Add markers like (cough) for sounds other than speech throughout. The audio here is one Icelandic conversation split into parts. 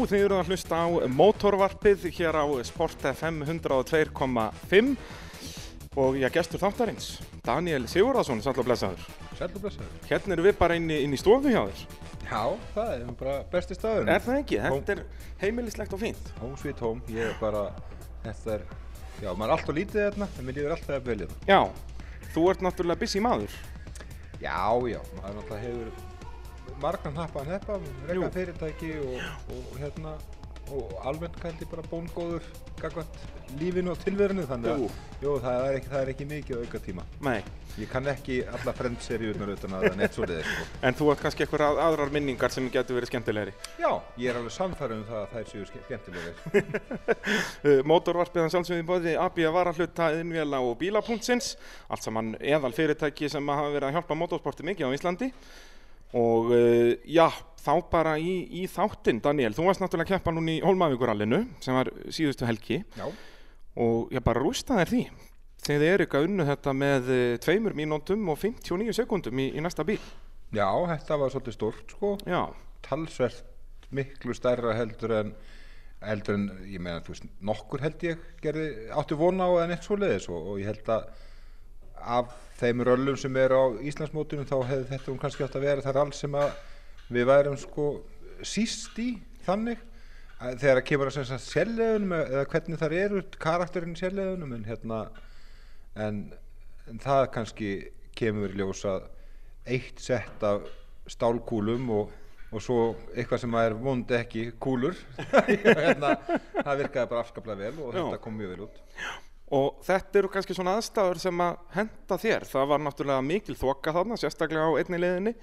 Þið eru að hlusta á mótorvarpið hér á Sport FM 102.5 og ég gestur þáttarins, Daniel Sigurðarsson, sætla blessaður. Sætlu blessaður. Hérna erum við bara inn í, inn í stofu hjá þér. Já, það er bara besti staður. Er það ekki? Þetta er heimilislegt og fínt. Home sweet home, ég er bara, þetta er, já, maður er alltaf lítið þarna, en mér líður alltaf að velja það. Já, þú ert náttúrulega busy maður. Já, já, maður náttúrulega hefur margan happa að heppa, Jú. reyka fyrirtæki og, og hérna, og almennt kældi bara bóngóður lífinu og tilverinu, þannig að, Jú. það er ekki, það er ekki mikið auka tíma. Nei, Ég kann ekki alla frendseríunar utan að neitt svo liðið, sko. (laughs) en þú ert kannski eitthvað aðrar minningar sem getur verið skemmtilegri. Já, ég er alveg samfærið um það að þær séu skemmtilegir. Uh, (laughs) Mótorvarpið hans alls við bóði AB varahluta, innvéla og bílapunktsins allt saman eðal fyrirtæki sem hafa verið að hjálpa motorsporti mikið á Íslandi og uh, já, þá bara í, í þáttinn Daniel, þú varst náttúrulega að keppa núna í Hólmavíkurallinu sem var síðustu helgi. Já. og ég bara rústa þér því. Þegar þið eru ekki að unnu þetta með uh, tveimur mínútum og 59 sekundum í, í næsta bíl. Já, þetta var svolítið stórt, sko. Já, talsvert miklu stærra heldur en heldur en, ég meina, þú veist, nokkur held ég gerði, átti vona á en eitt svoleiðis og, og ég held að af þeim röllum sem eru á Íslandsmótinu þá hefði þetta um kannski átt að vera þar alls sem að við værum sko síst í þannig. Að þegar að kemur að sem sagt sérlegunum eða hvernig þar eru karakterinn í sérlegunum en hérna en, en það kannski kemur í ljós að eitt sett af stálkúlum og, og svo eitthvað sem er vondi ekki kúlur (laughs) hérna, það virkaði bara afskaplega vel og Já. þetta kom mjög vel út Og þetta eru kannski svona aðstæður sem að henda þér. Það var náttúrulega mikil þoka þarna, sérstaklega á einni leiðinni.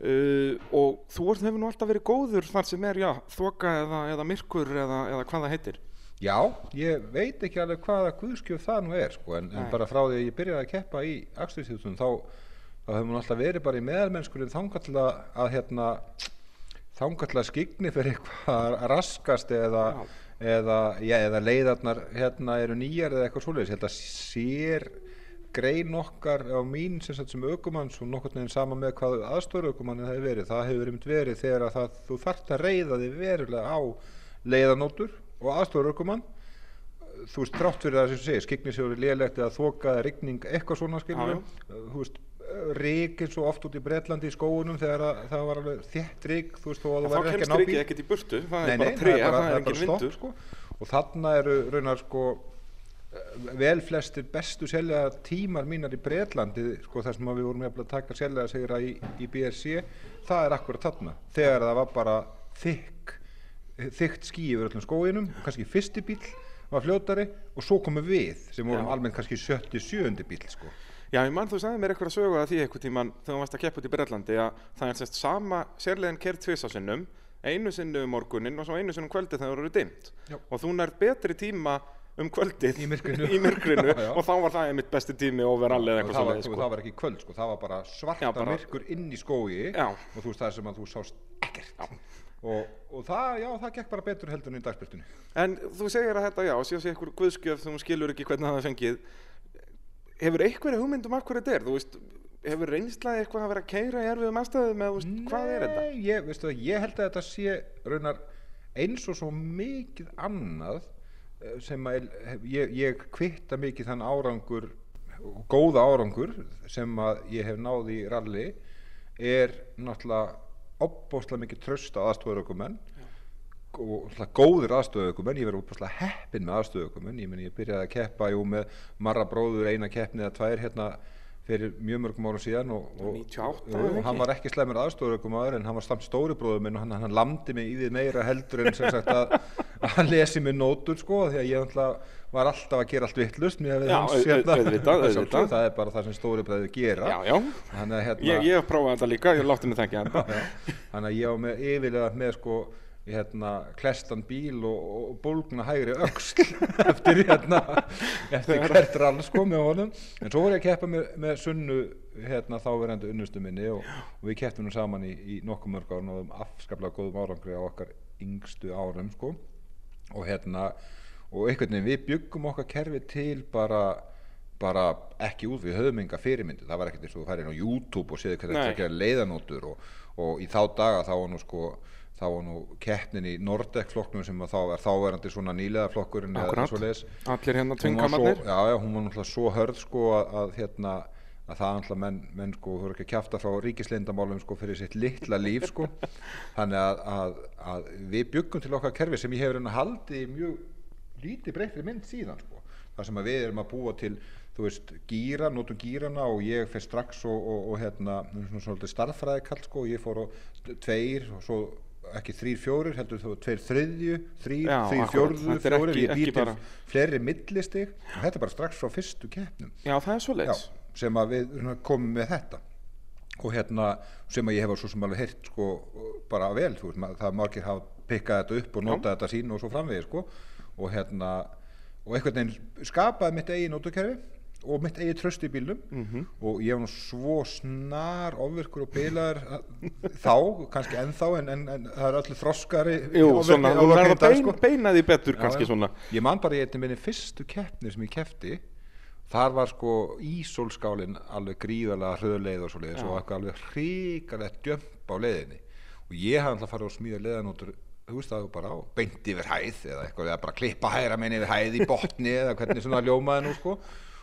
Uh, og þú ert, hefur nú alltaf verið góður þar sem er, já, þoka eða, eða myrkur eða, eða hvað það heitir. Já, ég veit ekki alveg hvaða guðskjöf það nú er sko, en, en bara frá því að ég byrjaði að keppa í akstuðsþjóðsum þá, þá hefur hún alltaf verið bara í meðalmennskunum þangall að, hérna, þangall að skigni fyrir eitthvað að (laughs) raskast eða, eða, já, eða leiðarnar hérna eru nýjar eða eitthvað svoleiðis, að sér grein okkar á mín sem, sem aukumanns og nokkurn veginn sama með hvað aðstóru aukumannin það hefur verið, það hefur einmitt verið þegar að það, þú þarft að reyða þig verulega á leiðanótur og aðstóru aukumann þú veist, þrátt fyrir það sem þú segir, skikni sér lélegt eða þoka eða rigning, eitthvað svona skilur þú veist, rík eins og oft út í Bretlandi í skóunum þegar að, það var alveg þétt rík, þú veist, og En þú værir ekki kemst að ná ríkið bíl ekkert í burtu, það Nei, er bara tré, það, það er er bara engin stopp vindur. sko. og þarna eru raunar sko vel flestir bestu seljaða tímar mínar í Bretlandi sko þar sem að við vorum jafnvel að taka seljaða segra í, í BSC það er akkurat þarna þegar það var bara þykk þykkt ský yfir öllum skóinum kannski fyrsti bíl var fljótari og svo komum við sem vorum almennt kannski 77. bíl sko Já, ég mann þú sagði mér eitthvað að sögu að því eitthvað tíman þegar þú varst að keppa út í Bretlandi að það er sérst sama sérlegin kert tvisasinnum, einu sinnu um morgunin og svo einu sinnu um kvöldið þegar það eru dimmt. Já. Og þú nærð betri tíma um kvöldið Í myrkrinu. (laughs) í myrkrinu Já, já. og þá var það einmitt besti tími overall eða og eitthvað svoleiðis, sko. það var ekki kvöld sko, það var bara svarta Já, bara- myrkur inn í skói og þú veist það sem að þú sást ekkert og, og það, já, það gekk bara betur heldur en í dagsbyrtunni En þú segir að þetta, já, síðan sé eitthvað guðskjöf þú skilur ekki hvernig það fengið. Hefur einhverja hugmynd um af hverju þetta er? Þú veist, hefur reynslaði eitthvað að vera að keira í erfiðum aðstæðum eða, veist, hvað er þetta? Nei, ég, veistu, ég held að þetta sé raunar eins og svo mikið annað eh, sem að ég, ég kvitta mikið þann árangur góða árangur sem að ég hef náð í ralli er náttúrulega opbóðslega mikið tröst á aðstofurökumenn og náttúrulega góður aðstöðukumenn, ég verið útbúrslega heppinn með aðstöðukumenn, ég ég byrjaði að keppa jú með marra bróður eina keppni eða tvær hérna fyrir mjög mörgum árum síðan og, og, 98 jú, eða og ekki? hann var ekki slemur aðstöðukumadur en hann var samt stóri bróður minn og hann, hann lamdi mig í því meira heldur en sem sagt að, að hann lesi mig nótur sko því að ég var alltaf að gera allt vittlust mér au- auðvitað, auðvitað. það er bara það sem stóri bróður gera Já, já, að hérna, ég, ég hef prófað þetta líka, ég látti mig þetta. Já, þannig að ég var með yfirlega með sko hérna, klestan bíl og, og bólgna hægri öxl (laughs) eftir hérna eftir hvert rall sko með honum. En svo var ég að keppa með, með sunnu hérna þáverandi unnustu minni og, og við kepptum nú saman í, í nokkuð mörg ára og náðum afskaplega góðum árangri á okkar yngstu árum sko. Og hérna og einhvern veginn við byggum okkar kerfi til bara bara ekki út við höfum enga fyrirmyndi það var ekkert eins og þú færi inn á YouTube og séðu hvernig þetta er leiðanótur og, og í þá daga þá var nú sko þá var nú keppnin í Nordek flokknum sem þá er þáverandi svona nýlega flokkurinn eða Akkurat. svoleiðis. allir hérna svo, tvingamarnir já, já, hún var náttúrulega svo hörð sko að, að hérna að það náttúrulega menn, menn sko þú eru ekki að kjafta frá ríkislindamálum sko fyrir sitt litla líf sko (laughs) þannig að, að, að við byggum til okkar kerfi sem ég hefur hérna haldið í mjög lítið breytri mynd síðan sko þar sem að við erum að búa til þú veist gýra, notum gýrana og ég fer strax og, og, og hérna svona svolítið starffræði kall sko og ég fór á tveir og svo ekki þrýr fjórir heldur þú tveir þriðju þrýr, þrýr fjórðu, fjórir ekki- ég ekki bý til bara- fleiri millistig. Og þetta er bara strax frá fyrstu keppnum. Já það er svo Já, leiðis sem að við komum með þetta. Og hérna sem að ég hef svo sem alveg heyrt sko bara vel, þú veist, það margir hafa pikkað þetta upp og notað þetta sín og svo framvegið sko. Og hérna og einhvern veginn skapaði mitt eigin notukerfi og mitt eigin tröst í bílnum. Mhm. og ég var svo snar ofvirkur og bilaður (laughs) þá, kannski ennþá en, en, en það er öllu þroskari Jú, svona, þú verður að bein, sko. beina því betur Já, kannski svona. Ég man bara í einnig minni fyrstu keppni sem ég keppti þar var sko ísólskálin alveg gríðarlega hröðleið og svo leiðis og eitthvað alveg hrikalegt djömp á leiðinni. Og ég hafði alltaf farið að smíða leiðanótur það bara á, beint yfir hæð eða eitthvað, eða bara klippa hæra minn yfir hæð í botni eða hvernig svona ljómaði nú sko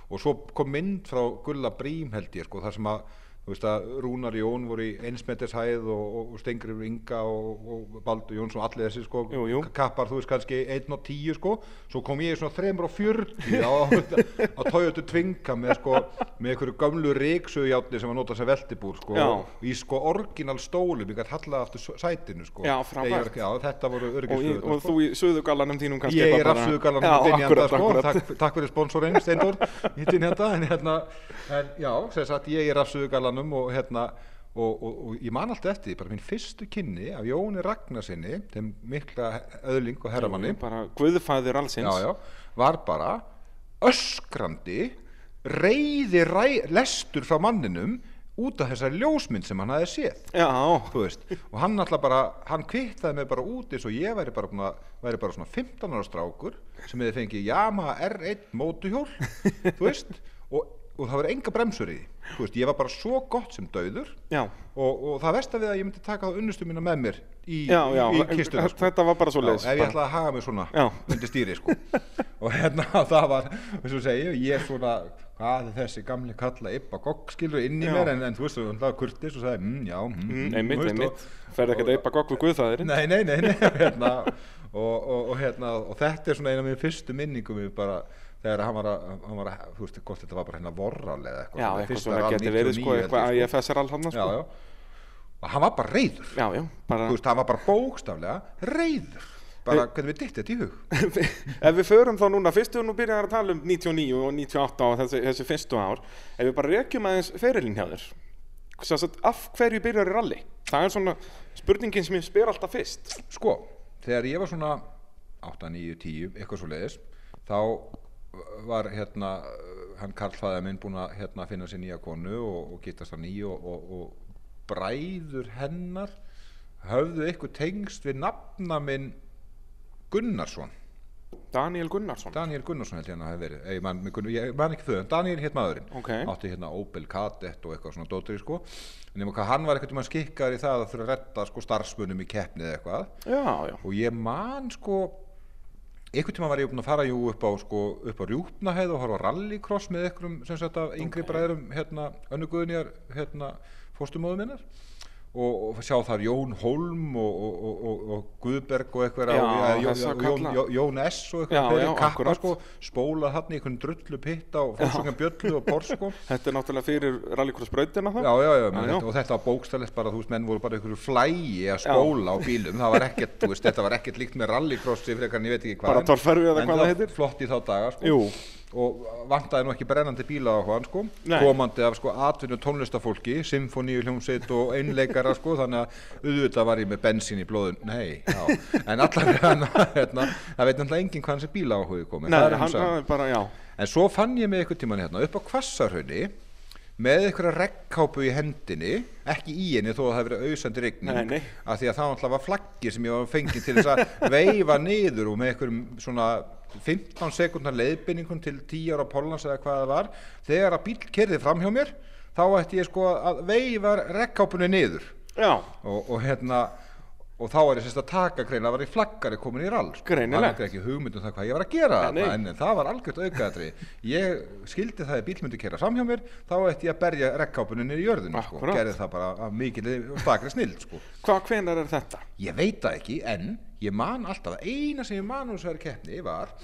og svo kom mynd frá Gulla Brím held ég sko, þar sem að þú veist að Rúnar Jón voru í einsmettershæð og, og, og Stengriður Inga og, og Baldur Jóns og allir þessi sko Jú, jú. kappar, þú veist kannski 1 og 10 sko, svo kom ég í svona 3 og 40 á, á Toyota Twinga með sko, með einhverju gömlu ríksugjátni sem var notað sem veltibúr sko, og í sko orginal stólum, ég gæti hallað aftur sætinu sko, Já, frábært. já, þetta voru og, í, öryggisföðunar og þú í suðugallanum þínum kannski Ég er rafsuðugalan Já, með dynjanda akkurat, sko, akkurat. takk, takk fyrir sponsorinn Steindor hittin hérna, en hérna en já, rafsuðugalanum og hérna og, og, og ég man alltaf eftir því, bara minn fyrstu kynni af Jóni Ragnarsinni þeim mikla öðling og herramanni. Bara guðfæðir allsins já, já, var bara öskrandi reyði ræ, lestur frá manninum út af þessari ljósmynd sem hann hafði séð. Já, og hann alltaf bara hann kvittaði mig bara út eins og ég væri bara, búin að- væri bara svona 15 ára strákur sem hefði fengið Yamaha R1 mótuhjól, (laughs) þú veist og, og það var enga bremsur í því. Þú veist, ég var bara svo gott sem dauður og, og það versta við að ég myndi taka unnustu mína með mér í, já, já í, kistuna sko. þetta var bara svo Já, leiðis ef ég ætlaði að haga mig svona Já. undir stýri sko. (laughs) og hérna (laughs) það var og segi, ég svona hvað er þessi gamli kalla Ibba Gogg skilur inn í mér? En, en þú veist, það var kurtis og sagði, mm, já, mm, Mm, mm, einmitt, þú veist, einmitt, ferði ekkert eipa gogg við guðfæðirinn Nei, nei, nei, nei (laughs) hérna, og, og, og, hérna, og þetta er svona eina af mér fyrstu minningum við bara þegar hann var að, hann var að þú veist, hvort þetta var bara hérna vorral eða eitthvað Já, eitthvað fyrsta svona geti verið 99 sko, eitthvað IFS er alhanna já, sko. Já, og hann var bara reyður Já, já, bara þú veist, hann var bara bókstaflega reyður bara hvernig við dytti þetta í hug? (laughs) Ef við förum þá núna, fyrst við nú byrjaðum að tala um 99 og 98 og þessi, þessi fyrstu ár Ef við bara rekjum aðeins ferilinn hjá þér. Af hverju byrjar í rally? Það er svona spurningin sem ég spyr alltaf fyrst. Sko, þegar ég var svona 8, 9, 10, eitthvað svo leiðis þá var hérna hann Karl fæða minn búinn að hérna, finna sér nýja konu og, og gittast hann nýju og, og, og bræður hennar höfðu eitthvað tengst við nafna minn Gunnarsson. Daniel Gunnarsson? Daniel Gunnarsson held ég hann að hafa verið. Ég man, Gunnar, ég man ekki þau, Daniel hétt maðurinn. Ok. átti hérna Opel Kadett og eitthvað svona dóttir sko. En nema hvað hann var eitthvað um skikkar í það að þurfa að redda sko starfsmunum í keppni eða eitthvað. Já, já, og ég man sko einhvern tíma var ég búinn að fara jú upp á sko, upp á rjúpnahæð og horfa rallycross með einhverjum sem sagt yngri Ok. bræðurum hérna önnu guðnjar hérna fóstumóðu minnar og, og sjá þar Jón Holm og, og, og, og, og Guðberg og eitthvað Já, þessa Jón. Jón, Jón S og eitthvað já, kappa sko, spólað hann í einhvern drullu pitt á fólksvöngum bjöllu og Porsche sko (laughs) þetta er náttúrulega fyrir rallycross brautina það Já, já, já, menn, já. Og þetta var bókstælegt bara, þú veist, menn voru bara einhverju flægi að spóla á bílum, það var ekkert, þú veist, þetta var ekkert líkt með rallycrossi frekar en ég veit ekki hvað. Bara torfærvi eða hvað það heitir? Flott í þá daga, sko. Jú. Og vantaði nú ekki brennandi bíla á hann, sko. Nei. Komandi af, sko, atvinnu tónlistafólki, symfóníu hljómsveit og einleikara, sko, þannig að auðvitað var ég með bensín í blóðun, nei, já. En allavega, (laughs) hérna, það veit náttúrulega enginn hvaðan sem bíla komið. Er bara, já En svo fann ég mig einhvern tímann hérna upp á kvassarhaunni með einhverja regnkápu í hendinni ekki í henni þó að það hafi verið auðsandi nei. af því að það náttúrulega var flaggi sem ég var fengið til þess að veifa niður og með einhverjum svona 15 sekundar leiðbynningun til 10 ára Pólans eða hvað það var. Þegar að bíl kerði fram hjá mér þá ætti ég sko að veifa regnkápunni niður. Og, og hérna og þá var ég sérst að taka grein að var ég flaggari komin í rall sko. Hafði ekki hugmynd um það hvað ég var að gera Nei, en það var algjört aukaðatri ég skildi það að bíl myndi kera fram hjá mér þá ætti ég að berja rekkápunni niður í jörðinu sko. Gerði það bara af mikil stakri snild sko. hvað, hvenar er þetta? ég veit það ekki en ég man alltaf að eina sem ég man úr þessari keppni var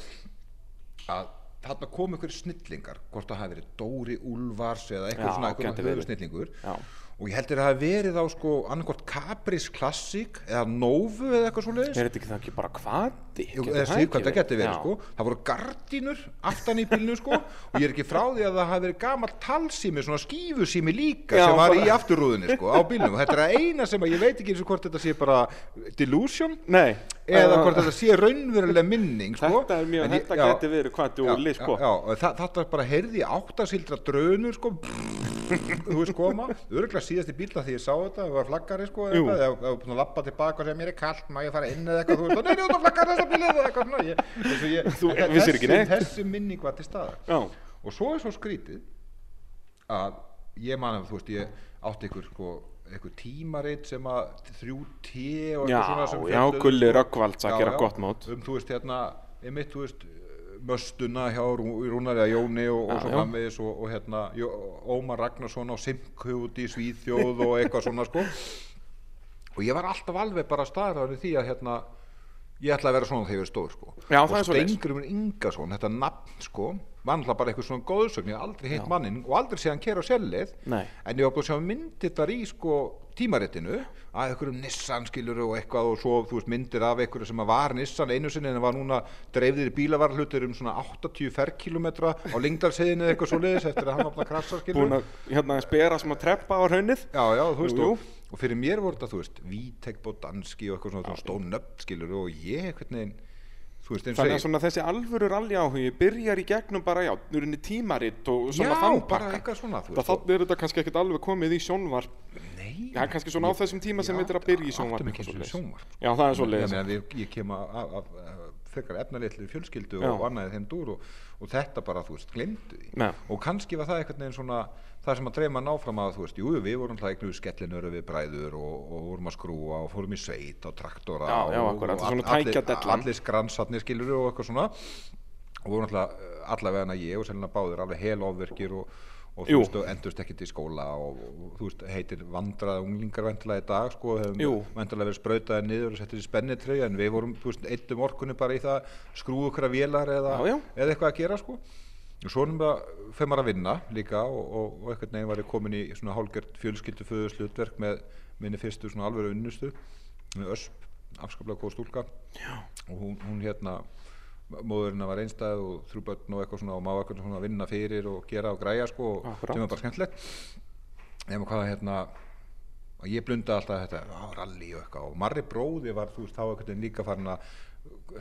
að þarna kom ykkur snillingar hvort það hafi verið Dóri Úlfars eða Já, eitthvað svona og ég heldur að það verið á sko annarkort Capris Classic eða Novu eða eitthvað svo leiðis Er þetta ekki það ekki bara kvati? Eða síðan það geti verið sko. Það voru gardínur aftan í bílnu sko. Og ég er ekki frá því að það hafi verið gamalt talsími svona skífusími líka Já, sem var í afturrúðinni sko á bílnum. Og þetta er að eina sem að ég veit ekki eins og hvort þetta sé bara delusion Nei, eða hvort þetta sé raunveruleg minning sko. Þetta er mjög, þetta geti verið kvati og lið sko. já, já, það, þú veist koma, örgulega síðasti bíla því ég sá þetta, það var flaggari sko eða eða eða búin að lappa tilbaka og segja mér er kallt, má ég fara inn eða eitthvað? Þú veist, og nei, nei, þú flaggari þessa bíla eða eitthvað svona, ég, þessu, ég, Þú vissir ekki neitt. þessi minning var til staðar. Já, og svo er svo skrítið að ég man að þú veist ég átti ykkur sko eitthvað tímarit sem að þrjú T og Já, eitthvað svona sem já, fjölluðu, Gulli sko. Rögnvalds að Já, gera já, gott mót. um þú veist hérna einmitt þú veist möstuna hjá Rú- Rúnari að Jóni og, og svo framvegis og, og hérna Jó, Ómar Ragnarsson á í Svíþjóð og eitthvað svona sko. Og ég var alltaf alveg bara staðræður því að hérna ég ætla að vera svona þegar ég er stór sko. Já, og. Stengurinn Ingason, þetta nafn sko var náttúrulega bara eitthvað svona góðsögn ég aldrei hitt mannin og aldrei séð hann kera á sellið. Nei. en ég var búin að sjá myndir þar í sko tímaritinu að einhverjum Nissan skilur og eitthvað og svo þú veist myndir af einhverju sem var Nissan einu sinni en var núna dreifðir í bílavarhlutir um svona 80 ferkilometra á lengdarseiðinu eða eitthvað svo leiðis eftir að hann að krassa skilur búin að hérna spera sem að treppa á hraunið Já, já, þú veist, Jú, jú. Og, og fyrir mér voru þetta, þú veist, Vítek Bodanski og eitthvað svona, svona stóð nöfn, skilur, og ég, þú veist, Þannig að ég, svona þessi alvöru rally áhugi byrjar í gegnum bara, já, núrinni tímaritt og svona já, þann bara pakka. eitthvað svona, þú Það þannig er þetta kannski ekkert alveg komið í sjónvarp. nei, Já, kannski svona á þessum tíma sem þetta er að byrja í sjónvarp. eitthvað. Já, það er svo Ég leiðis. ég, ég kem af frekar efnalitli fjölskyldu Já. og annaði þeim dúr og, og þetta bara, þú veist, glemdu því. Og kannski var það einhvern veginn svona, það sem að dreif mann áfram að, þú veist, jú, við vorum alltaf eignuð skellinöru við bræður og, og vorum að skrúa og fórum í sveit og traktora Já, já, og, og svona all- tækjadellan. allir skransarnir skilur og eitthvað svona. Og vorum alltaf allavega ég og selina báðir alveg hel ofverkir og, og þú veist, endurst ekkert í skóla og, þú veist, heitir vandrað unglingar vendilega í dag, sko, hefum vendilega verið sprautaði niður og settir í spennitrey en við vorum, þú veist, eittum orkunni bara í það skrúu ykkur að vélar eða, eða eitthvað að gera, sko svo fyrir maður að vinna líka og, og, og einhvern veginn var ég komin í svona hálgjört fjölskyldu föðuslutverk með minni fyrstu svona alveg unnustu með ösp, afskaplega góð stúlka. Já. og hún, hún hérna móðurinn var einstæð og þrjú börn og eitthvað svona og maður eitthvað svona að vinna fyrir og gera og græja sko og sem var bara skemmtilegt. Nema hvað hérna ég blunda alltaf þetta á, rally og eitthvað. Og Marri bróði var þú veist þá veginn líka farin að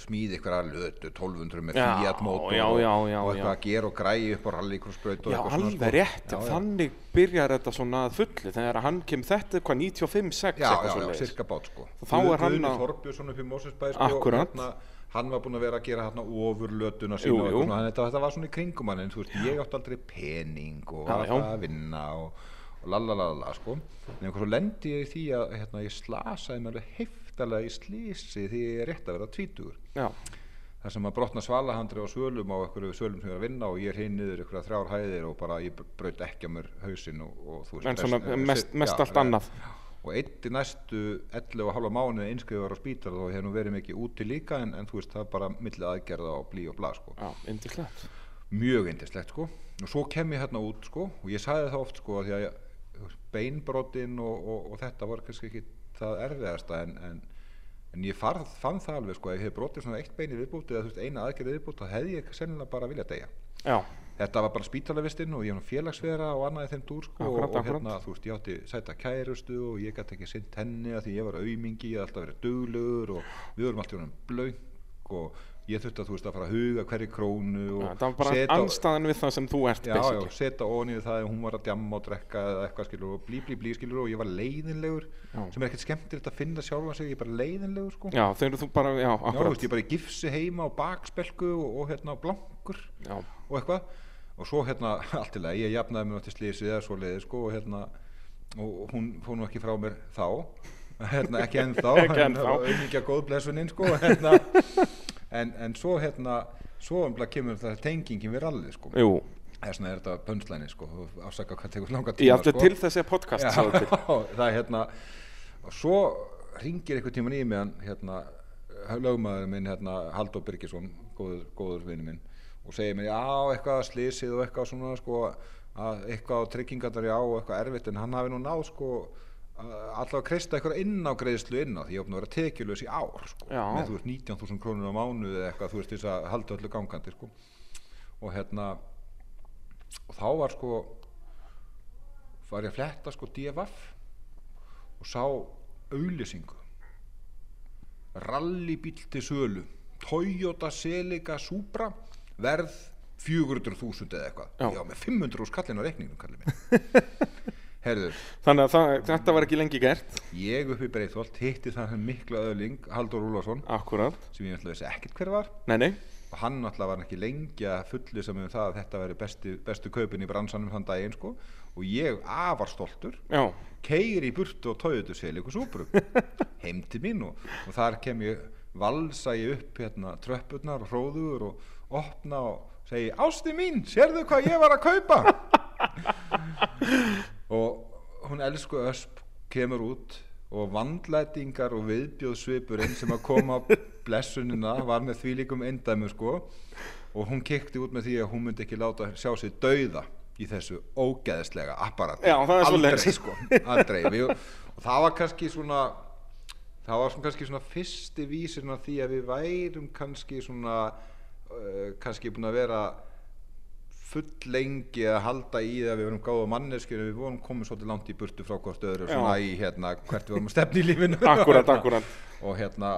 smíði ykkur að lötu 1200 með Já, já, og, já, já, og eitthvað já. að gera og græja upp á rallycrossbraut og Já, eitthvað alveg sko. rétt, já, já. þannig byrjar þetta svona að fullu þegar að hann kemur þetta er hvað 95-6 já, eitthvað já, já, cirka bát sko Þá er hann Mósesbæ sko, Akkúrat. hérna, hann var búinn að vera að gera hérna ofur lötuna Jú, sína jú. eitthvað að þetta, þetta var svona í kringum hann en þú veist, ég átti aldrei pening og Já, já. alltaf að vinna og, og lalalala sko en eitthvað svo lendi ég í því að hérna, ég slasaði mér alveg heftalega í slísi því ég er rétt að vera tvítugur. Já, þar sem að brotna svalahandri á svölum á einhverju svölum sem ég er að vinna og ég er hinn niður einhverja þrjár hæðir og bara ég braut ekki á mér hausinn og, og þú en svona rest- mest, já, mest allt já, annað. og eitt í næstu 11 og halva mánuði einskriður á spítar og hef nú verið mikið úti líka en, en þú veist það er bara millið aðgerða og blí og bla sko. Já, mjög indislegt sko. Og svo kem ég hérna út sko og ég sagði það oft sko að því að ég, þú veist, beinbrotin og, og, og þetta var kannski ekki það erfiðasta en, en, en ég farð, fann það alveg sko að ég hef brotið svona eitt bein í viðbúti eða þú veist eina aðgerði viðbúti þá hefði ég sennilega bara viljað deyja. Já, þetta var bara spítalavistinn og ég var félagsvera og annað í þeim dúr sko Akkúrat, og, og hérna þú veist ég átti sæta kærustu og ég gæti ekki sint henni að því ég var aumingi, ég hafði alltaf verið duglegur og við vorum alltaf verið blöng og ég þurfti að þú veist að fara að huga hverju krónu Já, það var bara anstæðan við það sem þú ert já, já, ofan í það að hún var að djamma og drekka eða eitthvað skilur og blí blí blí skilur og ég var leiðinlegur Já. sem er ekkert skemmtilegt að finna sjálfan sig ég er bara leiðinlegur sko Já, þegar þú bara, já, Já, akkurat. veist, ég bara gifsi heima og bakspelku og, og hérna blankur Já, og eitthvað og svo hérna (laughs) allt í lagi, ég jafnaði mig til slísið eða svo leiði sko og hérna og hún fór nú ekki frá mér þá (laughs) hérna, ekki ennþá Ekki ennþá. sko hérna, (laughs) en, en svo hérna svo umlað kemur það tengingin við rallið sko. Jú, þess vegna er þetta pönslæni sko. Afsaka hvað tekur langa ég tíma ætla sko. til þessi podcast Já, (laughs) það er hérna og svo ringir einhvern tíman í hann hérna lögmaður minn hérna Halldór Birgisson góður, góður vinnu minn og segir mér já eitthvað slísið og eitthvað svona sko að eitthvað á tryggingarnar já og eitthvað erfitt en hann hafi nú náð sko alltaf að kreista eitthvað inn á greiðslu inn á því ég opna að vera tekjulegs í ár sko, með þú veist 19.000 krónur á mánuði eða eitthvað þú veist þess að halda öllu gangandi sko. Og hérna og þá var sko var ég að fletta sko DFF og sá auðlýsingu rallybíl til sölu. Toyota Celica Supra verð 400.000 eða eitthvað. Já. já, með 500 úr skallin á reikningum kallið minn (laughs) herðu, Þannig að það, þetta var ekki lengi gert, ég upp í Breitholt hitti það mikla öðling Haldur Úlason akkurat. sem ég ætla að vissi ekkert hver var. Nei, nei, og hann náttúrulega var ekki lengi að fullu sem um það að þetta veri bestu, bestu kaupin í bransanum þann daginn sko. Og ég afar stoltur já, keiri í burtu og tóiðu sér líka súprum heim til mín og, og þar kem ég valsa ég upp hérna tröppurnar og hróður og opna og segi Ásti mín, sérðu hvað ég var að kaupa (laughs) og hún elsku ösp kemur út og vandlætingar og viðbjóðsvipurinn sem að koma (laughs) blessunina var með því líkum eindæmi sko. Og hún kikti út með því að hún myndi ekki láta sjá sig dauða í þessu ógeðslega er aldrei sko, aldrei. Við, og það var kannski svona það var svona kannski svona fyrsti vísirinn af því að við værum kannski svona uh, kannski búin að vera full lengi að halda í það að við vorum gáða manneskir við vorum komið svolítið langt í burtu frá hvort öðru svona í hérna hvert við vorum að stefna í lífinu akkurat, akkurat. og hérna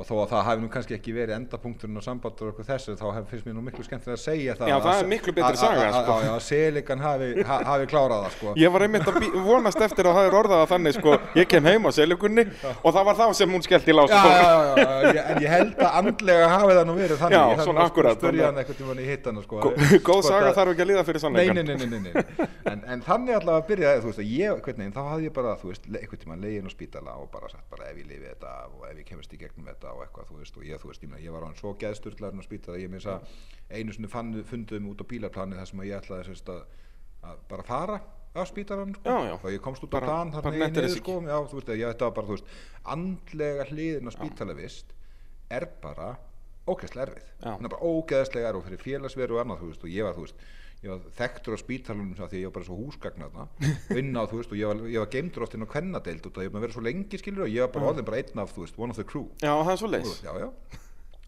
og þó að það hafi nú kannski ekki verið endapunkturinn á sambandur og eitthvað þessu þá hef, finnst mér nú miklu skemmtilega að segja það Já, að- það er miklu betri saga, sko. að Selikan hafi, ha, hafi klárað það sko Ég var einmitt að vonast eftir að það er orðað að þannig, sko, ég kem heim á seligunni og það var þá sem hún skellt í lás. já, já, já, já, já, en ég held að andlega hafi það nú verið þannig Já, svona akkúrat, spurja hann eitthvað tímann í hittana sko, (laughs) Góð saga þarf ekki að líða fyrir Nei, sannleikan. nei, nei, nei, legin á og og og eitthvað, þú veist, og ég, þú veist, ég, var á hann svo geðsturlarinn á spítala, ég þess að einu sinni fann, funduðum út á bílaplani þar sem ég ætlaði sérst að, að bara fara á spítalan, sko, og ég komst út á bara þarna í niður, sko, já, þú veist, ég, þetta var bara, þú veist, andlega hliðin á spítalavist er bara ógeðslega erfið. Er ógeðslega erfið fyrir félagsveru og annað þú veist og ég var þú veist ég var þekktur á spítalunum því að ég var bara svo húsgagna þarna (laughs) inn á þú veist og ég var, ég var geimdur oft inn á kvennadeild og það ég var verið svo lengi skilur og ég var bara orðin bara einn af þú veist one of the crew Já, það er svo og, leis. já, já.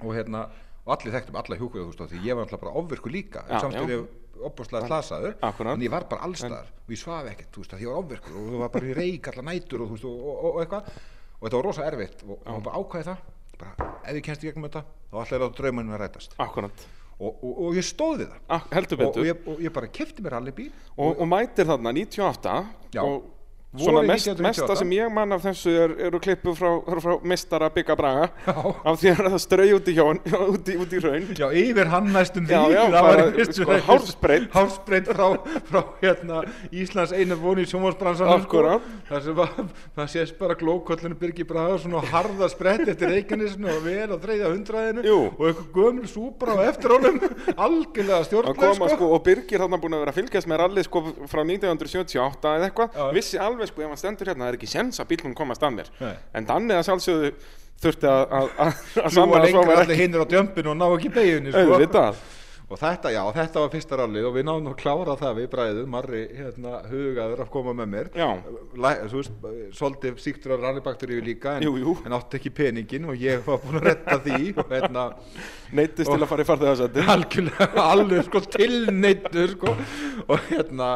og hérna og allir þekktum alla hjúkuðu þú veist og því ég var alltaf bara ofvirku líka Já, já. ég opbúrslega slasaður Akkúrat. en ég var bara allstar og ég svaf ekkert þú veist að ég var ofvirkur og það var bara í reik allar nætur og þú veist og, og, og, og eitthvað og þetta var rosa erfitt og, og bara ákvæði það bara, ef ég kennst í gegnum þetta þá ætla ég að draumanu að rætast Akkurat. Og, og, og ég stóð við það Ah, og, og, ég, og ég bara kefti mér allir bíl Og, og mætir þarna 98 Já. og svona mest, 1998. mesta sem ég man af þessu er, eru klippu frá, frá mistara Bygga Braga Já. af því að það strau út í hjón út í, út í raun Já, yfir hann næstum því það fyrstu sko, reynd- hársbreidd. Hársbreidd frá, frá hérna, Íslands einu voni í sjónvarsbransanum Akkúrat. Það var, sést bara glókollinu Birgir Braga svona harða sprett eftir Reykjanesinu og vel á þreyða hundraðinu Jú. og eitthvað gömul súpra og eftir honum algjörlega að stjórnlega koma sko, og Birgir þarna búin að vera að fylgjast með rallið sko frá 1978 eða eitthvað vissi alveg sko ef hann stendur hérna það er ekki sens að bílnum komast að mér Nei. en Danni að sjálfsögðu þurfti að að- að að að svo allir ekki hinnir á djömpinu og ná ekki beginni sko. Og þetta, já, þetta var fyrsta rallið og við náðum að klára það við bræðum, Marri hérna, hugaður að koma með mér. Læ, veist, svolítið síktur af rallybakteríu líka en, Jú, jú. en átti ekki peningin og ég var búinn að retta því hérna, neittist til að fara í farþegarsætti algjörlega alveg sko tilneittur sko og hérna,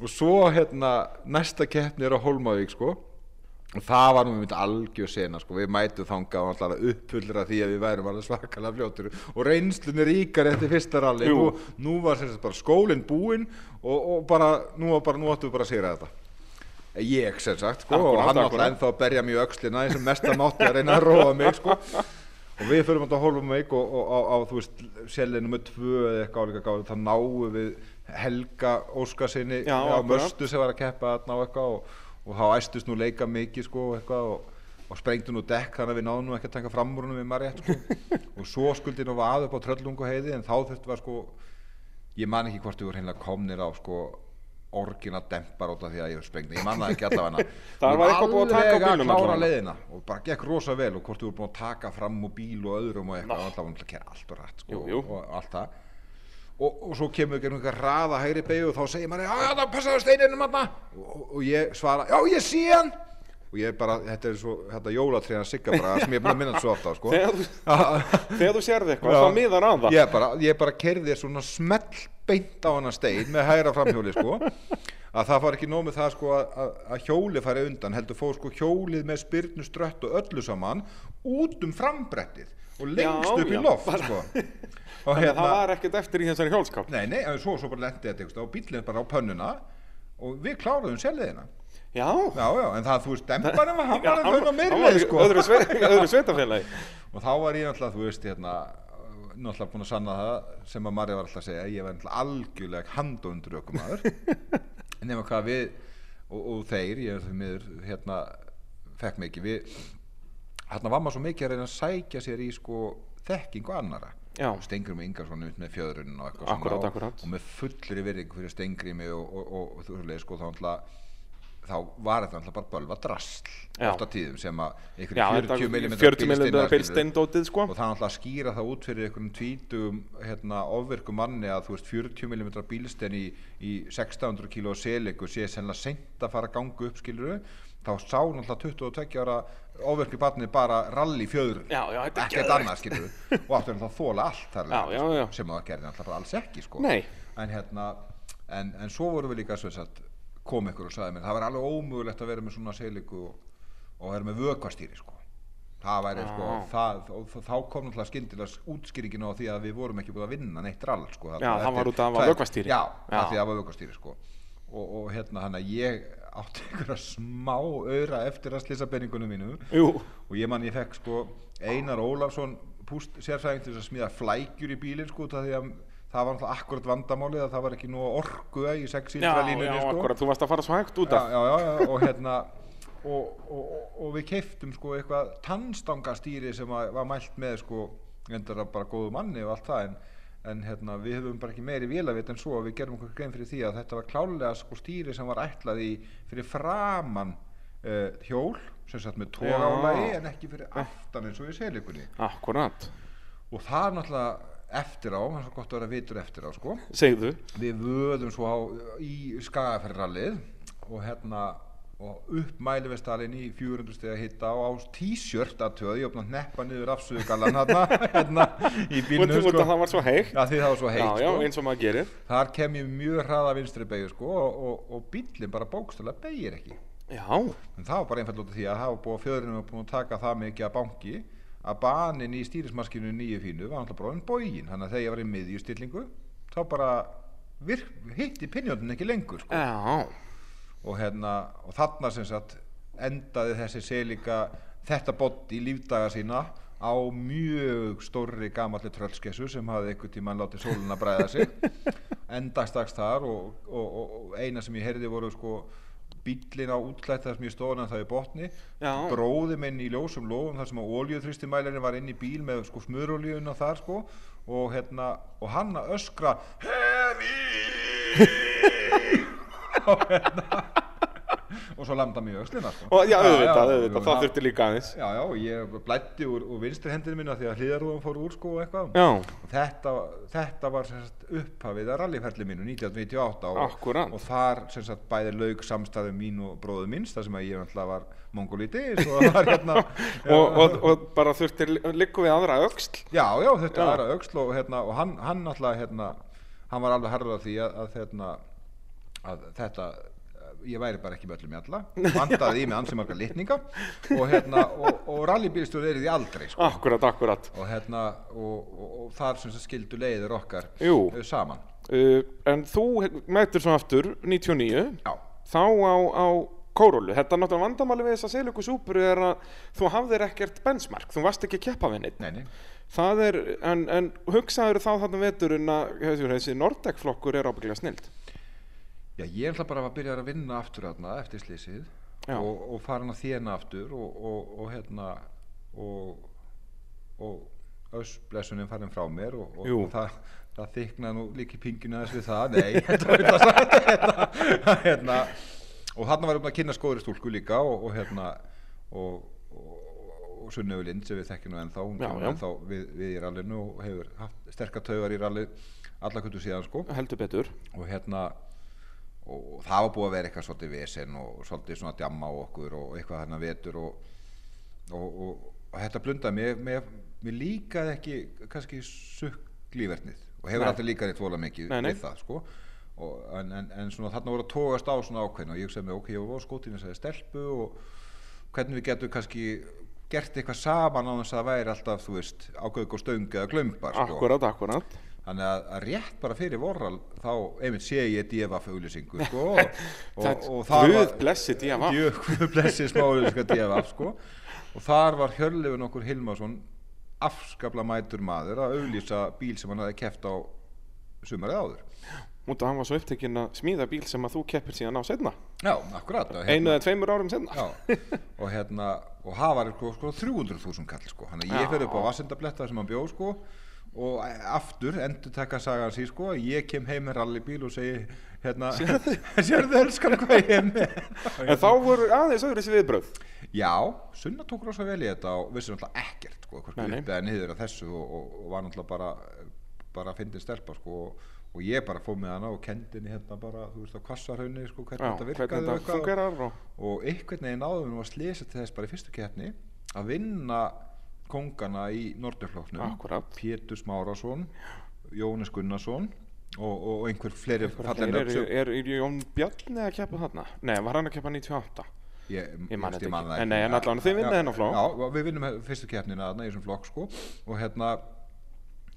og svo hérna, næsta keppni er á Hólmavík sko. Og það var nú með algjör sena sko, við mætum þangað og alltaf uppfullra því að við værum alveg svakalega fljótur. Og reynslunni ríkar eftir fyrsta rally Jú. nú, nú var skólinn búinn og, og bara, nú bara, nú áttum við bara að sigra þetta. Ég sem sagt sko Akkúrat, og hann alltaf akkúrat. ennþá að berja mjög öxlina eins og mesta mátti að reyna að róa mig sko. Og við förum að hólfa mig og, og á, á þú veist sjælinu með tvö eða eitthvað álíka gáði þá náum við Helga Óskarsinni Já, á akkúrat. Möstu sem var að keppa þarna og eitthvað og, og þá æstust nú leika mikið sko og eitthvað og, og sprengdu nú dekk þannig að við náðum nú ekki að taka framúrunum við maður rétt sko (laughs) og svo skuldi nú vaða upp á tröllungu heiði en þá þurfti var sko ég man ekki hvort við voru hreinlega komnir á sko orgina dempar út af því að ég sprengdi ég man það ekki allavega (laughs) Það var eitthvað búið að taka að klára allavega. og bara gekk rosa vel og hvort við voru búin að taka fram úr bíl og öðrum og eitthvað allavega að kera allt og rætt sko Jú, jú. og allt það og, og svo kemur við einhver raða hægri beigju og þá segir maður já það passaðu steininum hann og, og ég svara já ég sé hann. Og ég bara þetta er svo þetta jólatriðan sigga bara sem ég er búin að minna svo oft á sko. Þegar þú, sérði eitthvað, þá miðar að það. Ég bara, ég bara kerði svona smell beint á hana stein með hægra framhjóli sko. Að það var ekki nóg með það sko að, að, að hjóli færi undan heldur fór sko hjólið með spyrnu strött og öllu saman út um frambrettið og lengst Já, upp í já, loft bara- sko. (laughs) Og að það var ekkert eftir í þessari hjólskáp. Nei, nei, svo, svo bara lendi þetta og bíllinn bara á pönnuna og við kláruðum selliðina Já, já, já, en það, þú veist, dembarinn var hann var hann í sko. öðru, sve, öðru (laughs) sveitafélagi og þá var ég náttúrulega, þú veist, hérna náttúrulega búin að sanna það sem að Marja var alltaf að segja, ég var náttúrulega algjörlega handundur ökumaður (laughs) nema hvað við og, og þeir, ég er miður hérna, fekk mikið við hérna var maður svo mikið að reyna að sækja sér í sko þekkingu annara Já. Stengrim Ingarsson upp með fjöðrun og eitthvað Akkúrat, og, akkúrat. og með fullri virðingu fyrir Stengrimi og, og, og, og þú veist sko þá náttúrulega þá var þetta náttúrulega bara bölva drasl ofta tíðum sem að ykkur Já, 40 mm 40 bílsteindótið sko og það náttúrulega að skýra það út fyrir einhvern tvítugum hérna, ofverkum manni að þú veist 40 mm bílstein í, í 1600 kg seliku sé sennilega seint að fara að ganga upp skiluru þá sá náttúrulega 22 ára ofverku barni bara rally fjöður er ekkert annað skiluru og áttu náttúrulega að þóla allt Já, já, já. sem það gerði náttúrulega alls ekki sko. Nei. en hérna en, en svo vorum við líka að kom ykkur og sagði mér það var alveg ómögulegt að vera með svona seliku og, vera með vökvastýri sko. það væri sko Já. það, og þá kom náttúrulega skyndilega útskýringin á því að við vorum ekki búin að vinna neitt rall sko, Já, það var út af það vökvastýri. já, það var vökvastýri sko. og, og hérna hann að ég átti einhverja smá auðra eftir að slisa penningunum mínu. Jú, og ég man ég fekk sko Einar Ólafsson púst sérfræðing til að smíða flækjur í bílinn sko það að það var náttúrulega akkurat vandamálið að það var ekki nú orku í já, sexíldra já, línunni sko. akkurat, þú varst að fara svo hægt út já, af. Já, já, já, og hérna og, og, og, og við keiftum sko eitthvað tannstangastýri sem var mælt með sko endur að bara góðu manni og allt það en, en hérna, við höfum bara ekki meiri vélavit en svo að við gerum okkur grein fyrir því að þetta var klálega sko stýri sem var ætlað í fyrir framan uh, hjól sem sagt með tógálægi Já. en ekki fyrir aftan eins og í selikunni Akkurat, og það er náttúrulega eftir á, það er svo gott að vera vitur eftir á sko. Segðu. Við vöðum svo á, í skagaferrallið og hérna og upp mælivestalinn í 400 steg að hitta og á t-shirt að töða ég opna neppa niður afsöðugallan (laughs) hérna, í bílnu sko. að það var svo því það var svo heitt Já, já, sko. þar kem ég mjög hraða vinstri beigju sko, og, og, og bílinn bara bókstælega beigir ekki Já, en það var bara einfall út af því að það var búið að fjöðurinn var búin að taka það mikið að banki að banin í stýrismaskinu nýju fínu var bara en bógin þannig að þegar ég var í miðjustillingu þá bara virk, hitti pinjónin ekki lengur sko. Og, hérna, og þarna sem sagt endaði þessi selika þetta bott í lífdaga sína á mjög stórri gamalli tröllskessu sem hafði einhvern tímann látið sóluna bræða sig. (laughs) Endagstags þar og, og, og, og eina sem ég heyrði voru sko bíllinn á útlætt þar sem ég stóð hann það í botni. Bróði minn í ljósum lofum þar sem að oljuþristimælirinn var inn í bíl með sko smurolíuna þar sko. Og hérna og hann að öskra hefi (laughs) og hérna og svo landa mig í öxlina sko. og já, auðvitað, auðvitað, og það þurfti líka aðeins. Já, já, og ég blætti úr, úr vinstri hendinu minna því að hliðarúðan fór úr sko og eitthvað. Og þetta, þetta var sagt upphafið að rallyferli mínu 1998 og, og þar sagt bæði laug samstæðu mín og bróðu minns þar sem að ég náttúrulega var mongolíti svo það (laughs) var hérna og, og, og bara þurfti líku við aðra öxl? Já, já, var öxl og, hérna, og hann, hann náttúrulega hérna, hann var alveg harður af því að, að, hérna, að þetta ég væri bara ekki með öllum í alla. Vandaði í mig ansi marga litninga og, hérna, og, og rallybílstjóri er því aldrei sko. Akkurat, akkurat. Og, hérna, og, þar sem skildu leiðir okkar Jú. eh, saman. Uh, En þú mætur svo aftur 99 já, þá á, á Kórólu Þetta er náttúrulega vandamáli við þessa Seilugu Súpuru er að þú hafðir ekkert benchmark. Þú varst ekki að keppa við neitt nei, nei. Það er, en, en hugsaður þá þarna veturinn að þessi, Nordec-flokkur er ábygglega snild Já, ég ætla bara að byrja að vinna aftur þarna eftir slísið og, og farin að þjána aftur og, og, og hérna og, og össblessunin farin frá mér og, og, það, það þyknaði nú líka í pinginu aðeins við það, nei (laughs) hérna, hérna, og þarna var búin að kynna skóðri stúlku líka og, og hérna og, og, Sunnöfu Lind sem við þekkjum nú ennþá Já, já. ennþá við, við í rallinu og hefur haft sterkar taugar í ralli alla kvöldu síðan sko. Og hérna og það var búið að vera eitthvað svolítið vesen og svolítið svona djamma á okkur og eitthvað hérna vetur og, og, og, og þetta blundaði mér, mér, mér líkaði ekki kannski sukklífernið og hefur Nei. alltaf líkað eitt vola mikið Nei, nei. við það sko og, en, en, en svona þarna voru að tógast á svona ákveðin og ég hugsaði mig ok, ég var skótinn þess að stelpu og hvernig við getum kannski gert eitthvað saman á þess að það væri alltaf þú veist ákveðið og stöng eða glömbar sko. akkurat, akkurat Þannig að, að rétt bara fyrir vorral þá einmitt sé ég DFF auðlýsingu sko, (laughs) og, og, Það- og þar Guð var blessi DFF. Guð Guð blessi smá auðlýsinga DFF sko, og þar var Hjörlefun okkur Hilmarsson afskapla mætur maður að auðlýsa bíl sem hann hafði keft á sumarið áður. Út af hann var svo upptekinn að smíða bíl sem að þú keppir síðan á setna Já, akkurat og einu eða tveimur árum setna Já, og hérna og það var sko, sko 300.000 kall sko. Hann að ég fer upp á Vassendabletta sem hann bjó sko og aftur endur taka sagan sír sko ég kem heim með rallybíl og segi hérna, (laughs) sérðu? elskan hvað ég er með? En þá voru aðeins öðru þessi viðbröð Já, Sunna tók rosa vel í þetta og vissi náttúrulega ekkert sko, eða niður að þessu og, og, og var náttúrulega bara bara að fyndi stelpa sko og, og ég bara fóð með hana og kendi henni hérna bara, þú veist, á kvassarhaunni sko, hvernig Já, þetta hvernig virkaði og þetta og og einhvern veginn áður við að slesa til þess bara í fyrstu keppni að vinna kongana í Norðurflóknum Akkúrat. Pétur Smárasson Jónis Gunnarsson og, og einhver fleiri er, er, er, er Jón Bjarni að keppa þarna? Nei, var hann að keppa 98? ég, Ég man þetta ekki. En nei, en allavega, þið vinnið þennan flokk. já, við vinnum fyrstu keppnina þarna í þessum flokk sko og hérna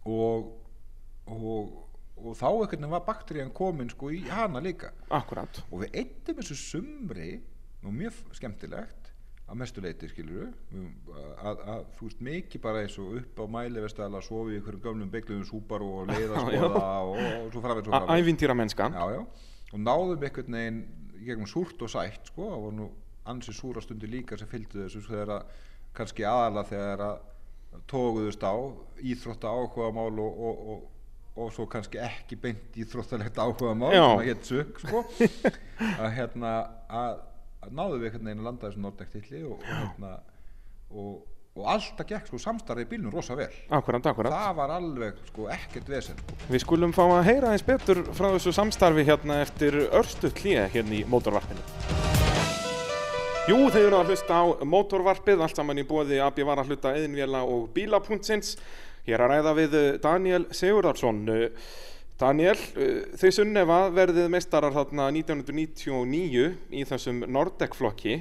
og, og, og þá einhvern veginn var bakterían komin sko í hana líka Akkurat og við eittum þessu sumri og mjög skemmtilegt að mestu leiti skilur að, að þú veist mikið bara eins og upp á mælivestæla sofi í einhverjum gömlum beigluðum súpar og (laughs) leiða skoða og, og svo framvegð svo framvegð Ævintýra mennskan. Já, já. og náðum einhvern veginn gegnum súrt og sætt sko, það var nú ansi súra stundir líka sem fylgdu þessu svo þegar að kannski aðala þegar að tóguðust á íþrótta áhuga mál og, og, og, og svo kannski ekki beint íþróttalegt áhuga mál sem að hétt sök sko. (laughs) að hérna að náðum við einhvern veginn að landa þessu Nordec-tilli og, og hérna og, og alltaf gekk sko samstarfið í bílnum rosa vel Akkurat, akkurat það var alveg sko ekkert vesen. Við skulum fá að heyra eins betur frá þessu samstarfi hérna eftir örstu klíða hérna í mótorvarpinu. Jú, þeir eru að hlusta á mótorvarpið, allt saman í bóði AB var að hluta eðinvéla og bílapunktsins. Hér að ræða við Daniel Sigurðarsson. Daniel, eh, þau Sunneva verðið meistarar þarna 1999 í þessum Nordec-flokki.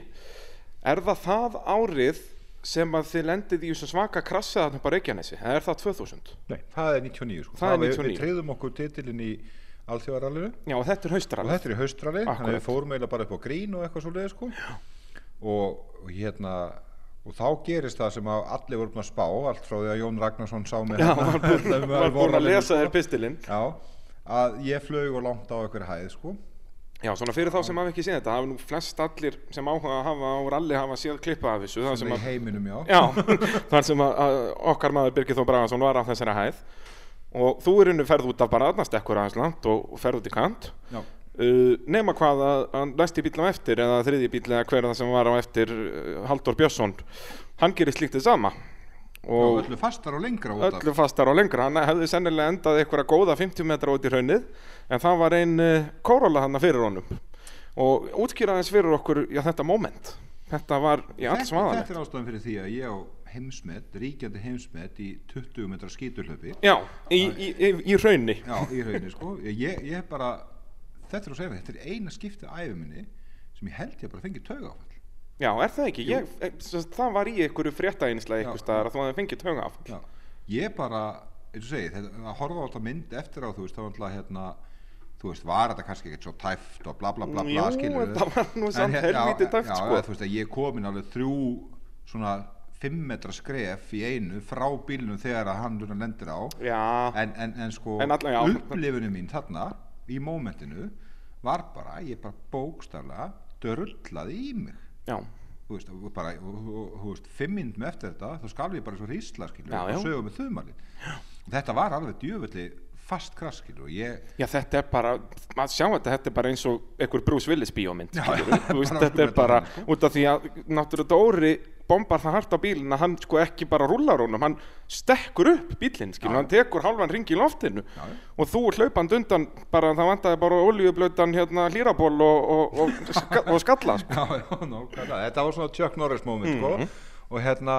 Er það það árið sem að þið lendið í þessum svaka krassið þarna á Reykjanesi? Er það 2000? Nei, það er 99 sko. Það er við- 99. Við treyðum okkur titilinn í alþjóðarallinu Já, og þetta er og haustralið. þetta er haustralli, þannig að við fórum eiginlega bara upp á grín og eitthvað svo leiði sko. Og, og hérna, og þá gerist það sem allir voru búin að spá, allt frá því að Jón Ragnarsson sá mig þarna, var búinn að lesa þér pistilinn. Að ég flög og langt á einhverju hæð sko. Já, svona fyrir þá sem hafa ekki séð þetta, hafa nú flest allir sem áhuga að hafa á ralli hafa séð klippa af þessu. sem í heiminum, já. já, (laughs) þar sem að, okkar maður Birgir Þó Bragason var á þessari hæð. Og þú er unni ferð út af bara aðnast ekkur aðeins langt og, og ferð út í kant. Já. Uh, nema hvað að, að næsti bíl á eftir eða þriði bíl eða hver það sem var á eftir uh, Halldór Björnsson. Hann gerir slíkt þið sama. Og og öllu fastar og lengra öllu fastar og lengra. Hann hefði sennilega endað eitthvað góða 50 metra út í raunnið en það var ein uh, kóróla hann fyrir honum. Og útskýraðins fyrir okkur já, þetta moment. Þetta var í alls vaðalegt þetta er ástæðan fyrir því að ég á heimsmet, ríkjandi heimsmet í 20 metra skíturhlaupi já, í, í, í, í raunni Já, í rauninni sko. Ég, ég bara, þetta er segja þetta er eina skiptið á æfi minni sem ég held ég bara fengið tauga áfall já, er það ekki, ég, eh, það var í einhverju fréttaeinslega einhver staðar að þú hefði fengið Já, ég bara, eins og segi þetta, að horfa þetta mynd eftir á þú veist, þá var alltaf hérna þú veist, var þetta kannski ekkert svo tæft og bla bla bla bla Jú, þetta var nú samt hér- helvíti já, tæpt, já, sko. Já, þú veist ég er komin alveg þrjú svona 5 metra skref í einu frá bílnum þegar að hann lendir á. Já, en, en, en sko upplifinu mín þarna í mómentinu var bara, ég bara bókstaflega drullaði í mig Já, þú veist, bara, þú veist, fimm minnum eftir þetta, þá skalf ég bara svo hrísla, já. og sögum með þumalinn. Þetta var alveg djöfulli fast krass, skilur, og ég, Já, þetta er bara, maður sjá þetta, þetta er bara eins og einhver Bruce Willis bíómynd, Já, veist, þetta er bara, sko. út af því að náttúrulega Dóri bombar það hart á bílinn að hann sko ekki bara rúlar honum, hann stekkur upp bílinn, skilur, Já. hann tekur halvan ring í loftinu Já, og þú hlaupand undan, bara það vantaði bara olíublautan hérna hlýraból og, og, og, ska, og skalla, sko. (laughs) nákvæmlega, þetta var svona Chuck Norris moment, Mhm. sko, og hérna,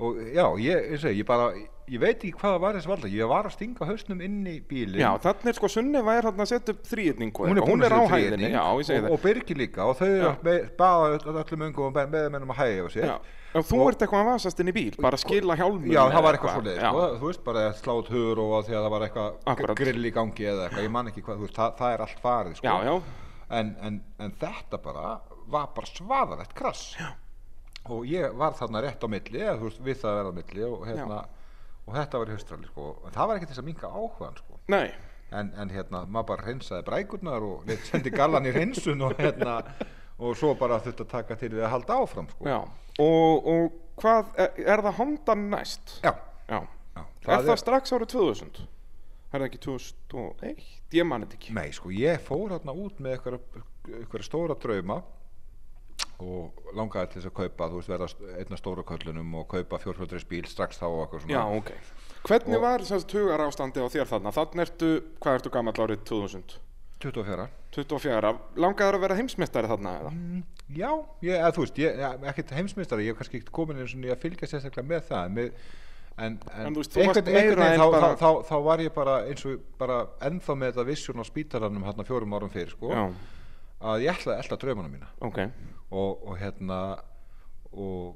og já, ég, ég segi, ég bara, ég veit ekki hvað það var þessi valda, ég var að stinga hausnum inn í bílinn. Já, þannig er sko Sunneva er hérna að setja upp þrýðningu, hún er, hún er á að hæðinni, já, og, og Birgir líka. Og þau eru með- baða öll- öllum ungum og meðmennum að hægja á sér. Ef þú Og- ert eitthvað að vasast inn í bíl, bara skila hjálmum Já, það var eitthvað já. sko, þú veist bara að slátt hugur og að því að það var eitthvað grill í gangi eða eitthvað, ég man ekki hvað, veist, það, það er allt farið, sko. Já, já, En, en, en þetta bara var bara svaðalegt krass. Já. Og ég var þarna rétt á milli, eða þú veist, við það að vera á milli og hérna, og þetta var í höstrali, sko, en það var ekki þess að minka áhugan, sko. En, en hérna, maður bara hreinsaði brækurnar og lét sendi gallan í hreinsun og hérna, og svo bara þurfti að taka til við að halda áfram, sko. Og, og hvað, er, er það Honda næst? Já. Já. Já, er það strax árið 2000? Er það ekki 2001? Ég man þetta ekki. Nei, sko, ég fór hérna út með eitthvað stóra drauma og langaði til þess að kaupa, þú veist, verða st- einn af stóra köllunum og kaupa fjórfjöldris bíl strax þá og eitthvað svona. Já, ok. Hvernig Og- var þess að tugar ástandi á þér þarna? Þannig ertu, hvað ertu gammal árið 2000? 24. 24. Langaður að vera heimsmeistari þarna eða? Já, ég, eða, þú veist, ég, ja, ekkert heimsmeistari, ég hef kannski ekkert komin eins og að fylgja sérstaklega með það, með, en, en, En veist, einhvern- veginn þá, bara- þá, þá, þá var ég bara eins og bara ennþá með þetta vissjón á spítalanum hérna fjórum árum fyrir, sko, Já, að ég ætlaði að elda draumana mína. ok. og, og hérna og,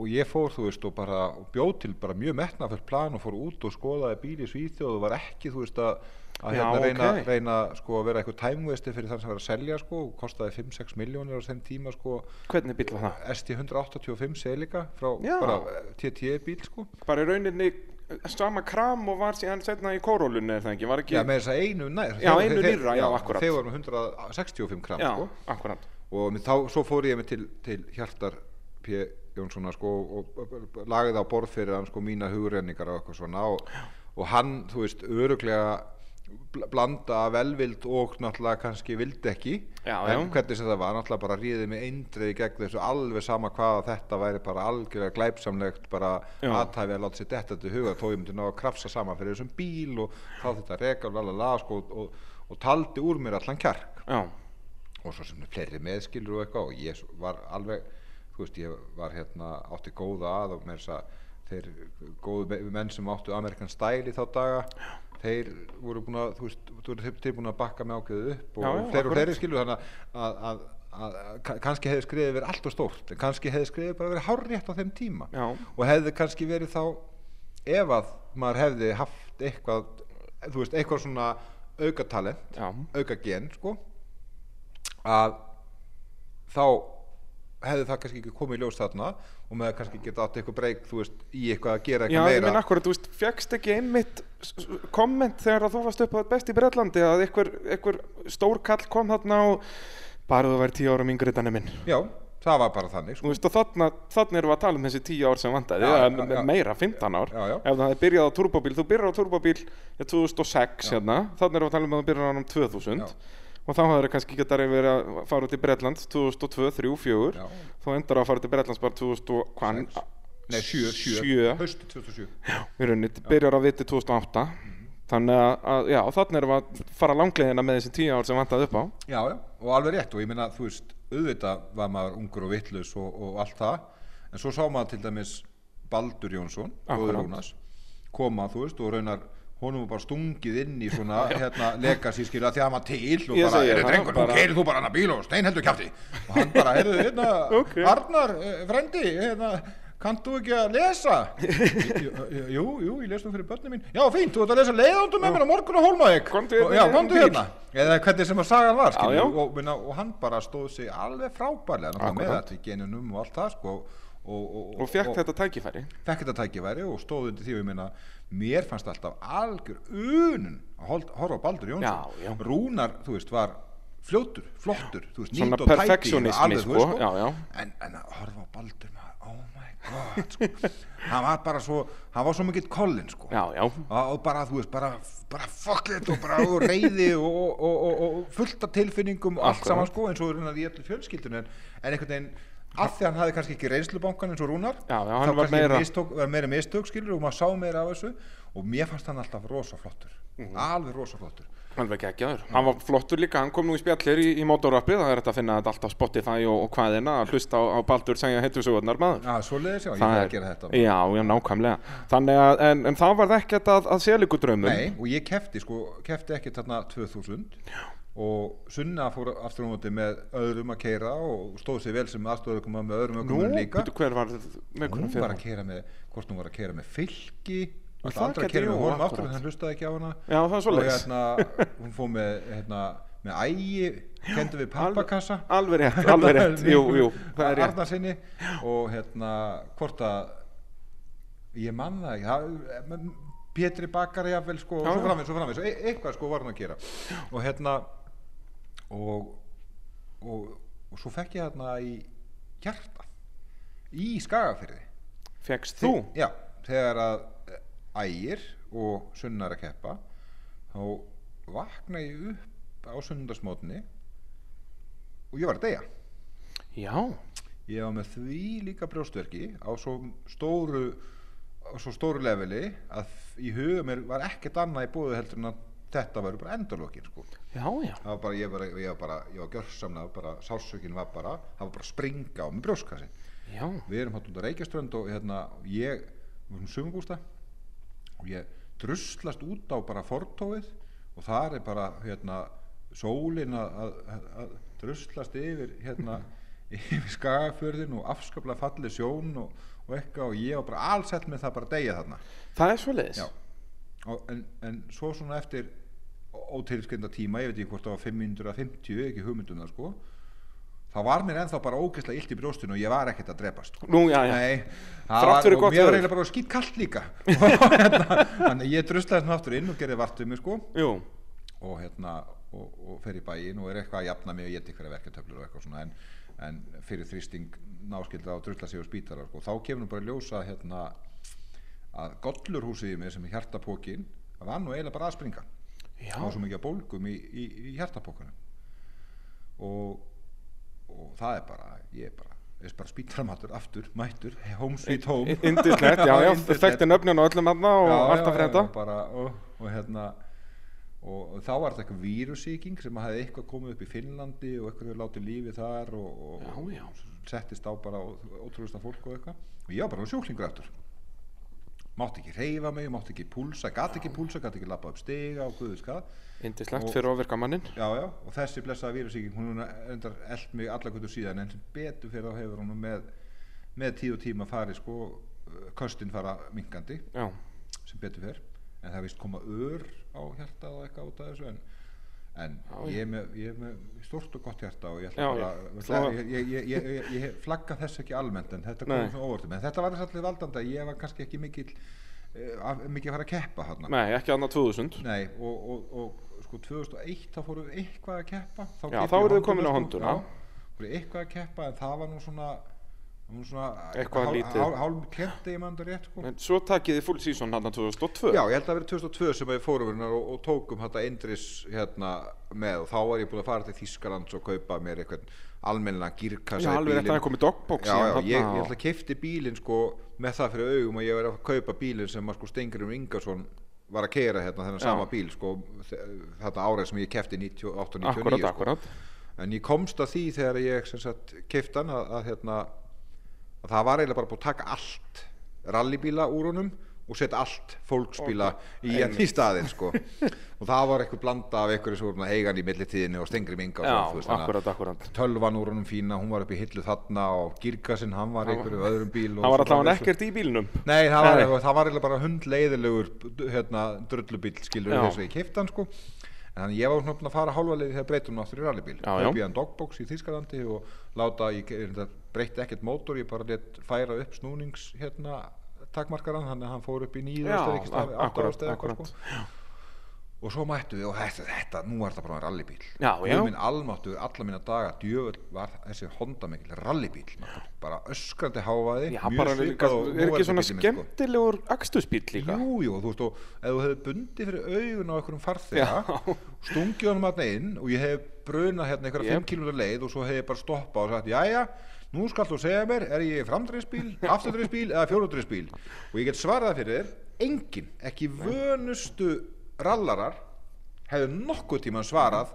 og ég fór þú veist og bara og bjóð til bara mjög metnaföld plan og fór út og skoðaði bíl í Svíþjóð og var ekki þú veist að, að Já, hérna reyna, ok. reyna sko að vera eitthvað tæmvesti fyrir þann sem var að selja sko og kostaði 5-6 miljónir á þeim tíma sko Hvernig bíl var það? ST185 Celica frá Já. bara TT bíl sko Bara í rauninni eh, sama kram og var síðan setna í kórólunni er það ekki? Var ekki? Já, með þess að einu nær Já, þeir- einu nýrra, já, akkúrat. Þeir voru 165 kram Já, sko akkurat. og með þá, svo fór ég með til, til Hjartar P. Jónssona sko, og, og, lagði á borð fyrir hann sko, mína hugrenningar og eitthvað svona og, og hann, þú veist, öruglega blanda velvild og náttúrulega kannski vildi ekki. Já, en já. hvernig sem það var, náttúrulega bara ríðið mig eindreið gegn þessu alveg sama hvað þetta væri bara algjörlega glæpsamlegt bara Já. aðtæfi að láta sér detta til huga þó ég myndi ná að krafsa saman fyrir þessum bíl og þá þetta reka lalala sko, og, og, og taldi úr mér allan kjark. Já, og svo sem fleiri meðskilur og eitthvað og ég var alveg þú veist ég var hérna átti góða að og með þess að þeir góðu me- menn sem áttu Amerikan Style í þá daga þeir voru búin að þú veist, þú voru þeir búin að bakka með ákveðu upp og Já, já, fleiri og fleiri skilur þannig að, að, að, að ka- kannski hefði skrifið verið allt og stórt kannski hefði skrifið bara verið hárrétt á þeim tíma. Já. og hefði kannski verið þá ef að maður hefði haft eitthvað þú veist, eitthvað svona aukatalent já, auka gen sko að þá hefði það kannski ekki komið í ljós þarna og með það kannski geta átt eitthvað breyk þú veist, í eitthvað að gera já, eitthvað ég meira minn akkurat, þú veist, fegst ekki einmitt komment þegar að þú varst upp á best í Bretlandi að einhver, einhver stór kall kom þarna og bara þú væri tíu ára mingri þannig minn. já, það var bara þannig Þú sko. veist, og þarna, þarna erum við að tala um þessi tíu ár sem vandaði, Já, já, já. meira, 15 ár. Já, já. Ef það hefði byrjað á turbóbíl, þú byrjar á turbóbíl í 2006 hérna, þarna erum við að tala um að þú byrjar á hann um 2000 Já. Og þá hafður kannski geta verið að fara út í Bretland 2002, 3, 4 Já. þá endar að fara til Bretlands bara 2000 og hvað? Sex. nei, sjö, sjö, Sjö. höst 2007 Í rauninni, byrjar að viti 2008 þannig að, að, já, þarna erum við að fara langleiðina með þessi tíu ár sem vandaði upp á já, já, og alveg rétt og ég meina, þú veist, auðvitað var maður ungur og vitlaus og, og allt það en svo sá maður til dæmis Baldur Jónsson, Akkúrat. Rúnars koma, þú veist, og raunar honum var bara stungið inn í svona (laughs) hérna, legacy skilja því að hann var til og bara, er það, drengur, nú keirir þú bara hann að bíl og steinheldur kjátti og hann bara, heyrðu, hérna (laughs) Ok. Arnar, eh, frendi, hérna kannt þú ekki að lesa? (laughs) Jú, jú, ég les nú fyrir börnum mín. Já, fínt, þú ert að lesa leiðandum með mér á morgun og Komdu hérna já, komdu hérna. Eða hvernig sem að sagan var, skilju já. og, minna, og hann bara stóð sig alveg frábærlega með þetta í genunum og allt það, sko og, og, og fekk þetta tækifæri fekk þetta tækifæri og stóð undir því og ég meina mér fannst alltaf algjör unun að horfa á Baldur Jónsson Já, já. Rúnar, þú veist, var fljótur, flottur þú veist, nýtt og perfectionismi, alveg, þú veist, sko, já, já. En, en að horfa á Baldur maður, oh my god sko. hann var bara svo hann var svo mikill kollin sko. Já, já, og, og bara, þú veist, bara, bara fuck it og bara og reyði og, og, og, og fullt af tilfinningum og allt saman sko, eins og reynar í öllu fjölskyldunum en, en einhvern veginn af því að hann hafði kannski ekki reynslubankan eins og Rúnar Já, já, þá var meira- mistök, var meira mistök skilur og maður sá meira af þessu og mér fannst hann alltaf rosa flottur Mhm. alveg rosa flottur alveg geggjaður. Hann var flottur líka, hann kom nú í spjallir í, í mótorrappið, það er þetta að finna þetta allt á Spotify og, og hvaðina, að hlusta á, á Baldur segja heitusögurnar maður. Já, svo leiðis já, ég Það er- að gera þetta Já, já, nákvæmlega. Þannig að, en, en það var ekkert að, að selíku draumum. Nei, og ég kefti sko, kefti ekki þarna 2000 Já. Og Sunna fór aftur á móti með öðrum að keira og stóð sér vel sem aðstofaukum með öðrum ökumum líka. hver var með hún var að keira með, hvort hún var að keira með fylki. Og alltaf aldrei að keira með honum aftur en hann hlustaði ekki á hana? Já, það svo og hérna, hún fór með hérna, með ægi kendi við pappakassa. Alveg rétt, alveg rétt, (laughs) jú, jú, það er rétt. Arnarsinni og hérna hvort að ég man það ekki Pétri Bakari jafnvel sko og Já, svo já. framvegis, svo framvegis, e eitthvað sko var hann að gera og hérna og, og, og svo fekk ég hérna í hjarta í Skagafyrði Fegst þú? já, þegar að ægir og sunnar að keppa þá vakna ég upp á sunnundasmótni og ég var að deyja. Já, ég var með því líka brjóstverki á svo stóru á svo stóru leveli að í huga mér var ekkert annað í búið heldur en að þetta var bara endurlokin sko. já, já. var bara, ég var, var bara, ég var bara, var það var bara að springa á með brjóskassi Já, við erum hátt út á Reykjaströnd og hérna, ég, við erum sumubústa og ég druslast út á bara fortóið og þar er bara hérna, sólin að, að, að druslast yfir hérna, (laughs) yfir skagafjörðin og afskaplega fallið sjón og, og eitthvað og ég var bara allsett með það bara að deyja þarna það er svo leiðis. Og, en, en svo svona eftir ótilskynda tíma, ég veit ekki hvort það var 550, ekki hugmyndum það sko þá var mér ennþá bara ógeðslega illt í brjóstinu og ég var ekkert að drepast sko. Nú, já, já. Nei, það var, og mér var eiginlega bara skýt kallt líka (laughs) Og hérna, þannig að ég druslaði svona aftur inn og gerði vart við mig sko Jú, og hérna og, og fer í bæinn og er eitthvað að jafna mig og ég eitthvað verketöflur og eitthvað svona en, en fyrir þrýsting náskildra og drusla sig á spítara sko. þá kemur nú bara ljósa hérna að gollurhúsið í mig sem er hjartapókin það var nú eiginlega bara að springa. Já, það var svo mikið að bólgum í, í, í hjartapókunum og, og það er bara ég er bara, bara spítaramatur aftur, mættur, home sweet home. indislegt, já, (laughs) já, þekkti nöfnin á öllum aðna og frétta. já, bara, og, og hérna og, og þá var þetta eitthvað vírusíking sem hafði eitthvað komið upp í Finnlandi og eitthvað hefur látið lífi þar og, og, Já, já. og settist á bara ótrúlega fólk og eitthvað. Og ég var bara sjúklingur aftur mátti ekki reyfa mig, mátti ekki púlsa gati ekki púlsa, gati ekki lappa upp stiga og guðus hvað Indislegt fyrir ofirka mannin. já, já, og þessi blessaða vírusíking hún endar eld mig alla kvöldur síðan en sem betur fyrir þá hefur hún með með tíu tíma farið sko köstin fara minkandi Já, sem betur fyrr en það vist koma ör á hjartað og eitthvað út af þessu en, en ég, er með, stort og gott hjarta og ég ætla bara ég, ég, ég, ég, ég, ég flagga þess ekki almennt en þetta kom svona óvartum en þetta var þess allir valdandi að ég var kannski ekki mikill uh, mikið að fara að keppa þarna. Nei, ekki aðna 2000. Nei, og, og, og sko 2001 þá fórum við eitthvað að keppa? Já, þá ég eruð þið komin á sko. Já, fórum eitthvað að keppa en það var nú svona Eitthvað lítið. hál- hálf kletti ég mann rétt sko svo takið þið full season hann 2002. Já, ég held að það verið 2002 sem við fórum hérna og, og tókum þetta Indris hérna með og þá var ég búin að fara til Þískalands og kaupa mér eitthvað almennilega girkassa Já, alveg að það komið dogbox þarna ég, og- ég ætla að kefti bílinn sko með það fyrir augum að ég var að kaupa bílinn sem sko Stengurinn Ingarsson var að keira hérna þennan sama bíl sko þe- þetta árið sem ég kefti 98 99 Akkurat, sko. akkurat. en ég komst að því þegar ég hann að, að hérna að það var eiginlega bara búið að taka allt rallybíla úr honum og setja allt fólksbíla í hann í staðinn sko. (laughs) Og það var eitthvað blanda af einhverju sem voru eigan í millitíðinni og stengri minga tölvan úr honum fína, hún var upp í hillu þarna og girkasinn, hann var í einhverju öðrum bíl Það var alltaf hann framvegis. ekkert í bílnum. Nei, það var, eiginlega bara hundleiðilegur hérna, drullubíl skilur þess að ég kefti hann sko. En þannig ég var svona að fara hálfa leiði þegar breytum hann aftur í rallybíl. Hann dogbox í Þískalandi og láta, ég reyndar breytti ekkert mótor ég bara let færa upp snúnings hérna takmarkaran, þannig að hann fór upp í Já, akkurat. sko. og svo mættu við og þetta, þetta nú er þetta bara rallybíl Já, já. minn almáttu alla mína daga djöfull var þessi Honda mikil rallybíl bara öskrandi hávaði Já, bara líka, er ekki svona sko. skemmtilegur akstusbíl líka? Jú, jú, þú veist, og ef þú hefði bundið fyrir augun á einhverjum farþega, stungið honum hann inn og ég hef brunað hérna einhverja Jep. 5 km leið og svo hef ég bara stoppað og sagt, jæja, nú skal þú segja mér, er ég framdreifsbíl, (laughs) afturdreifsbíl eða fjórudreifsbíl? Og ég get svarað fyrir þér, engin, ekki vönustu rallarar hefðu nokkuð tíma svarað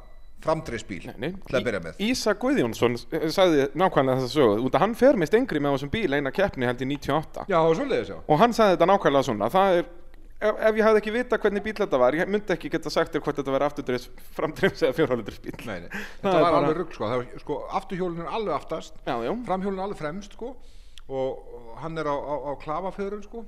framdreifsbíl til að byrja með. Ísa Guðjónsson eh, sagði nákvæmlega þessa sögu út að hann fer með stengri með þessum bíl eina keppni held í 98 Já, það var svoleiðis, já. og hann sagði þetta nákvæmlega svona það er, ef, ef ég hafði ekki vita hvernig bíl þetta var ég myndi ekki geta sagt þér hvort þetta var afturdreifs framdreifs eða fjórhaldurs bíl Nei, nei, (laughs) þetta er var bara- alveg rugg, sko, sko, afturhjólinn er alveg aftast, já, framhjólinn alveg fremst sko. Og, hann er á, á, á klafafjörun sko.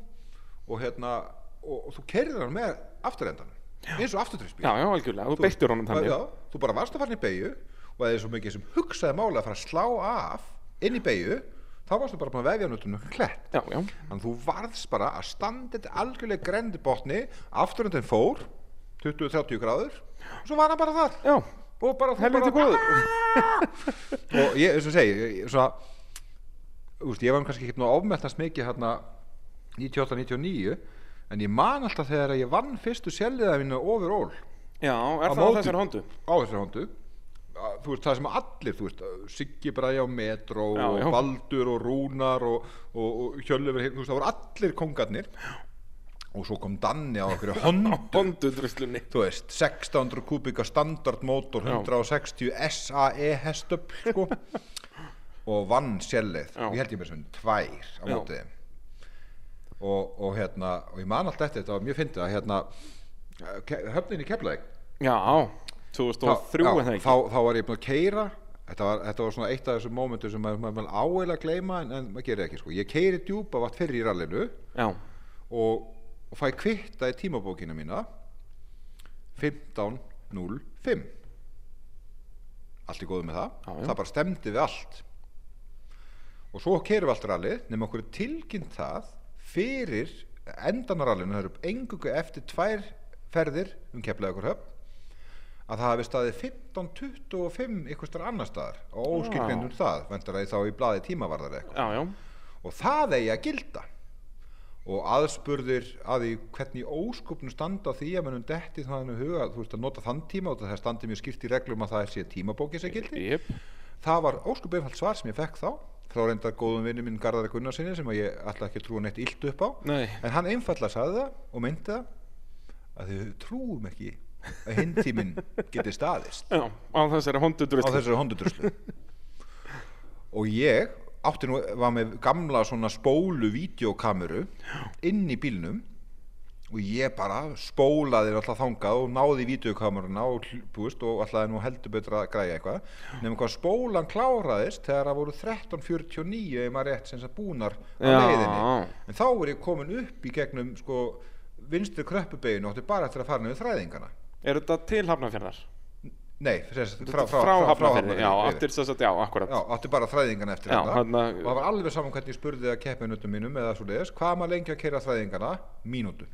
Og hérna og, og þú kerðir hann með afturendan eins og afturdrifsbíl já, já, algjörlega, þú beittir honum þannig. Já, þú bara varst að fara inn í beigju og það er svo mikið sem hugsaði máli að fara að slá af inn í beigju þá varstu bara að vefja klett. Já, já, þannig að þú varðst bara að standa þetta algjörlega grendi botni afturendin fór 20-30 gráður og svo var hann bara þar. Já, og bara þú bara (laughs) og ég, eins og segi ég, svona, úst, ég var kannski ekki nú ofmettast mikið hérna 98-99 en ég man alltaf þegar ég vann fyrstu mínu overall. Já, er Á það á móti. þessari hondu? á þessari hondu. Að, þú veist það sem allir þú veist Siggi Bræja og Metro Já, og já. Baldur og Rúnar og, og, og Hjöllever þú veist það voru allir kongarnir. Og svo kom Danni á (laughs) okkur hondu þú veist 1600 kubika standardmótor Já. 160 SAE hestöfl sko. (laughs) Og vann sjellið ég held ég með sem tvær á mótið og, og hérna og ég man alltaf eftir þetta var mjög fyndið að hérna ke- höfnin í Keflæk Já, 2003 já, eða ekki? þá, þá var ég búin að keira þetta var, þetta var svona eitt af þessum mómentum sem maður, maður áeila að gleyma en, en maður gerir ekki sko. ég keiri djúpa vatn fyrir í rallinu og, og fæ kvitta í tímabókina mína. 15.05 allt í góðu með það. Já, já. það bara stemdi við allt. Og svo keirum við allt rallið nema okkur tilkynnt það fyrir endanarallinu. Það eru engungu eftir tvær ferðir um keflaði okkur höfn að það hafi staðið 15.25 ykkur starf annar staðar og óskilgrindum það vendar að þá í blaði tímavarðar eitthvað. Já, já. Og það eigi að gilda. Og aðspurðir að því hvernig óskupnum standa því að mannum detti þannig huga þú veist að nota þann tíma og það standi mjög skýrt í reglum að það sé tímabókið sem gildi. Jep, það var óskup einfalt svar sem ég fekk þá frá reyndar góðum vinni minn Garðari Gunnarsinni sem ég ætla ekki að trúa neitt illt upp á. Nei. en hann einfallega sagði það og myndi það að þau trúum ekki að hinn tíminn geti staðist. Já, á þessari á hondudruslu þessari hondudruslu og ég átti nú var með gamla svona spólu vídeokameru inn í bílnum og ég bara spólaði alltaf þangað og náði í vídeokameruna og, búist, og alltaf nú heldur betur að græja eitthvað. Nema hvað spólan kláraðist þegar það voru 13.49 ef maður rétt sem þess að búnar á Já. leiðinni. En þá er ég komin upp í gegnum sko vinstri kröppubeginu og átti bara eftir að fara niður þræðingana Er þetta til Hafnarfjörðar? nei, frá, frá, frá, frá, Hafnarfjörði, já, aftur þess að, já, akkurat Já, átti bara þræðingana eftir Já, þetta. þarna- og það var alveg saman hvernig ég spurði að keppinutum mínum eða svo leiðis, hvað maður lengi að keira þræðingana mínútu.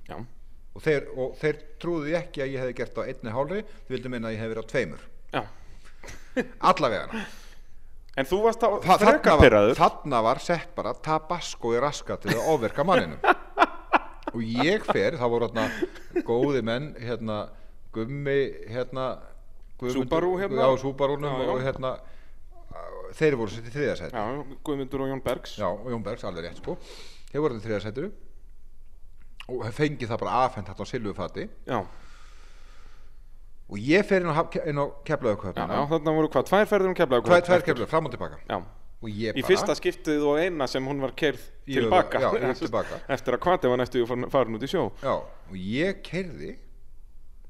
Og þeir, og þeir trúðu því ekki að ég hefði gert á einni hálfri, þau vildu minna að ég hefði verið á tveimur. Já. Allavegana, En þú varst á Þa, þarna, freka var, pyrraður þarna var sett bara tabasco í raska til að ofverka manninum (laughs) og ég fer, það voru hérna góði menn hérna gummi hérna Subaru hérna? já, Subarúnum Já, já. og hérna þeir voru sett í þriðasæti Já, Guðmundur og Jón Bergs. Já, og Jón Bergs, alveg rétt sko. Þeir voru þetta þriðasættur og fengið það bara afhent þetta á silfufati Já, og ég fer inn á, á já, keflaugköpuna já, þarna voru hvað, tvær ferður um keflaug Tvær, tvær keflaug, fram og tilbaka. Já, og ég í bara fyrsta skiptið og eina sem hún var keirð tilbaka. já, (laughs) tilbaka. Eftir að kvati var næstu farin út í sjó. Já, og ég keirði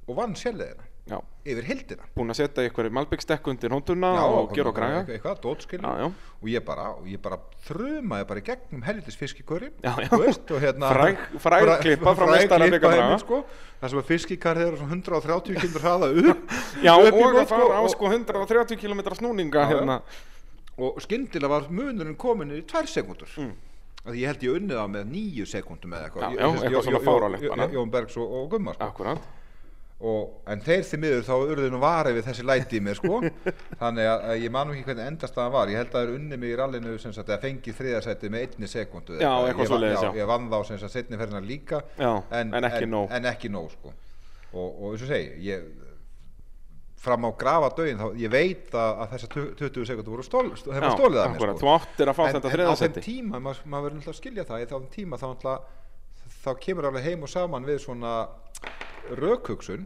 og vann sjálfleðina Já, yfir hildina búin að setja ykkur malbyggstekk undir hónduna Já, og gera og já. og ég bara, bara þrumaði bara í gegnum helvitis og hérna Fræg- fræg hérna, sko, það sem að fiskikarið eru svona 130 km hraða upp Já, upp og nótt, að fara á og- sko 130 km snúninga Já, hérna. Og skyndilega var munurinn komin í tvær sekundur mm. ég held ég unnið það með nýju sekundum eða eitthvað. Jón Bergs og, og Gumma sko. Akkurat og, en þeir því miður þá urðu nú varið við þessi læti í mér sko. (laughs) Þannig að, að ég man nú ekki hvernig endastaðan var. Ég held að það er unni mig í rallinu sem sagt að fengi þriðarsæti með einni sekundu Já, svoleiðis, já. ég vann þá sem sagt setni ferðina líka. Já, en ekki nóg. en ekki nóg sko. Og, og eins og segi ég fram á grafa dögin þá ég veit að, að þessar 20 sekundur voru stól, stól, Já, stólið að mér sko. En, en á þeim tíma, maður, maður verður náttúrulega að skilja það þá tíma þá þá kemur alveg heim og saman við svona rökhugsun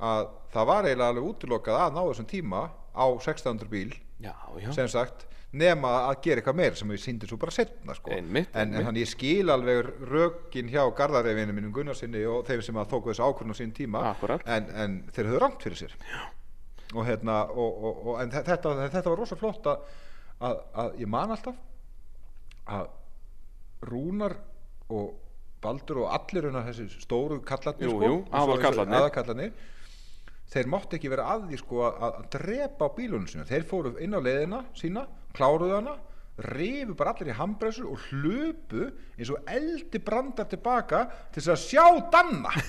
að það var eiginlega alveg útilokað að ná þessum tíma á 1600 bíl Já, já, sem sagt nema að gera eitthvað meir sem ég síndi svo bara setna sko. Einmitt, en, en þannig ég skil alveg rökin hjá gardarefinu mínum Gunnarsinni og þeim sem að tóku þessu ákvörðun á sín tíma. En, en þeir höfðu rangt fyrir sér. Og hérna og, og, og, en þe- þetta, þetta var rosa flott að, að, að ég man alltaf að Rúnar og Baldur og allir unna þessi stóru kallarnir sko, aðalkallarnir. þeir mátt ekki vera að því sko að, að drepa bílunum sína þeir fóru inn á leiðina sína kláruðu hana rifu bara allir í handbremsu og hlupu eins og eldi brandar tilbaka til þess að sjá Danna. (laughs)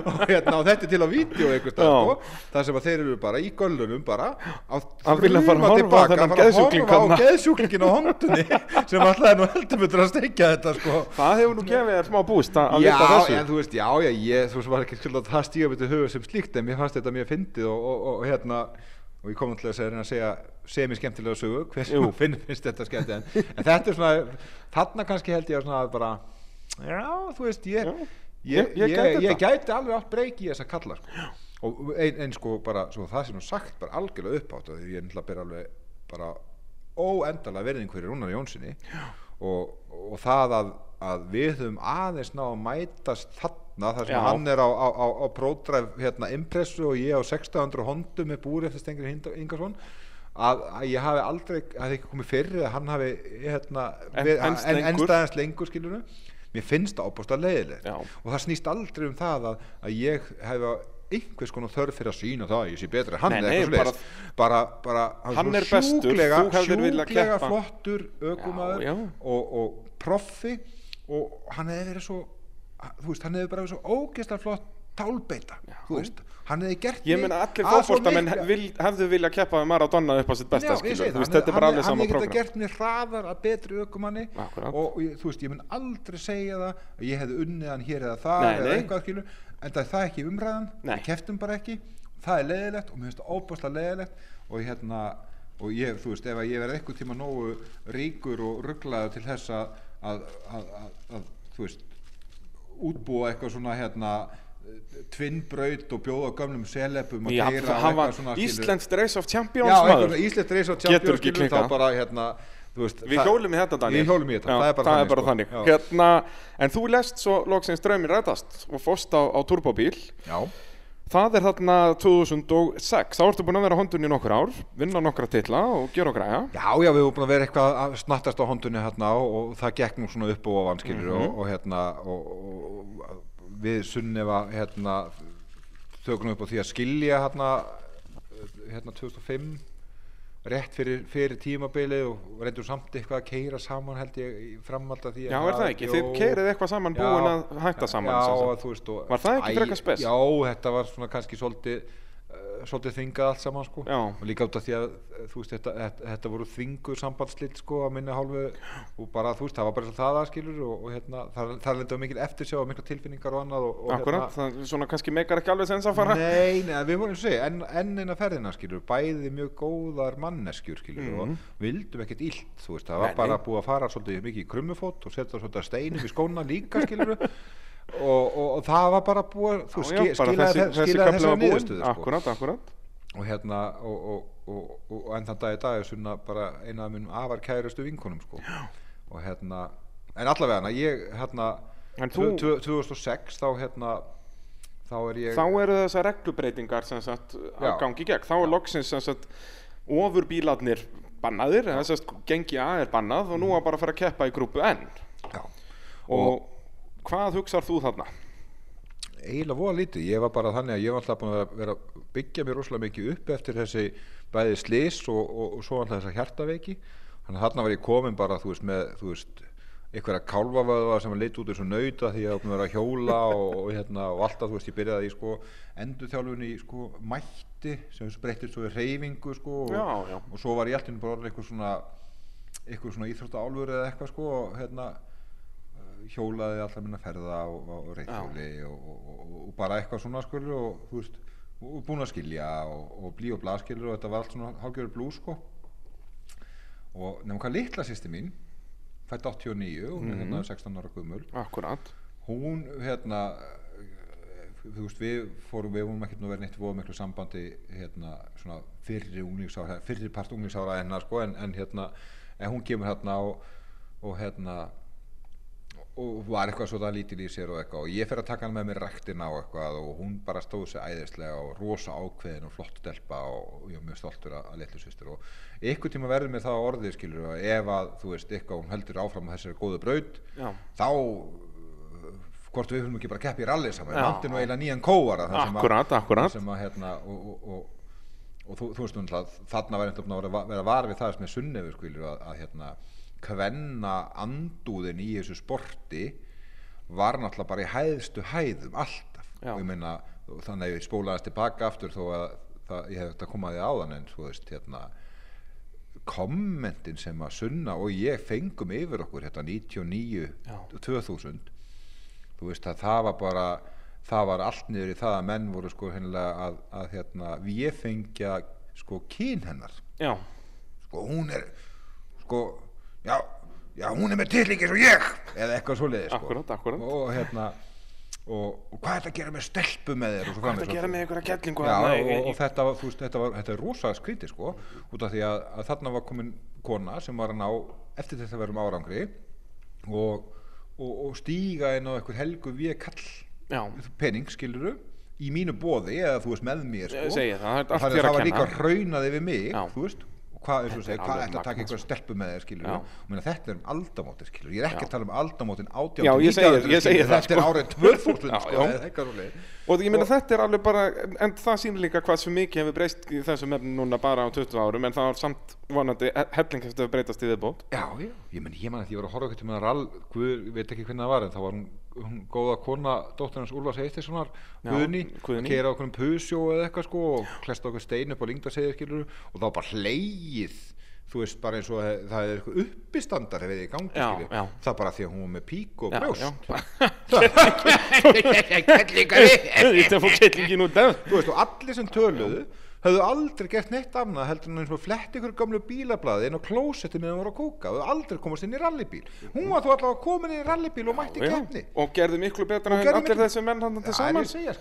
Og, hérna, og þetta er til á vídeo Já. sko, þar sem að þeir eru bara í göllunum bara að Að að á tilbaka, þennan fara að horfa á geðsjúklingin á hondunni (laughs) sem alltaf er nú heldur betur að steikja þetta sko. Það hefur nú gefið þér smá búst að að já, vita þessu. en þú veist, já, já, ég, þú veist, var ekki skil að það stíga mitt í huga sem slíkt, en mér fannst þetta mjög fyndið og, og, og hérna, og ég kom til að að segja semi skemmtilega sögu, hver sem Jú. finn, finnst þetta skemmt, en, þetta er svona, þarna kannski held ég að svona bara, já, þú veist, ég, Já, ég, ég- ég ég, gæti ég, þetta. gæti alveg átt breyki í þessa kalla, sko. og ein, ein sko bara, svo það sem nú sagt bara algjörlega uppátt, því ég náttúrulega ber alveg bara óendalega verðing fyrir Rúnar Jónssoni og, og það að, að við höfum aðeins ná að mætast þarna þar sem Já. hann er á, á, á, á pródræf hérna, impressu og ég á 1600 hondum með búri eftir Stengri Ingarsson að, að ég hafi aldrei að það ekki komið fyrir að hann hafi hérna, En- við- enst en, lengur. skilur mér finnst það ábúst að leiðilegt og það snýst aldrei um það að, að ég hefa einhvers konar þörf fyrir að sína það að ég sé betri en hann Nei, nei, eitthvað svoleiðis. bara, bara, Hann er bestur, sjúklega, viljað sjúklega flottur já. og, og proffi og hann hefði verið svo þú veist, hann hefði bara svo ógeðslega flott tálbeita, þú veist. Hann hefði gert Ég mig meina allir miklu- vil, hefðu vilja keppa við Maradona upp á sitt besta Já, ég skilur, segi þú það, veist, þetta er bara alveg hann sama hefði program gert mér hraðar að betri ökumanni Akkúrat. og, og ég- þú veist, ég mun aldrei segja það að ég hefði unnið hann hér eða þar Nei, eða nei. eitthvað skilur en það er það ekki umræðan, Nei. við keftum bara ekki. Það er leiðilegt og mér finnst það óbúslega leiðilegt og hérna og ég, þú veist, ef að ég verði eitthvað tíma nógu ríkur og rugglaður til þess að, að, að, að, að þú veist útbúa eitthvað svona hérna tvinnbraut og bjóða gömlum á hann var eitthvað svona, skilur. Íslenskt Race of Champions Já, Íslands Race of Champions skilur, þá bara hérna veist, Við hjólum í þetta, Daniel í þetta, Já, það er bara þannig, sko. þannig. Hérna, En þú lest svo loksins draumir rætast og fórst á, á turbóbíl Já, Það er þarna 2006 Þá ertu búin að vera á hondunni nokkur ár Vinna nokkra titla og gera og græja já, já, við höfum búin að vera eitthvað að snattast á hondunni hérna og, og það gekk nú svona upp og ofan skilur Mhm. og, og hérna og, og, við Sunnefa hérna þögnum upp á því að skilja hérna hérna 2005 rétt fyrir, fyrir tímabilið og reyndum samt eitthvað að keira saman held ég af því að Já, er það ekki? Þið keirið eitthvað saman Já. búin að hætta saman já, þú veist og, Var það ekki frekar spes? Já, þetta var svona kannski svolítið svolítið þvingað allt saman sko. Já. og líka út af því að uh, þú veist, þetta, þetta, þetta voru þvinguð sambandslitt sko að minni hálfu. Og bara þú veist, það var bara það aðskilur og, og hérna, það, það lendið mikil eftirsjá og mikla tilfinningar og annað og, og Akkurat, það er svona kannski meikar ekki alveg sens að fara. Nei, nei, við vorum að segja, enn en eina ferðina skilur, bæði mjög góðar manneskjur skilur og vildum ekkert illt, þú veist, það var Nei, bara nei. búið að fara svolítið mikið í krummufót og setja svolítið steinum í skóna líka skilur og, og, og það var bara búið, þú skilaði, þessari var búinn. niðurstöðu sko. Akkurat, akkurat og hérna og, og, og, og, og enn þann dag í dag er sunna bara eina af mínum afar kærustu vinkonum sko. og hérna en allavega hana, ég hérna En tvö- þú- tvö- 2006 þá hérna þá er ég Þá eru þessar reglubreitingar sem sagt að gangi gegn. Þá er loksins sagt ofurbílarnir bannaðir þess að gengi A er bannað og nú að bara fara að keppa í grúpu N. Já, og hvað hugsar þú þarna? eiginlega voða lítið, ég var bara þannig að ég var alltaf búin að vera, vera að byggja mér rosalega mikið upp eftir þessi bæði slis og, og, og svo alltaf þessa hjartaveiki þannig að þarna var ég komin bara þú veist með þú veist einhverja kálfavöða sem leit út eins og nauta því að það var að hjóla og, og, hérna, og alltaf, þú veist, ég byrjaði í sko, endurþjálfun í sko, mætti sem breyttist svo í reyfingu sko, og, Já, já. og svo var ég alltaf bara eitthvað svona eitthvað svona íþrótta álfur eða eitthvað sko, og hérna hjólaði alltaf minna ferða og, og reyðhjóli og, og, og, og bara eitthvað svona skulur og þú veist og búin að skilja og, og blí og blaskilur og þetta var allt svona hálfgjörður blú sko. Og nefnum hvað litla sýsti mín fætt 89 og hún er hérna 16 ára gummul Akkurat hún hérna eh, þú veist við fórum við vorum ekkert nú verið neitt voru miklu sambandi hérna svona fyrri unglingsára fyrri part unglingsára hennar sko en, en hérna en hún kemur hérna og, og hérna og var eitthvað svona lítil í sér og eitthvað og ég fer að taka hann með mér rektina og eitthvað og hún bara stóð sér æðislega og rosa ákveðin og flott delpa og ég er mjög stoltur að, að litlu sýstur og ykkur tíma verður mér það orðið skilur að ef að þú veist eitthvað hún heldur áfram á þessari góðu braut Já. þá uh, hvort við höfum ekki bara keppi í rally saman Já. náttúrulega nú eiginlega nýjan kóara Akkurat, akkurat. sem að hérna og, og, og, og þú, þú veist náttúrulega þarna var eitthvað að vera, vera var við það sem er sunnefur skilur að, að hérna kvenna andúðin í þessu sporti var náttúrulega bara í hæðstu hæðum alltaf. Og meina og þannig að ég spólaðist tilbaka aftur þó að það, ég hef þetta komaði áðan en þú veist hérna kommentin sem að sunna og ég fengum yfir okkur hérna 99 Já. 2000 þú veist að það var bara það var allt niður í það að menn voru sko hennilega að, að hérna við fengja sko kyn hennar. Já, sko hún er sko já, já hún er með tillingi eins og ég eða eitthvað svoleiði sko Akkúrat, akkúrat. og hérna og, og hvað er þetta að gera með stelpu með þér og svo hvað er framvegis að gera með einhverja í- og, í- og þetta, var, þú veist, þetta, var, þetta er rosa skrítið sko, út af því að, að þarna var komin kona sem var að ná eftir þetta verðum árangri og, og, og stíga inn á eitthvað helgu við kall Já, pening skiluru í mínu bóði eða þú veist með mér sko. Það, það er Og það var líka raunaði við mig Já. þú veist og hvað, og Þetta er ætti að taka magnað, einhver stelpu með þér skilur og meina, þetta er um aldamótin skilur ég er ekki Já. að tala um aldamótin 18 Já, ég segi- ég segi það, þetta er sko. árið 2000 (laughs) Já, sko, og ég meina þetta er alveg bara en það sýnir líka hvað svo mikið hefur breyst í þessum efnum núna bara á 20 árum en það var samt vonandi helling eftir að breytast í viðbót. Já, já, ég menn, ég man að ég var að horfa eitthvað til með rall, Guð, ég veit ekki hvernig það var en það var hún góða kona dóttir hans Úlfars Eistissonar, Já, Guðni keira okkur pusjó eða eitthvað sko og klesta okkur stein upp á lingdarsegið skilur og það var bara hleyið þú veist bara eins og það það er eitthvað uppistandar hefur þið í gangi Já, já. það bara því að hún var með pík og brjóst. kettlingin út af þú veist og allir sem töluðu höfðu aldrei gert neitt annað heldur en eins og flett ykkur gamlu bílablaði inn á klósetti meðan hún var að kúka. Höfðu aldrei komast inn í rallybíl. Hún var þú allavega komin inn í rallybíl og mætti keppni. Og gerði miklu betra en allir miklu- þessi menn hann til saman. að segja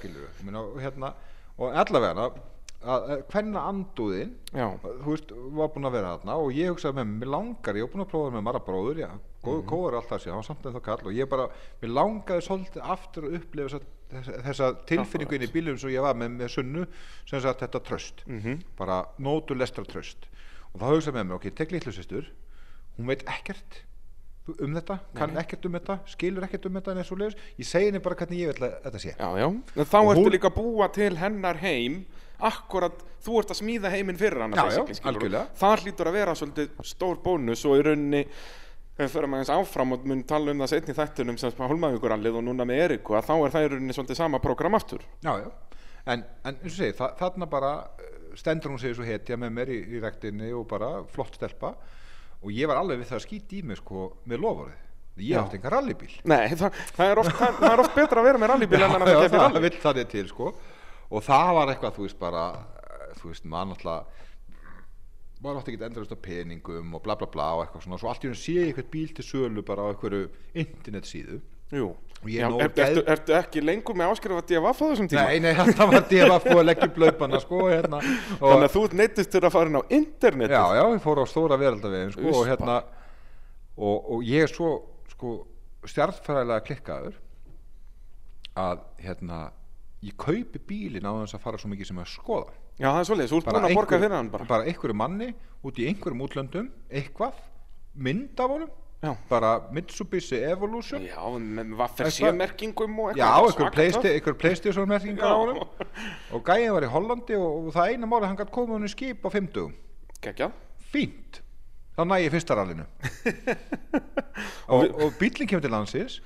og, hérna, og allavega að þú veist, var búin að vera þarna og ég hugsaði með mér, langar, ég var búin að prófa með marra bróður, já, góð, Mhm. góður alltaf sér, hann var samt en þá kall og ég bara mér langaði svolítið aftur að upplifa þessa, þessa, þessa tilfinningu inn í bílum svo ég var með, með sunnu, sem sagt þetta tröst, Mhm. bara nótulestra tröst og þá hugsaði með mér, ok, tek litlu sýstur hún veit ekkert um þetta, kann ekkert um þetta skilur ekkert um þetta en og leiðis ég segi henni bara hvernig ég vil að þetta sé. Já, já, en þá Og ertu hún- líka búa til hennar heim akkurat, þú ert að smíða heiminn fyrir hana Já, já, algjörlega. það hlýtur að vera svolítið stór bónus og í rauninni við förum aðeins áfram og mun tala um það setni þættunum sem hólmavíkurallið og núna með Eriku að þá er það í rauninni svolítið sama program aftur. Já, já. En, en eins og segi, þa þarna bara eh, stendur hún sig svo hetja með mér í, í rektinni og bara flott stelpa. Og ég var alveg við það að skýta í mig sko með lofórið ég Já. átti enga rallybíl. Nei, það, það, er oft, það, það er oft betra að vera með rallybíl en að það kemur það rally vill það er til sko. Og það var eitthvað, þú veist, bara eh, þú veist, maður náttúrulega maður átti ekki endurist á peningum og bla bla bla og eitthvað svona, svo allt í hún sé ég eitthvað bíl til sölu bara á einhverju internetsíðu. Jú, Og ég já, er er, geð- ertu, ertu ekki lengur með áskrifa DFF á þessum tíma? Nei, nei, þetta var DFF og að leggja upp laupana sko, hérna. (laughs) Og, Þannig að þú neittist til að fara inn á internetið? Já, já, ég fór á stóra veraldavegin sko, og Uspa. hérna og, og ég er svo sko, stjartfæræðilega klikkaður að hérna ég kaupi bílinn á þess að fara svo mikið sem að skoða Já, það er svolítið, þú ert búin að borga fyrir hann bara. bara einhverju manni út í einhverjum útlöndum eitthvað, mynd af honum Já. bara Mitsubishi Evolution. Já, með C-merkingum og Já, eitthvað einhver, svaka playsta töff. einhver Playstation merkingar Já. á honum. Og gæðin var í Hollandi og, og það eina máli hann gætt komið hann í skip á fimmtugum Geggjað. Fínt. Þá næ ég fyrsta rallinu. (laughs) Og, og bílinn kemur til landsins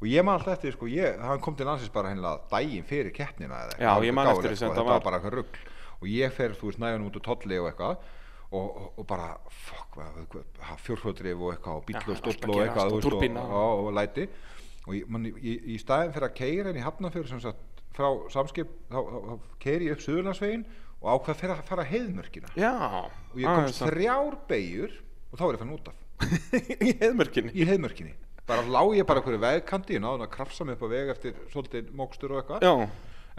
og ég man alltaf eftir, sko, ég, hann kom til landsins bara hennilega daginn fyrir keppnina eða Já, eitthvað, ég man eftir þessu, sko, þetta þetta var bara eitthvað rugg og ég fer, þú veist, næjan út úr tolli og eitthvað og, og, og bara, fuck, fjórflótrif og eitthvað og bíl Já, og eitthvað og og, læti. Og ég, man, í, í staðin fyrir að keira inn í Hafnarfjörð sem sagt frá samskip þá, þá, þá keiri ég upp Suðurlandsvegin og ákvað fyrir að fara heiðmörkina. Já, og ég komst þrjár beigur og þá var ég fann út af. (laughs) Í heiðmörkinni? Í heiðmörkinni. Bara lá ég bara okkur vegkanti ég náði að krafsa mig upp á veg eftir svolítið mókstur og eitthvað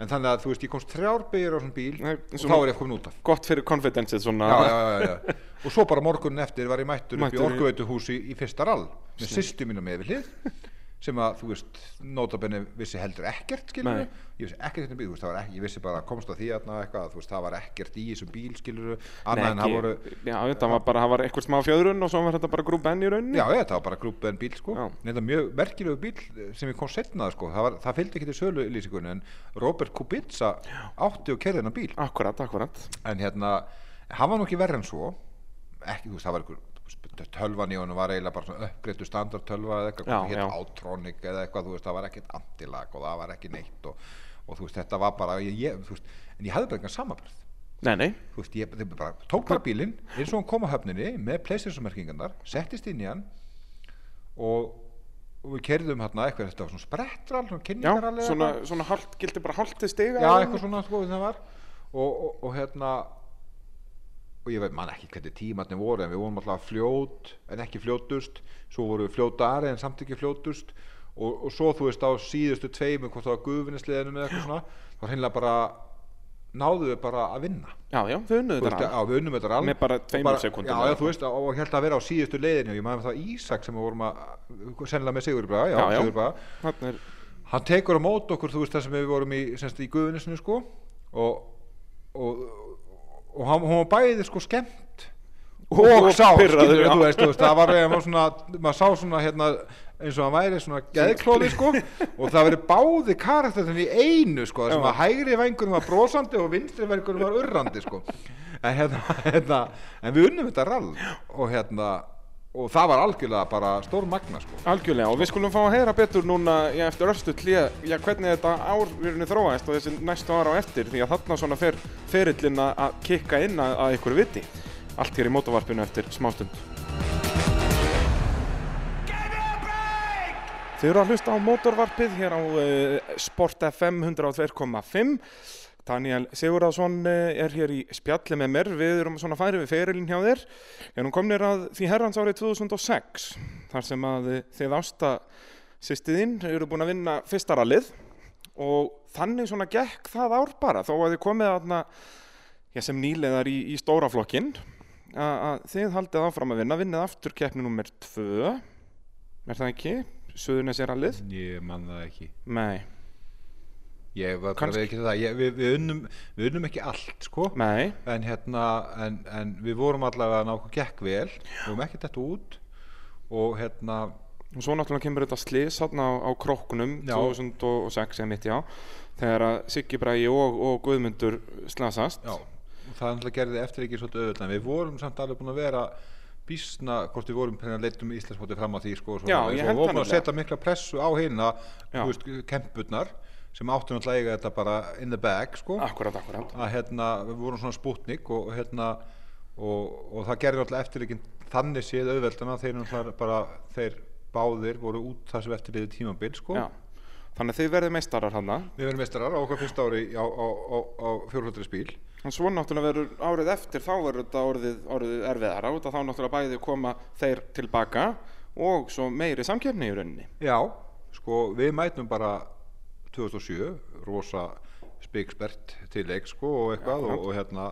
en þannig að þú veist ég komst þrjár beigur á svona bíl Nei, og þá var ég komin út af. gott fyrir confidence svona. Já, já, já, já. og svo bara morgunin eftir var ég mættur upp Mættur í í- orkuveituhúsi í fyrsta rall með sýstu mínu með við hlið sem að þú veist notabenni vissi heldur ekkert skilur ég vissi ekkert hérna bíl veist, það ekki, ég vissi bara að komst að því að eitthvað, veist, það var ekkert í þessum bíl skilur annað en það voru Já, þetta var bara, það var eitthvað smá fjöðrun og svo var þetta bara grúp enn í rauninni. Já, þetta var bara grúpben bíl sko. Já. Þetta mjög merkilegu bíl sem ég kom setnað sko. Það, var, það fylgdi ekki til sölu lýsingunni en Robert Kubica átti og kerði hennar bíl. Akkurat, akkurat. En hérna, hann var nú ekki verri en svo. Ekki, þú veist, það var einhver tölvan í honum var eiginlega bara svona uppgreittu standard tölva eða eitthvað, hétt já. Autronic eða eitthvað, þú veist, það var ekkert antilag og það var ekki neitt og, og þú veist, þetta var bara ég, ég, þú veist, en ég hafði bara engan samabröð Nei, nei, þú veist, ég, bara tók bara bílinn eins og hann kom á höfninni með playstation-merkingarnar settist inn í hann og, og við kerðum hérna eitthvað, þetta var svona sprettrall, svona já, kynningarall eða svona, svona hálft, gildi bara hálft til stiga já, eitthvað? svona sko það var. Og, og, og hérna og ég veit man ekki hvernig tímatni voru en við vorum alltaf fljót en ekki fljótust. Svo voru við fljótari en samt ekki fljótust. Og, og svo þú veist á síðustu tveimur hvort það var guðvinnisliðinu með eitthvað svona þá hreinlega bara náðu við bara að vinna. Já, já, þau veist, þetta já, við unnum þetta rall Með bara tveimur sekúndum já, eða já, þú veist, og, held að vera á síðustu leiðinu ég maður það Ísak sem við vorum að sennilega með Sigurbraga, já, Já, já. Sigurbraga. Þarna er, hann tekur á mót okkur, þú veist, það sem við vorum í, semst, í sko. Og, og, og hann, hún var bæði, sko, skemmt og, Og sá, skilur, þú veist, þú veist, það var, var svona, maður sá svona, hérna, eins og hann væri svona geðklóði, sko, og það verið báði karakterin í einu, sko, sem að hægri vængurum var brosandi og vinstri vængurum var urrandi, sko, en hérna, hérna, en við unnum þetta rall. Og hérna, og það var algjörlega bara stór magna, sko. algjörlega og við skulum fá að heyra betur núna já, eftir örstu hlið, já, hvernig þetta árvirunni þróaðist og þessi næstu ára á eftir því að þarna svona fer ferillin að kikka inn að, að ykkur viti. Allt hér í mótavarpinu eftir smástund. Þið eru að hlusta á mótorvarpið hér á uh, Sport FM 102.5 Daniel Sigurðarsson uh, er hér í spjalli með mér við erum svona færið við ferilin hjá þér en hún komnir að því herrans árið 2006 þar sem að uh, þið ásta sýstiðinn eru búin að vinna fyrsta rallið og þannig svona gekk það ár bara þó að þið komið aðna sem nýleðar í, í stóra flokkin að þið haldið áfram að vinna vinnið aftur keppni nummer 2 er það ekki? Suðurnessi rallið? Ég man það ekki. Nei, Ég var bara við ekki það, ég, við, við, unnum, við unnum ekki allt sko. En hérna, en, en við vorum allavega að nákvæm gekk vel, við vorum ekki þetta út. Og hérna, og svo náttúrulega kemur þetta slis á, á Já. 2006 eða mitt já. Þegar að Siggi Bræi og, og Guðmundur slasast. Já, og það náttúrulega gerði eftir ekki svolítið auðvitað, við vorum samt alveg búin að vera bísna, hvort við vorum hérna leitum Íslandsmóti fram á því sko, Já, svona, ég og vorum að setja mikla pressu á hérna, Já. kempurnar sem áttu náttúrulega að eiga þetta bara in the bag sko. Akkurat, akkurat að hérna, við vorum svona spútnik og hérna og, og það gerði náttúrulega eftirleikin þannig séð auðveldana þeir náttúrulega bara þeir báðir voru út það sem eftirleiði tímabil sko. þannig að þið verðið meistarar hana við verðum meistarar á okkar fyrsta ári á, á, á, á fjórhaldri spíl. En svo náttúrulega verður árið eftir þá verður þetta orðið, orðið erfiðara að þá náttúrulega bæði koma þeir tilbaka og svo meiri samkefni í rauninni. Já, sko við mætum bara 2007 rosa spikspert til leik sko og eitthvað Já, og, og hérna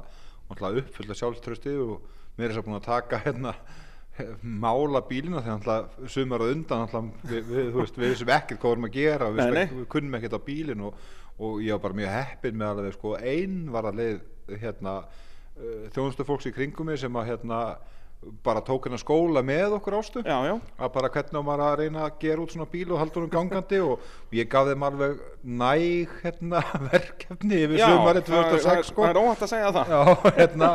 uppfylla sjálfströsti og mér er þess að búin að taka hérna mála bílina þegar sumar og undan náttúrulega við, við, veist, við vissum ekkert hvað vorum að gera við, Nei, nei. við kunnum ekkert á bílin og, og ég var bara mjög heppin með alveg sko einn var að leið hérna uh, þjónustu fólks í kringum mig sem að hérna bara tók hennar skóla með okkur ástu. Já, já, að bara hvernig maður að reyna að gera út svona bíl og halda honum gangandi og ég gaf þeim alveg næg hérna, (laughs) verkefni yfir sumari það, það, 2006 sko. það er óhætt að segja það. Já, hérna,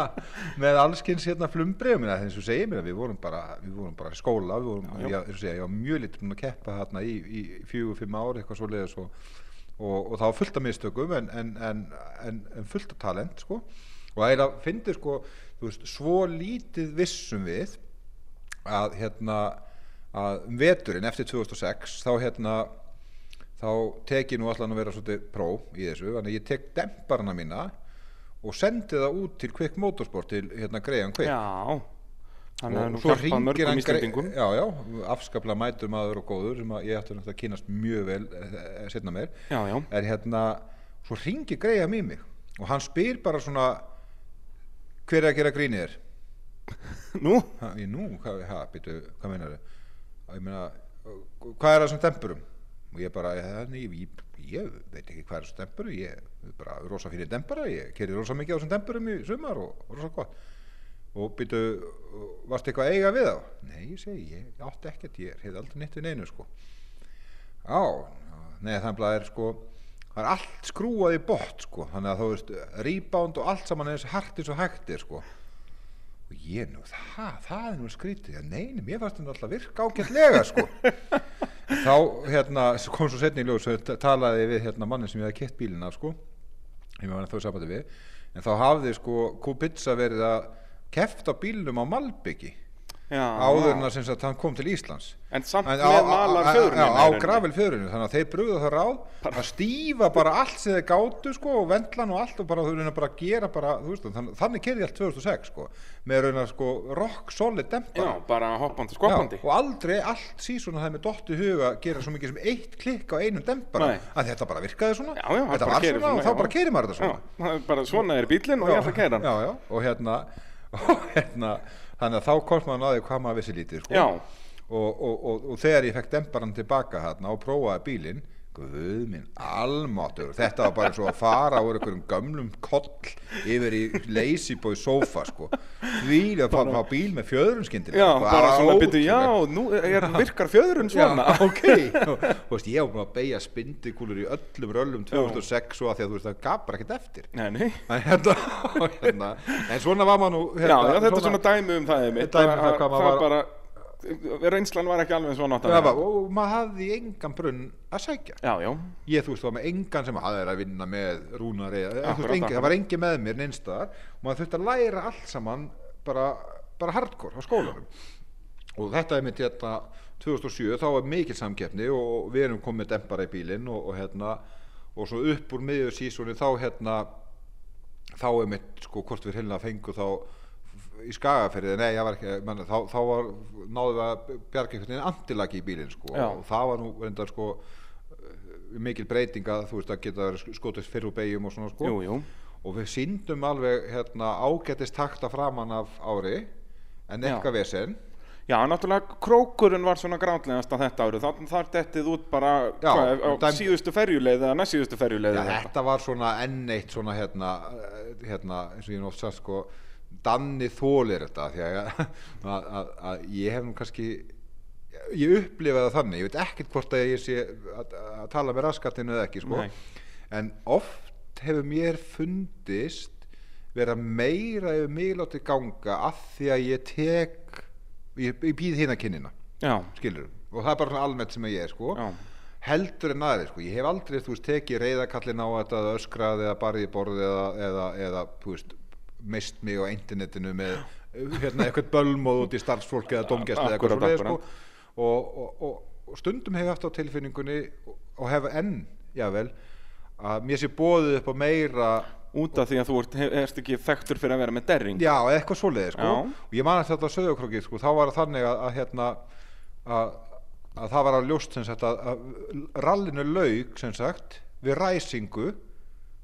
með allskins hérna flumbrið, þess að segja mér við vorum bara, við vorum bara í skóla, við vorum, ég, segja, ég var mjög lítið búin að keppa hérna í, í fjögur, fimm ár, eitthvað svo leiðis og, og, og það var fullt af mistökum en, en, en, en, en fullt af talent, sko, og það er að fyndi, sko, veist, svo lítið vissum við að, hérna, að um veturinn eftir 2006, þá hérna, þá tek ég nú allan að vera svolítið pró í þessu, þannig að ég tek demparana mína og sendi það út til Quick Motorsport til hérna Graham Quick. Já, þannig að nú hjálpað mörgum Gre- já, já, afskaplega mætur maður og góður sem ég ætti að kynast mjög vel e, setna meir. Já, já, er hérna, svo ringir Graham í mig og hann spyr bara svona hver er að gera grínið þér? (laughs) Nú, ha, ég, nú, hvað, ha, býtu, hvað meinar þau? Ég meina, hvað er það sem tempurum og ég bara, ég, ég, ég veit ekki hvað er það sem tempurum ég er bara rosa fyrir dempara ég kerði rosa mikið á þessum tempurum í sumar og rosa gott. Og býtu, varstu eitthvað að eiga við þá? Nei, ég segi, ég átti ekkert. Ég hefði aldrei nýtt við neinu sko. Á, nei þannig að það er sko það er allt skrúað í bótt sko. Þannig að þú veist, rebound og allt saman er eins hart eins og hægt er sko. Og ég nú, það, það er nú skrítið. Neini, mér fannst þetta alltaf virka ágætlega sko. Þá hérna, kom svo setni í ljós og talaði við hérna mannin sem ég hefði kett bílina sko. Ég með hann þó sambandi við. En þá hafði sko Kubica verið að keft á bílnum á Malbyggi áður en að hann kom til Íslands. En samt En með malar fjöðrunum á, á rauninni. gravel fjöðrunum þannig að þeir brugðu það ráð að stífa bara allt sem þeir gátu sko, og vendlan og allt og bara, bara að gera bara, veist, þannig, þannig kerði allt 2006 sko, með reyna sko rock solid skoppandi og aldrei allt síðan að það er með dottu huga að gera svo mikið sem eitt klikk á einum dempara að þetta bara virkaði svona. Já, já, þetta var svona, og þá bara keirir maður þetta svona. (laughs) Bara svona er bílinn og ég ætla að já, og hérna, (laughs) og hérna þannig að þá komst maður að því hvað maður vissi lítið sko. Og, og, og, og þegar ég fekk demparan tilbaka hérna og prófaði bílinn guð minn, almáttur þetta var bara og að fara úr einhverjum gömlum koll yfir í boy sofa sko. Því að fá, fá bíl með fjöðrun skyndilega. Já, sko, bara svona byrju, já, nú er, virkar fjöðrun svona. Já, ok. (laughs) Þú veist, ég var búin að beigja spindikúlur í öllum röllum 2006 og að því að þú veist það gaf bara ekkert eftir. Nei, nei. Hérna, hérna, en svona var maður nú hérna, já, þetta er svona dæmi um það Dæmi um það að- hvað það maður bara reynslan var ekki alveg nátt Já, og, maður hafði engan brunn að sækja. Já, já, ég þú veist var með engan sem hafði að vinna með rúnari, það var engin með mér neinstaðar og maður þurfti að læra allt saman bara, bara hardcore á skólanum. Og þetta er mitt hérna 2007 þá var mikil samkeppni og við erum komið dempara í bílinn og, og hérna og svo upp úr miður sísóni þá hérna þá er mitt sko hvort við hérna fengu þá í skagaferði, nei, ekki menn, þá, þá var, náðum við að bjarga einhvern veginn antilagi í bílinn sko. Og það var nú reyndar sko mikil breyting að þú veist að geta skotist fyrir úr beigjum og svona sko. Jú, jú. Og við síndum alveg hérna ágættist takta framan af ári en eitthvað vesen. Já, náttúrulega krókurinn var svona grátlegast að þetta árið, þá þar dettið út bara Já, hvað, á dæm- síðustu ferjuleið eða næst síðustu ferjuleið Já, þetta var svona enn eitt svona hérna, eh, hérna eins og ég er oft sagt sko Danni þólir þetta því að, (laughs) að, að, að ég hef kannski ég upplifaði það þannig, ég veit ekkert hvort að ég sé að, að tala með raskatinu eða ekki sko, en oft hefur mér fundist vera meira yfir mig látið ganga að því að ég tek ég, ég býð kynnina Já, skilur, og það er bara svona almennt sem ég er sko. Heldur en aðri sko. ég hef aldrei þú veist, tekið reyðakallin á þetta öskrað eða barið í borð eða, eða, eða þú veist, mist mig á internetinu með hérna, eitthvað bölmóð út í starfsfólk eða domgæsli eða eitthvað svoleiðis, sko. og, og, og, stundum hef ég haft á tilfinningunni og, og hef enn, jável að mér sé bóðið upp á meira út af því að þú ert, erst ekki þekktur fyrir að vera með derring. Já, eitthvað svoleiði sko. Og ég man að þetta á sögurkróki sko, þá var það þannig að, að hérna að, að það var að ljóst sagt að, að rallinu laug sagt við ræsingu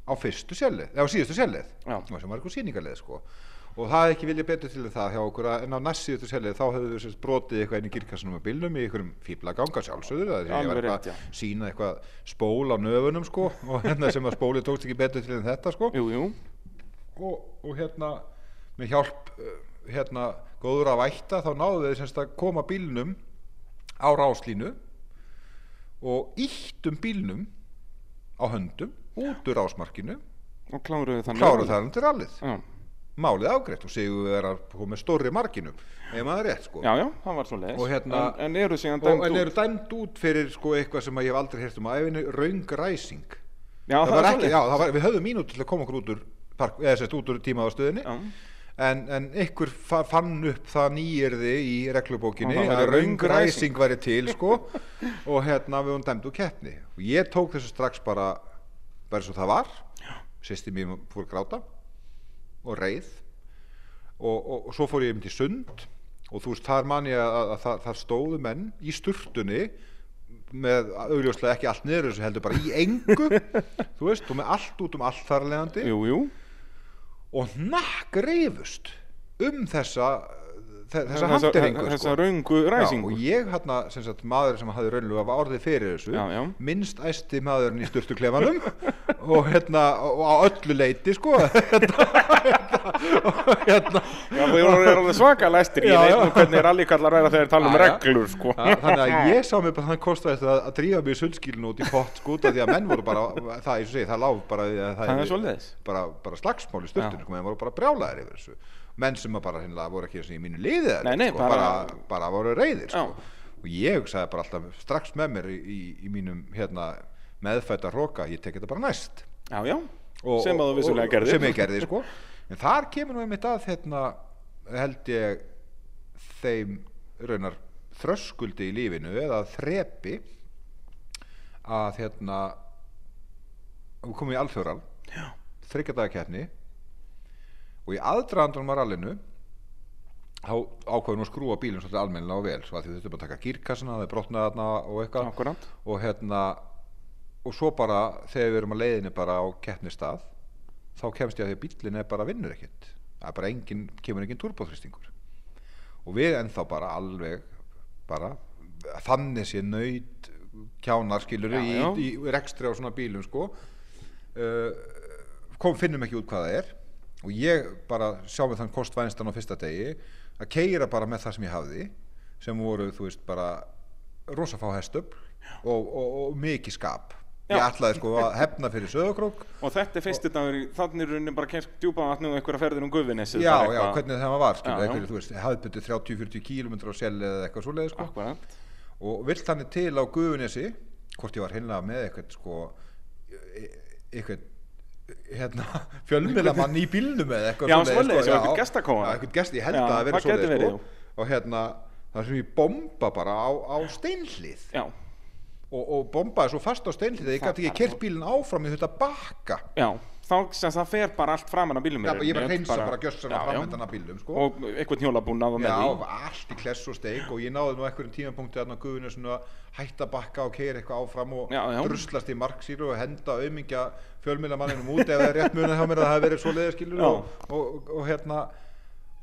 á fyrstu sjælið, eða á síðustu sjælið Já. sem var eitthvað sýningarleið sko. Og það er ekki viljað betur til það hjá okkur að en á næst síðustu sjælið þá hefðu við brotið eitthvað inn í girkassanum með bílnum í einhverjum fíbla ganga sjálfsögður það er að var rétt, eitthvað já. sína eitthvað spól á nöfunum sko (laughs) og hérna sem að spólið tókst ekki betur til en þetta sko. Jú, jú, og, og hérna með hjálp uh, hérna góður að vætta þá náðu þeir semst að koma bílnum á ráslínu og íttum bílnum á höndum út úr rásmarkinu og kláruðu þannig kláruðu það undir allið já. málið afgreitt og séu við að með stórri markinum ef maður er rétt sko. Já, já, Og hérna- en, en eru dæmt en út? eru dæmt út fyrir sko eitthvað sem að ég hef aldrei heyrt um á æfinni raungræsing já, það það, var ekki, svoleiðis. já, það var, við höfum mínútu til að koma okkur út úr park, eða út úr tíma á stöðinni Já. en, en ykkur fa fann upp það nýjirði í reglubókinni að raungræsing væri til sko. (laughs) Og hérna við höfum dæmt úr keppni. Og ég tók þessu strax bara bara svo það var. Sýsti mér fór gráta og reið. Og, og, og svo fór ég um til sund. Og þú veist þar man ég að, að, að það, það stóðu menn í sturtunni með augljóslega ekki allt niður þessu heldur bara í engu. (laughs) Þú veist og með allt út um allt þar leðandi og nakk reyfust um þessa þe- þessa handeringu þessa sko. Já, ræsingu og ég hérna, sem sagt, maður sem hafði raunlega var orðið fyrir þessu Já, já. minnst æsti maðurinn í sturtuklefanum (laughs) og hérna og á öllu leiti sko (laughs) hérna, og hérna Já, við erum alveg svaka læstir, ég Já, veit já. nú hvernig rallykallar væri þegar þeir tala um Já, já. reglur, sko. Þannig að ég sá mig bara þannig kostaði þetta að, að drífa mig í sundskílinu út í pott sko af því að menn voru bara, það, það lág bara, að er bara, bara slagsmál í Já. sturtinu, sko, menn voru bara brjálæðir yfir þessu menn sem bara hinnlega voru ekki og í mínu liði Nei, nei, sko, bara- bara, bara voru reyðir sko. Og ég sagði bara alltaf strax með mér í, í, í mínum hérna, meðfætta hróka, ég tek þetta bara næst. Já, já, og, sem vissulega og- gerðir. sem ég gerði sko. En þar kemur nú einmitt að hérna held ég þeim raunar þröskuldi í lífinu eða þrepi að hérna við komum í alþjóral þryggjadagakeppni og í aðdraðandunum á rallinu þá ákveðum við að skrúa bílum svolítið almennilega og vel svo að því við þurfum að taka gírkassana það er brotnað þarna og eitthvað. Og hérna og svo bara þegar við erum að leiðinni bara á keppnistað þá kemst ég að því að bílinn er bara vinnur ekkert. Það er bara engin, kemur engin turbóþristingur og við ennþá bara alveg bara þannig sé nöyt kjánar skilur Já, í, já. í, í rekstri á svona bílum sko. Uh, kom, finnum ekki út hvað það er og ég bara sjá með þann kostvænstan á fyrsta degi að keira bara með það sem ég hafði sem voru þú veist bara rosa fá hestöfl og, og, og mikið skap. Ég Já. ætlaði sko að hefna fyrir söðokrók Og þetta er fyrsti dagur, þannig er rauninni bara kemst djúpa vatni og einhverja ferðir um gufinessi. já, já, hvernig það var hafðbundu 30-40 km á selli eða eitthvað svoleiði sko. Og vill þannig til á Guðunesi hvort ég var hinnlega með eitthvað sko e- eitthvað hérna, (laughs) fjölmiðlamann í bílnum eða eitthvað Já, svoleiðis, sko, já, eitthvað gestakóa. já, eitthvað gest, ég held að það svoleiðis verið, sko. og hérna það sem ég bomba bara á, á steinhlið. Já, og, og bombaði svo fast á steinhlið að ég gæti ekki er kert bílinn áfram ég þurfti að bakka. Já, þá sem það fer bara allt framan af bílum. Já, ég bara hreinsa bara, að já. framvendan af bílum sko. Og eitthvað hjólabúnað og með Já, því. allt í kless og steik og ég náði nú einhverjum tímapunkti á guðinu svona að hætta að bakka og keira eitthvað áfram og Já, já. druslast í marksýru og henda aumingja fjölmiðlamanninum út er rétt munið hjá mér að það hefði verið svo leiðiskilur og, og, og hérna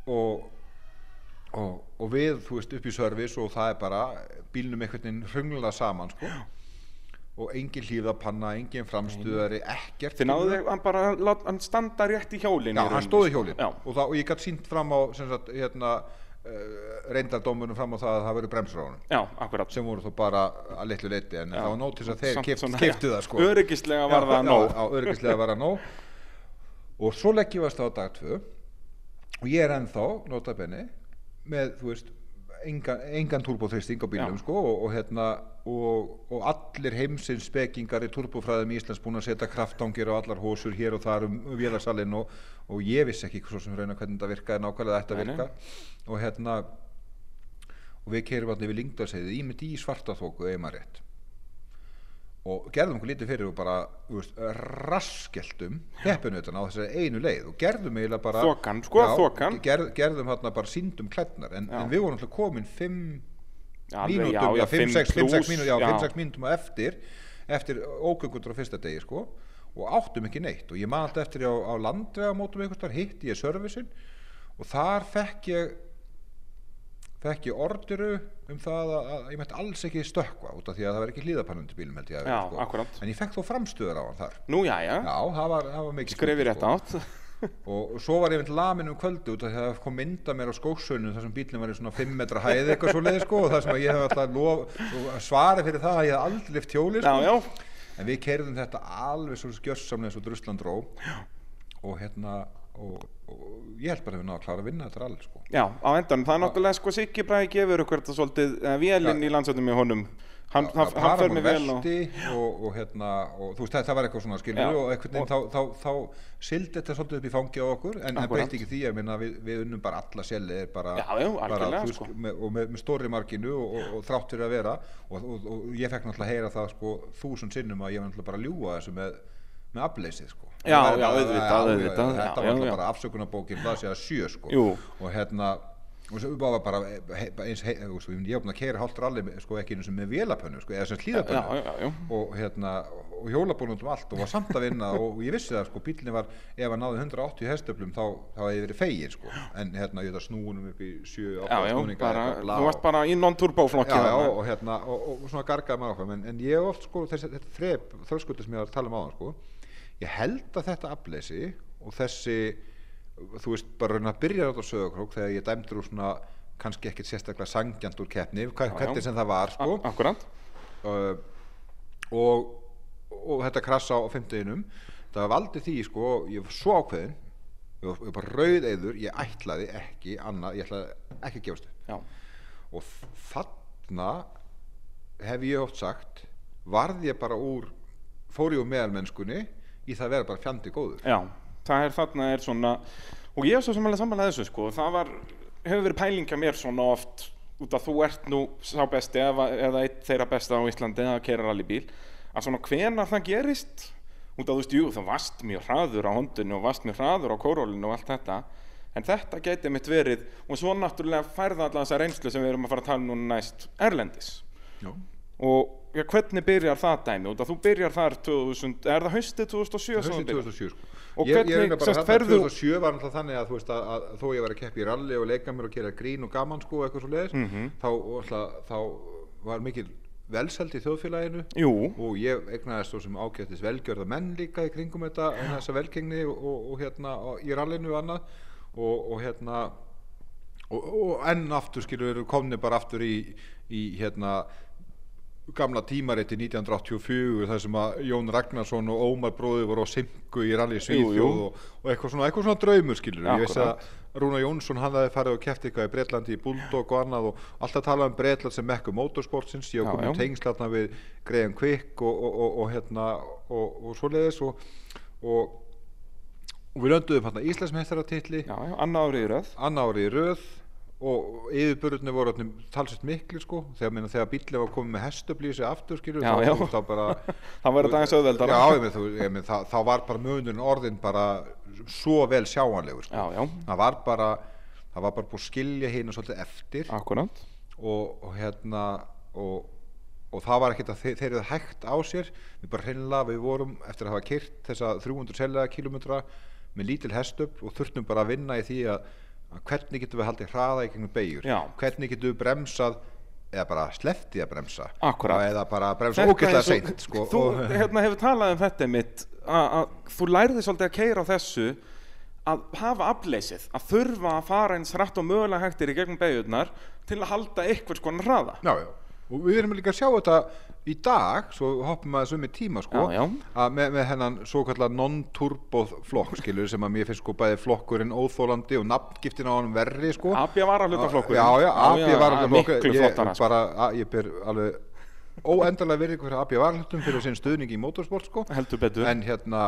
og, og, og við, þú veist, upp í service og það er bara bílnum einhvern veginn hrunglega saman sko. Og engin hlýfðapanna, engin framstuðari ekkert Þið náðu þig, hann bara, lát, hann standa rétt í hjólinn. Já, í hann stóði sko. hjólinn og, það, og ég gætt sínt fram á sagt, hérna, uh, reyndardómunum fram á það að það verið bremsur á honum já, akkurat. sem voru þó bara að litlu leiti en Já. það var nóg til þess að þeir keyptu já, það sko Öryggislega var það Já, nóg. Já, öryggislega var það nóg og svo leggjum við að á dag tvö og ég er ennþá, notabenni með, þú veist engan, engan turbóþristing á bílum sko og, og hérna og, og allir heimsins spekingar í turbófræðum í Íslands búin að setja kraftangir á allar hósur hér og þar um vélarsalinn og, og ég vissi ekki svo sem reyna hvernig þetta virkaði nákvæmlega þetta virka og hérna og við keirum allir við Lyngdarseiðið ímynd í svartaþóku eða maður rétt og gerðum okkur lítið fyrir og bara veist, raskeltum heppinu þetta á þessari einu leið og gerðum eiginlega bara Þokan, sko, þokan. gerð, gerðum hérna bara síndum klædnar en, Já. en við vorum alltaf komin fimm Alveg, mínútum, já, já, 5-6 plús, mínútum, já, já. 5-6 mínútum á eftir eftir ógöngundur á fyrsta degi sko og áttum ekki neitt og ég man alltaf eftir á, á landvegamótum einhvers þar hitti ég servisin og þar fekk ég fekk ég ordiru um það að, að ég mætti alls ekki stökkva út af því að það var ekki hlýðapannandi bílum held ég að Já, vera, sko. akkúrat. en ég fekk þó framstöður á hann þar Nú, já, já, já, það var, það var mikið skrifir stuð, rétt átt. (laughs) og, og svo var ég mynd lamin um kvöldu út af því að það kom mynda mér á skóksaunum þar sem bílinn var í svona 5 metra hæð eitthvað svo leið sko og það sem ég hef alltaf svara fyrir það að ég hef aldrei lift hjóli sko. Já, já, en við keirðum þetta alveg svo skjössamlega svo og og, ég held bara að við náðum að klára að vinna þetta alveg sko já, á endanum, það er náttúrulega sko Siggi Bræði gefur ykkur þetta svolítið, eða vélinn í landsöndum í honum, hann, hann, hann fer með vel og, og, og hérna og þú veist það, það var eitthvað svona skilur Já. og einhvern veginn þá, þá, þá sildi þetta svolítið upp í fangi á okkur en, Akkúrat. breytti ekki því að minna, við, við unnum bara alla selið bara, Já, bara þú sko. með, og með, með stóri markinu og, og, og þrátt fyrir að vera og, ég fekk náttúrulega að heyra það sko þúsund sinnum að ég var náttúrulega bara að ljúga þessu með með afleysið sko. Já, Það já, bara- auðvitað, auðvitað, þetta var já. bara afsökunarbókin það sé að sjö sko. Jú. og hérna og svo bara he, eins, he, þú veist, ég búin að keira hálft ralli með- sko ekki eins og með vélapönnu sko, eða sem já, og hérna og hjólabónum um allt og var samt að vinna og ég vissi það sko bílinni var ef hann náði 180 hestöflum þá, þá hefði ég verið fegin sko. En hérna ég þetta snúunum upp í 7 já, já, bara, þú varst bara í non-turbo flokki já, já, þarna. og hérna og, og svona gargaði maður en, en ég hef oft sko þessi, þetta þrep þröskuldi sem ég var að tala um áðan sko ég held að þetta afleysi og þessi þú veist bara raun að byrja þetta á sögurkrók þegar ég dæmdur úr svona kannski ekkert sérstaklega sangjant úr keppni hvernig sem það var sko. Uh, og, og þetta krassa á fimmtuginum það valdi því sko ég var svo ákveðin ég var, ég var bara rauð eður, ég ætlaði ekki annað, ég ætlaði ekki að gefast já, og þarna hef ég oft sagt varð ég bara úr fór ég úr meðalmennskunni í það að vera bara fjandi góður já, það er þarna er svona, og ég er svo samanlega samanlega þessu sko, það var, hefur verið pælingja mér svona oft, út að þú ert nú sá besti eða, eða eitt þeirra besta á Íslandi eða keirar allir bíl, að svona hvenar það gerist, út að þú veist, jú, það varst mjög hraður á hondinu og varst mjög hraður á kórólinu og allt þetta, en þetta gæti mitt verið, og svo náttúrulega færða alla þessa reynslu sem við erum að fara að tala um núna næst, Erlendis. Já. Og ja, hvernig byrjar það dæmi? Út að þú byrjar þar 2000, er það haustið 2007? sem þú Haustið byrjar? 2007 sko. Og ég, ég hvernig, bara semst, ferðu- 2007 var náttúrulega þannig að, þú veist, að, að, þó ég var að keppi í ralli og leika mér og gera grín og gaman sko, og eitthvað svo leiðis Mhm. þá, alltaf, þá var mikil velsæld í þjóðfélaginu Jú, og ég egnaðist svo sem ágættis velgjörða menn líka í kringum þetta en þessa velgengni og, og, og hérna og, í rallinu og annað og, og hérna og, og enn aftur skilur komni bara aftur í, í hérna gamla tímariti 1984 þar sem að Jón Ragnarsson og Ómar bróði voru á Simku í í jú. Svíþjóð og, og eitthvað svona, eitthvað svona draumur skilur ég veist að Rúna Jónsson hann hafði farið og keft eitthvað í Breitlandi í Bulldog og annað og alltaf talað um Breitland sem mekku motorsportsins ég komið já. tengslatna við Graham Quick og, og, og, og hérna og, og svoleiðis og, og, og við lönduðum hérna já, annað árið í röð. annar ári í röð og yfirburðinni voru talsett miklu sko. Þegar, meina, þegar bílið var komið með hestublísi aftur skilur Já, þá, (laughs) þá bara Það var aðeins það, þá var bara munurinn orðin bara svo vel sjáanlegur sko. Já, já, það var bara það var bara búið að skilja hérna svolítið eftir. Og, og hérna og, og það var ekkert að þeir, þeir eru hægt á sér. Við bara hreinlega, við vorum eftir að hafa kyrt þessa 300 seljaða kilometra með lítil hestöp og þurftum bara að vinna í því að hvernig getum við haldið hraða í gegnum beigur Já. hvernig getum við bremsað eða bara sleppti að bremsa Akkúrat. eða bara bremsa ógætlega seint sko, Þú hérna, hefur talað um þetta mitt að þú lærði svolítið að keira á þessu að hafa afleysið, að þurfa að fara eins hratt og mögulega hægtir í gegnum beigurnar til að halda einhvers konar hraða. já, já. Og við erum líka að sjá þetta í dag, svo hoppum maður um í tíma sko, Já, já. að með, með hennan svo kallar non-turbo flokk skilur sem að mér finnst sko bæði flokkurinn óþólandi og nafngiftin á hann verri sko Abja var að hluta flokkurinn. Já, já, AB var að hluta flokkurinn. Ég sko. bara, að, ég ber alveg óendarlega verið fyrir AB var hlutum fyrir sinn stuðning í motorsport sko en hérna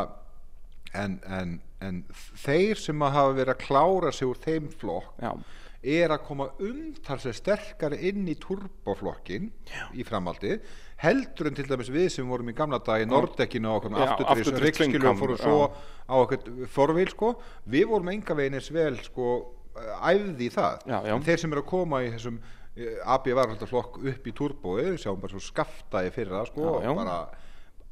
en, en, en þeir sem að hafa verið að klára sig úr þeim flokk Já, er að koma umtalslega sterkari inn í turboflokkin í framhaldi heldur en til dæmis við sem vorum í gamla dag í Nordekkinu á okkur Já, afturdrifs rikkskilu og fórum svo á okkur forvíl sko. Við vorum enga veginn eins vel sko æfði í það. Já, já. en þeir sem eru að koma í þessum eh, AB varhaldaflokk upp í turbói sjáum bara svo skaftaði fyrir það sko Já, já. bara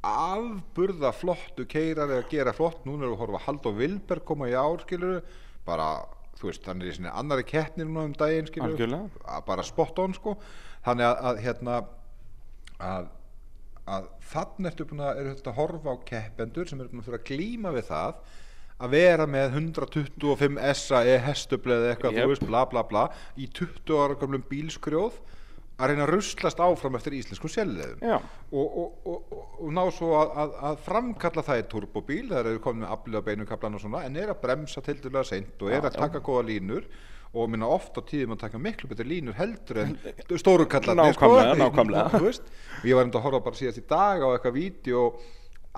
afburða flottu keirar eða gera flott. Núna við að horfa að Halldór Vilberg koma í ár skilur bara þú veist hann er í sinni annari keppnir núna um daginn Algjörlega. bara spot on sko þannig að, að hérna að, að þannig ertu búin að eru þetta að horfa á keppendur sem eru búin að fyrir að glíma við það að vera með 125 SA e hestubli eða eitthvað, Jep. þú veist, bla bla bla í 20 ára gamlum bílskrjóð að reyna að ruslast áfram eftir íslenskum sérleðum Já. og, og, og, og, ná svo að, að, að framkalla það í turbóbíl þegar eru komin með aflið á beinukablan og svona en er að bremsa tildulega seint og er að taka góða línur og minna oft á tíðum að taka miklu betur línur heldur en (laughs) stóru kallarnir Nákvæmlega, nákvæmlega. Þú (laughs) veist, og ég var enda að horfa bara síðast í dag á eitthvað vídeo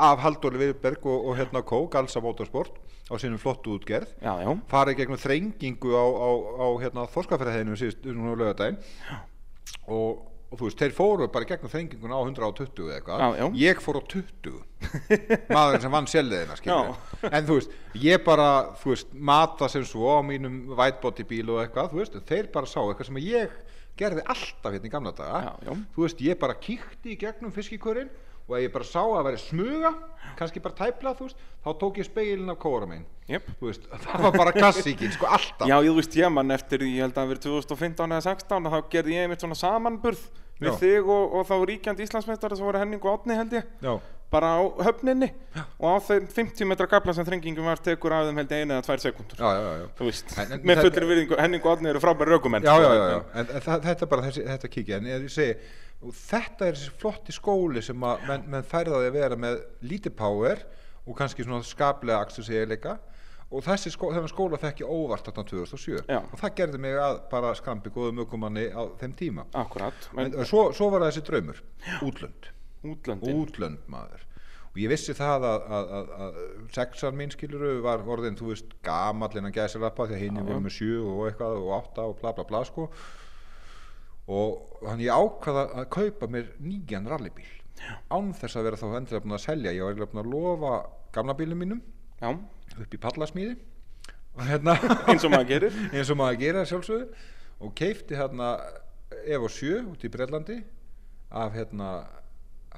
af Halldóri Viðberg og, og hérna Kó, Galsa Motorsport á sínum flottu útgerð. Farið gegnum þrengingu á, á, á hérna, þorskafæraðinu síðust á lögadaginn og, og þú veist, þeir fóru bara gegnum þrengingun á 120 eða eitthvað. Ég fór á 20 (laughs) maðurinn sem vann sjálfleðina en þú veist, ég bara þú veist, mata sem svo á mínum whitebody bíl og eitthvað, þú veist, þeir bara sá eitthvað sem ég gerði alltaf hérna í gamla daga. Já, já. þú veist, ég bara kíkti í gegnum fiskikörinn og ef ég bara sá að veri smuga kannski bara tæpla, þú veist þá tók ég speilin af kóra minn Jep. þú veist, það var bara klassíkin, sko, alltaf. Já, ég veist ég mann eftir, ég held að það verið 2015 eða 16 að þá gerði ég einmitt svona samanburð við Já. þig og, og þá ríkjandi Íslandsmeistara sem voru Henning og Átni held ég. Já. bara á höfninni. Og á þeim 50 metra gafla sem þrengingum var tekur af þeim held ég einu eða tvær sekundur já, já, já, þú veist, En- en með það- fullri virðingu Henning og Átni eru frábæri raukumenn já, já, já, já. En, en það, þetta er bara þessi, þetta kikið en ég segi, og þetta er þessi flotti skóli sem að menn, menn færðaði að vera með lítið power og kannski svona skaplega akstu segjuleika og þessi skó, skóla fekk ég óvart þarna 2007 Já. og það gerði mig að bara skrambi góðum ökumanni á þeim tíma. Akkurat, en, en, svo, svo var það þessi draumur útlönd. Útlöndin. Útlönd maður. Og ég vissi það að, að, að, að sexan mín skiluru var orðin þú veist gamall innan gæsir rappa því að hinn Já, voru já. með sjö og eitthvað og átta og bla bla bla sko og hann ég ákvaða að kaupa mér nýjan rallybíl. Án þess að vera þá endilega búin að selja. Ég var eiginlega búin að lofa gamla bílum mínum Já, upp í pallasmíði og hérna (laughs) eins og maður gerir. (laughs) Eins og maður gera sjálfsögðu. Og keifti hérna Evo 7 út í Breitlandi af hérna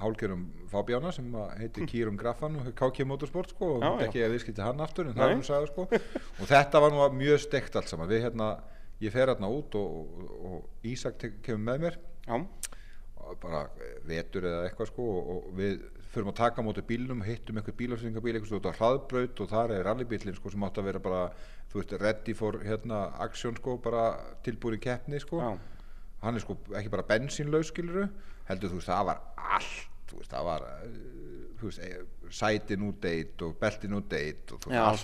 hálgjörum fábjána sem að heiti (laughs) Kýrum Graffan og KK Motorsport sko og Já, já. ekki að viðskipti hann aftur en Nei. það er nú sagði sko. Og þetta var nú mjög steikt allt saman. Við hérna, ég fer hérna út og, og, og Ísak kemur með mér. Bara vetur eða eitthvað sko og, og við förum að taka móti bílnum hittum einhver bílafsýringabíl eitthvað út á hraðbraut og þar er rallybílinn sko sem átt að vera bara þú veist ready for hérna action sko bara tilbúin í keppni sko. Já, hann er sko ekki bara bensínlaus skiluru heldur þú veist það var allt þú veist það var uh, þú veist, eh, sætin út deitt og beltin út deitt og þú veist, allt,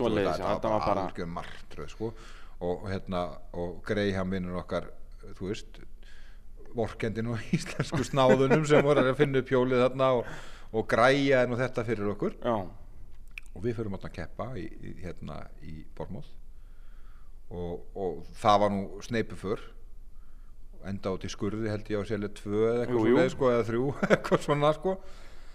þetta var bara- algjör martröð sko og, og hérna og Greyham vinnur okkar þú veist vorkendin og (laughs) íslensku snáðunum sem voru að finna upp hjólið þarna og, og græja nú þetta fyrir okkur. Já, og við fyrir að keppa í, í, hérna í Bormóð og, og það var nú sneipuför. Enda át í skurði held ég á selja tvö eða eitthvað svona sko, eða þrjú (laughs) eitthvað svona sko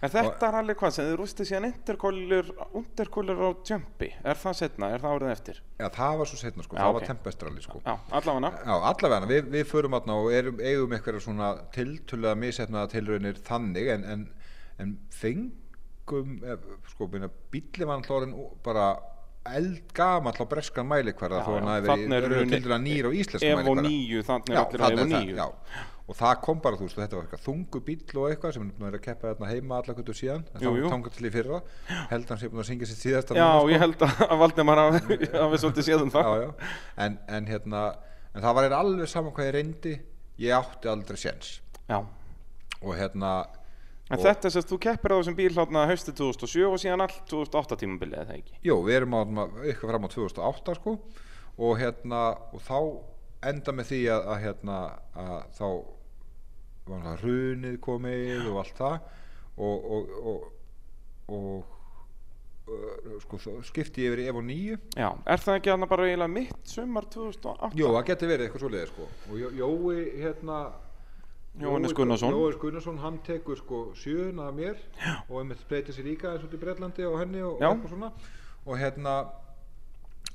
En þetta er alveg hvað sem þið rústið síðan interkólir á jumpi, er það setna, er það árið eftir? Já, það var svo setna sko, Já, það ok. var tempestrali sko. Já, allavega. Já, allavega, við, við förum aðna og erum, eigum eitthvað svona tiltölulega misefnaða tilraunir þannig en, en, en fengum, eh, sko, bíli var alltaf bara eldgamall á breskan mælikvarða þó hann hafi þarna er verið rauninni tiltölulega nýr á íslensku Evo mælikvarða 9, þannig Já, allir á þarna Evo er það, 9 já. og það kom bara, þú veist, þetta var eitthvað þungu bíl og eitthvað sem er að að keppa þarna heima allar kvöldu síðan, þá jú. tangar til í fyrra held hann sé búin að syngja sér síðasta Já, sko. ég held að að Valdimar hafi hafi svolítið séð um það já, já. En, en hérna en það var alveg saman hvað ég reyndi ég átti aldrei séns og hérna en og, þetta sést, þú keppir á þessum bíl hátna haustið 2007 og síðan allt 2008 tímabilið, eða ekki? jú, við erum eitthvað fram á 2008 sko og hérna og þá enda með því að, að hérna að þá var það hrunið komið og allt það og og, og, og sko, skipti yfir í Evo 9 Já, er það ekki hann bara eiginlega mitt sumar 2008? Jó, það geti verið eitthvað svoleiðið sko og Jó- Jói hérna Jóhannes Gunnarsson. Jóhannes Gunnarsson, hann tekur sko sjön af mér Já. og einmitt breytir sér líka eins og í Breitlandi og henni og, og svona og hérna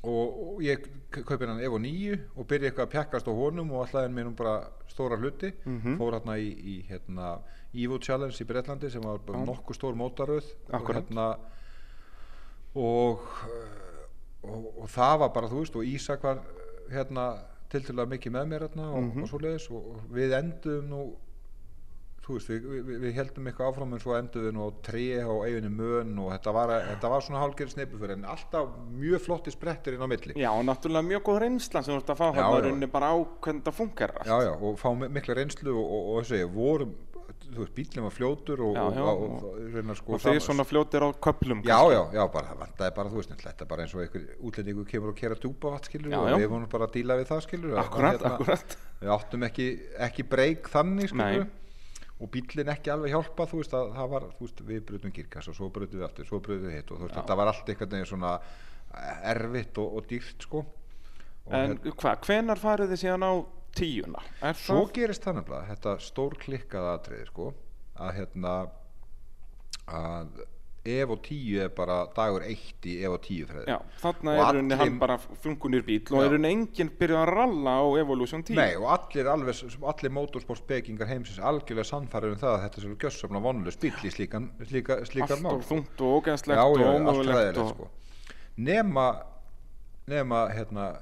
og, og ég kaupi hann Evo 9 og byrja eitthvað að pjakkast á honum og alltaf en mér nú bara stóra hluti Mhm. fór hérna í, í hérna Evo Challenge í Breitlandi sem var bara nokkuð stór mótaröð og hérna og, uh, og, og það var bara þú veist og Ísak var uh, hérna tiltölulega mikið með mér hérna og, Mhm. og svoleiðis og, og við endum nú veist, við, við, við heldum eitthvað áfram en svo endur við nú á tré á eiginni mön og þetta var, þetta var svona hálfgerð sneipu fyrir en alltaf mjög flotti sprettir inn á milli Já, og náttúrulega mjög góð reynsla sem þú ert að fá hérna bara á hvernig það funkar allt. já, já, og fá mi- mikla reynslu og, og, og þessi, vorum þú veist, bílinn var fljótur og, Já, já, og, og, og- reyna, sko, og þeir svona fljótir á köplum Já, já, já, bara það vantaði bara, þú veist, þetta er bara eins og einhver útlendingu kemur og kera djúpa vatn, skilur, Já, og við vorum bara að díla við það, skilur, Akkurat, hérna, akkurat. við áttum ekki, ekki breyk þannig, skilur, Nei. og bílinn ekki alveg hjálpa, þú veist, að það var, þú veist, við brutum girkassa og svo brutum við aftur, svo brutum við hitt og þú veist, þetta var allt einhvern veginn svona erfitt og, og dýrt, sko. En hérna- hvað, tíuna? Er svo það? gerist það nefnilega þetta stór klikkaða atriði sko að hérna að ef og tíu er bara dagur eitt í ef og tíu þarna Og er allir- hann bara funkunir bíl og er runni enginn byrjað að ralla á Evolution 10 Nei, og allir, alveg, allir motorsportspekingar heimsins algjörlega sannfærir um það að þetta er svo gjössamlega vonlust bíl í slíkan, slíka, slíkan mál og sko. þungt og ógæðslegt og ómögulegt ræðilegt og... sko. nema nema hérna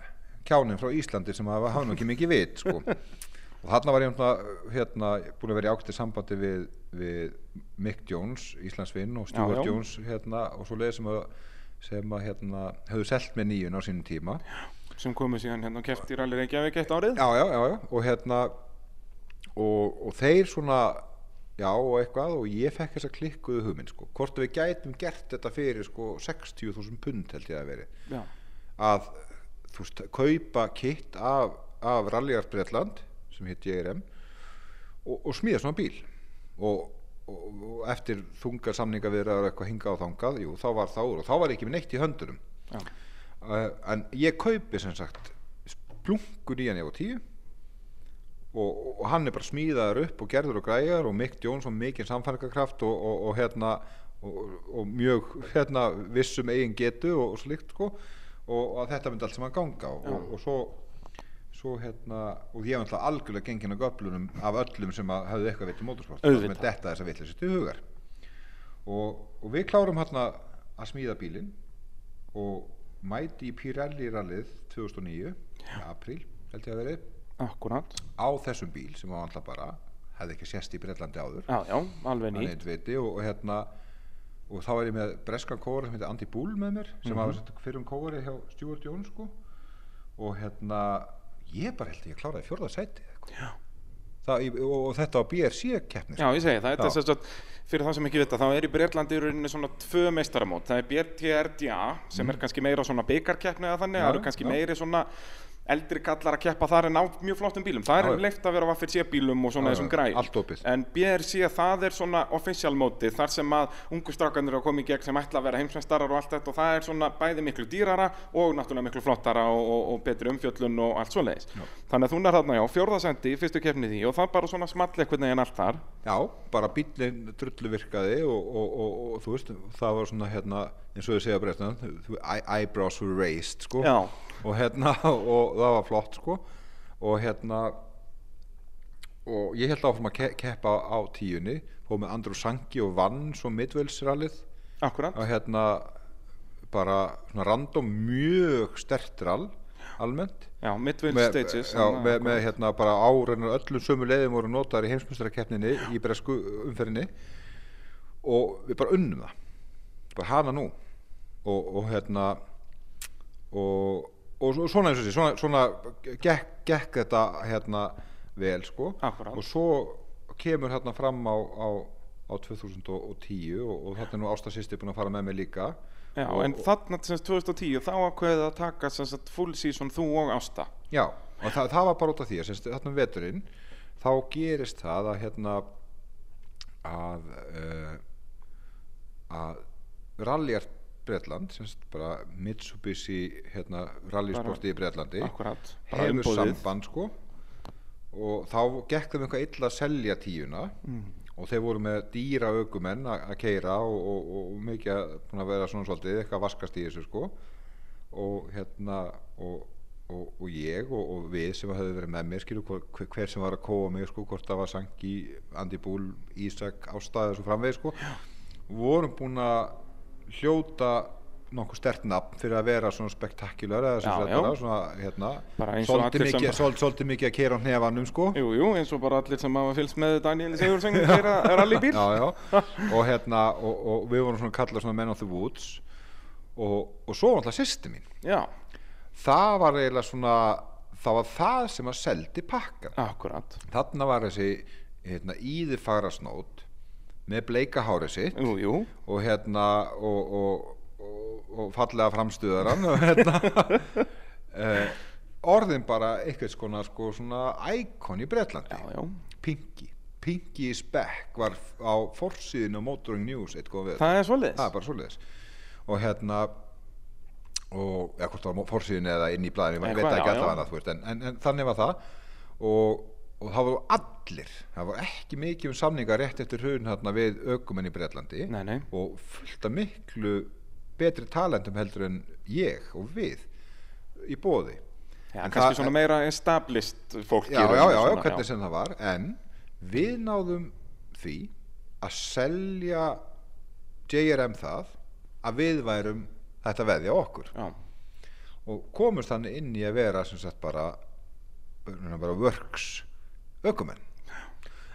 kjánin frá Íslandi sem hafa nú ekki mikið vit sko. (laughs) og þarna var ég hérna, hérna búin að vera í ákveðið sambandi við, við Mick Jones, Íslandsvinn og Stuart Já, já. Jones hérna, og svo leið sem að sem að hérna, höfðu selt með nýjun á sínum tíma. Sem komu síðan hérna og kefti í Rally Reykjavík eitt árið. Já, já, já, já, og hérna og, og þeir svona já, og eitthvað, og ég fekk þessa klikkuðu hugmynd, sko, hvort við gætum gert þetta fyrir, sko, 60.000 pund held ég að veri, Já, að veist, kaupa kitt af, af Rallyart Bretland sem hitt JRM og, og smíða svona bíl. Og, og, og eftir þungar samninga við eitthvað hinga á þangað, jú, þá var það úr og þá var ekki með neitt í höndunum. Já, uh, en ég kaupi sem sagt splungun í hann ég á tíu. Og, og hann er bara smíðaður upp og gerður og græjar og Mick Jones og mikinn samfæringarkraft og, og, og hérna og, og mjög hérna vissum eigin getu og, og slikt sko og, að þetta myndi allt saman ganga og, og, og svo svo hérna, og ég hef alltaf algjörlega gengin á göflunum af öllum sem að hafðu eitthvað veit um motorsport. Auðvitað. með detta þess að vitlega til hugar. Og, og við klárum hérna að smíða bílinn og mæti í Pirelli rallið 2009 í apríl held ég að verið. Akkurat á þessum bíl sem var alltaf bara hefði ekki sést í Breitlandi áður. Já, já, alveg nýtt. viti og, og hérna og þá er ég með breskan kóari sem heitir Andy Bull með mér sem mm -hmm. var fyrir um kóari hjá Stuart Jones sko og hérna ég bara held ég kláraði fjórða sæti eða eitthvað. Já. Það, í- og, og þetta á BRC keppni Já, ég segi það, sem sagt, fyrir það sem ekki vita, þá er í Breitlandi í rauninni svona tvö meistaramót, það er BTRDA sem er kannski meira svona byggarkeppni eða þannig, það eru kannski já. meiri svona eldri kallar að keppa þar en á mjög flottum bílum, það er já. leift að vera Vaffir C-bílum og svona þessum græn en BRC það er svona official mótið, þar sem að ungu strákanir eru að koma í gegn sem ætla að vera heimsveistarar og allt þetta. Og það er svona bæði miklu dýrara og náttúrulega miklu flottara og, og, og betri umfjöllun og allt svoleiðis. Þannig að þú er þarna já, fjórðasendi í fyrstu keppni því og það bara svona small einhvern veginn allt þar. Já, bara bílinn drullu virkaði og, og, og, og þú veist, það var svona hérna, eins og ég segja breytna eyebrows were raised, sko. Já. Og hérna, og það var flott, sko. Og hérna og ég held áfram að ke keppa á tíunni, fóð með Andrew Sanki og vann svo Midwells-rallið. Akkurat. Og hérna bara svona random mjög stert rall almennt. Já, með, Stages já, með, með akkurat. hérna bara áreinar öllum sömu leiðum voru notaðar í heimsmyndstarkeppninni í bresku umferðinni. Og við bara unnum það. Bara hana nú. Og, og hérna og, og svo- svona eins og þessi svona, svona gekk, gekk þetta hérna vel sko. Akkúrat. og svo kemur hérna fram á, á, á 2010 og, og þetta er nú Ásta sýsti búin að fara með mig líka. Já, og, en þarna sagt 2010 þá ákveðið að taka sagt full season þú og Ásta. Já, og það, það var bara út af því að þarna um veturinn þá gerist það að hérna að uh, að rallyart Bara Mitsubishi hérna rallysporti í Bretlandi. Akkurat, hefur samband sko. Og þá gekk þeim eitthvað illa að selja tíuna. Mm. og þeir voru með dýra aukumenn að að keira og, og, og, og mikið að að vera svona svolítið eitthvað vaskast í þessu sko. Og hérna og, og, og ég og, við sem höfðu verið með mér skilu hver, hver sem var að kóa mig sko hvort það var Sanki, Andi Búl, Ísak Ástæði og svo framvegis sko vorum búin að hljóta nokkuð stert nafn fyrir að vera svona spektakular eða sem Já, já. svona hérna svolítið mikið, að kera á hnefanum sko Jú, jú, eins og bara allir sem hafa fylgst með Daniel (laughs) Sigurðsson gera rallybíl. já, já. (laughs) og hérna og, og við vorum svona kallað svona Men of the Woods og, og svo var alltaf sýsti mín Já, það var eiginlega svona það var það sem að seldi pakkan akkurat. þarna var þessi hérna, íði fagra snót með bleika hárið sitt Jú, jú, og hérna og, og, og, og fallega framstuðaran hérna. Uh, (laughs) orðin bara eitthvað skona sko svona íkon í Bretlandi. Já, já. Pinky. Pinky is back var á forsíðinu á Motoring News eitthvað við Það er svolítið. og hérna og eða hvort það var fórsíðinu eða inn í blæðinu, ég veit ekki alltaf annað en, en, en þannig var það. Og, og það voru allir það var ekki mikið um samninga rétt eftir hrun hérna við ökumenn í Breitlandi Nei, nei. og fullt af miklu betri talendum heldur en ég og við í bóði Já, En kannski svona meira established fólk. já, já, já, já, hvernig sem það var en við náðum því að selja JRM það að við værum þetta veðja okkur Já, og komumst þannig inn í að vera sem sagt bara, bara works ökumenn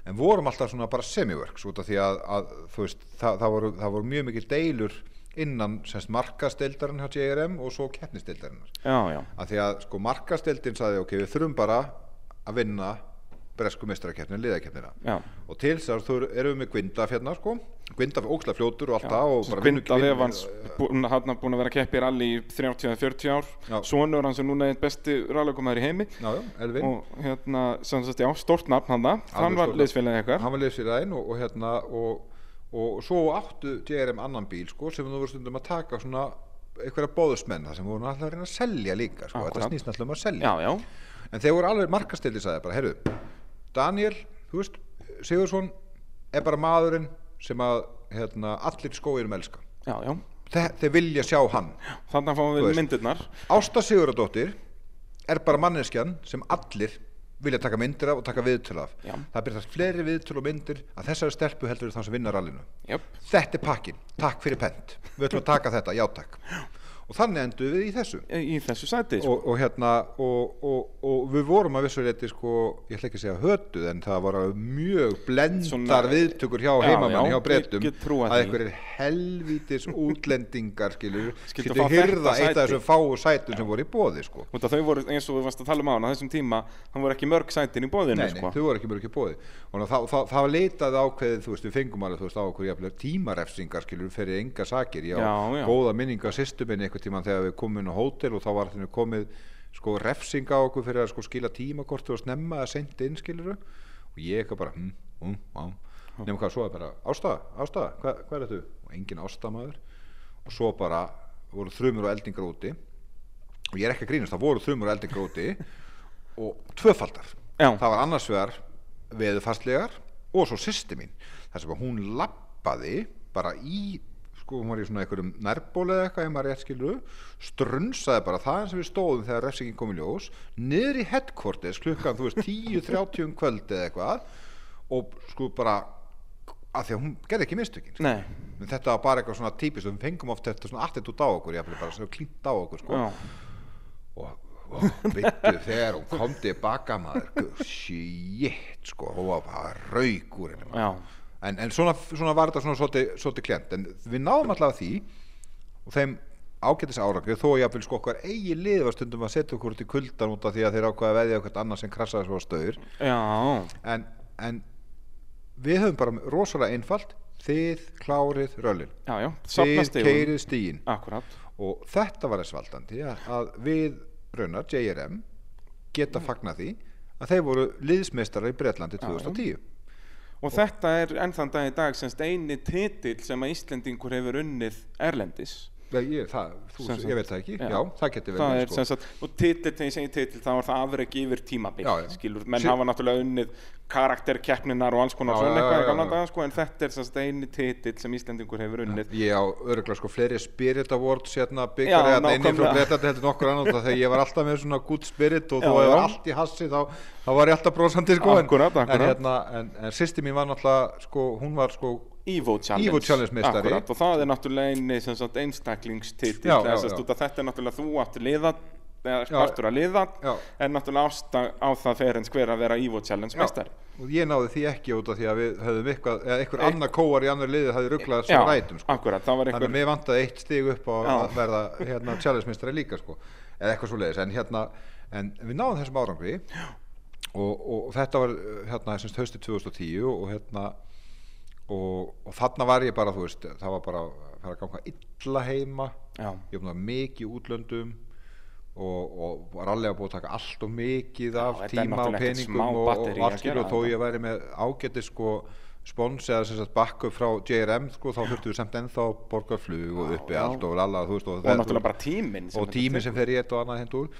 en vorum alltaf svona bara semi-works út af því að, að veist, það, það, voru, það voru mjög mikil deilur innan semst markastildarinn hjá JRM og svo já. að því að sko markastildin sagði ok, við þurfum bara að vinna bresku meistarakeppnina, liðakeppnina Já. og til þess að þú við með Gwindaf hérna sko, Gwindaf óksla fljótur og allt það og bara Gvinda vinnu- Evans, búinn hann búin að vera að keppi í rally í 30-40 ár. Já. Sonur hans er núna einn besti rallykomæður í heimi. já, já, Og hérna, sem sagt, já, stórt nafn hann það. Hann var liðsfélagið ykkar. hann var liðsfélaginn og, og hérna og, og svo áttu JRM annan bíl sko, sem þú voru stundum að taka svona einhverja bóðusmenn það sem voru alltaf að reyna að selja líka sko. þetta snýst alltaf um að selja Já, já. en þeir voru alveg markastildi sagði bara, heyrðu, Daniel veist, Sigursson er bara maðurinn sem að hérna, allir skóirum elska Já, já. Þe þeir vilja sjá hann Þannig fáum Þú við myndirnar. Ásta Siguradóttir er bara manneskjan sem allir vilja taka myndir af og taka viðtöl af Já. það byrjast fleiri viðtöl og myndir að þessari stelpu heldur þá sem vinnar rallinu Jöp. þetta er pakkin, takk fyrir pent við ætlum að taka þetta, já takk (laughs) og þannig endur við í þessu Í þessu sæti, sko. og, og hérna og, og, og við vorum að vissu reyti sko, ég ætla ekki að segja hötuð en það var mjög blendar Svona- viðtökur hjá Já, heimamann já, hjá breytum að einhverjir helvítis (laughs) útlendingar skilur, skilur þetta eitt af þessum fáu sætum sem voru í bóði sko. Þau voru, eins og við varst að tala um á hann, á þessum tíma, hann voru ekki mörg sætin í bóðinu, Nei, nei, sko. þau voru ekki mjög ekki bóði og það, það, það var leitað ákveðið, þú veist, við fengum alveg, þú veist, einhvern tímann þegar við komum inn á hótel og þá var þetta komið, sko, refsinga á okkur fyrir að sko skila tímakortu og snemma að senda inn, skilur og ég eitthvað bara, hm, hm, hm. Nefnum hvað, svo er bara, ástæða, ástæða hvað, hvað er þetta? Og engin ástæðamaður og svo bara voru þrumur og eldingar úti. Og ég er ekki að grínast, það voru þrumur og eldingar úti (laughs) og tvöfaldar. Já. það var annars vegar veðufastlegar og svo sýsti mín. Þar sem að hún lappaði bara í sko hún var í svona einhverjum nærbóli eða eitthvað ef maður rétt skilur strunsaði bara það sem við stóðum þegar refsingin kom í ljós niður í headquarters klukkan þú veist 10.30 um kvöld eða eitthvað og sko bara að því að hún gerði ekki mistökin sko. Nei, en þetta var bara eitthvað svona típist við fengum oft þetta svona attitút á okkur ég bara svona klínt á okkur sko já. og, byttu þegar hún kom tilbaka maður shit sko hún var bara rauk úr henni. En, en svona, svona var þetta svona svolítið, klent. En við náðum alltaf því og þeim ágætis árangur þó ég að sko okkar eigi lið var stundum að setja okkur út í kuldan út af því að þeir ákvaða að veðja okkur annað sem krassaði svo stöður en, en við höfum bara rosalega einfalt þið klárið röllin já, já, þið keirið stíin Akkurat. og þetta var þess valdandi að, við raunar, JRM geta fagnað því að þeir voru liðsmeistarar í Breitlandi 2010 Og þetta er ennþann dag í dag semst eini titill sem að Íslendingur hefur unnið Erlendis. Ég, ég, það, þú, ég veit það ekki, já, það getur það verið er sem sagt, og titill, þegar ég segi titill þá er það afreg yfir tímabil Já, já. skilur, menn Sí- hafa náttúrulega unnið karakterkeppninar og alls konar Já, svona já, eitthvað já, gamla já. daga sko, en þetta er sagt eini titill sem Íslendingur hefur unnið Ég á öruglega sko fleiri Spirit Awards hérna Já, byggar hérna inni frá nákvæmlega. Breitlandi heldur nokkur annar þegar ég var alltaf með svona good spirit og Já, var já. allt í hassi þá, þá var ég alltaf brosandi sko en- Akkúrat, en, hérna, en, en sýsti mín var náttúrulega sko, hún var sko Evo Challenge, Evo Challenge. Akkurat, og það er náttúrulega eini stúta þetta er náttúrulega þú átt liða eða Já. partur að liða Já. en náttúrulega ást á, það fer en skver að vera Evo Challenge meistari og ég náði því ekki út af því að við höfum eitthvað, eða einhver annar kóar í annar liði hafði rugglað Já, svo rætum sko. akkurat, var þannig að einhver mér vantaði eitt stig upp á Já. að verða hérna, challenge-mistari líka sko. eða eitthvað svo leiðis en, hérna, en við náðum þessum árangri og, og þetta var hérna, hösti 2010 og hérna og, og þarna var ég bara þú veist, það var bara að fara að ganga illa heima. Já, ég að mikið útlöndum og, og var alveg að búið að taka allt og mikið af er tíma og peningum og, og, allt og þó ég væri með ágæti sko spons eða sem sagt backup frá JRM sko, þá þurftu við samt ennþá að borga flug og uppi já. allt og lalla og, og náttúrulega bara tíminn og þetta tími tekur. sem fer í eitt og annað hendur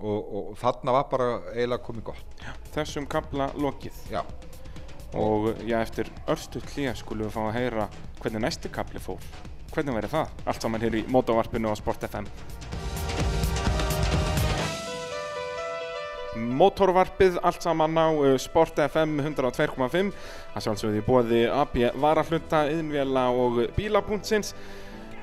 og, og, og þarna var bara eiginlega komið gott. Þessum kapla lokið. Já, og já, eftir örstu hlýja skulum við fá að heyra hvernig næsti kapli fór. Hvernig verið það? Allt saman hér í mótovarpinu á Sport FM Mótorvarpið allt saman á uh, Sport FM 102.5 það sjálfsögði bóði AB varahluta, yðnvela og bílapunktsins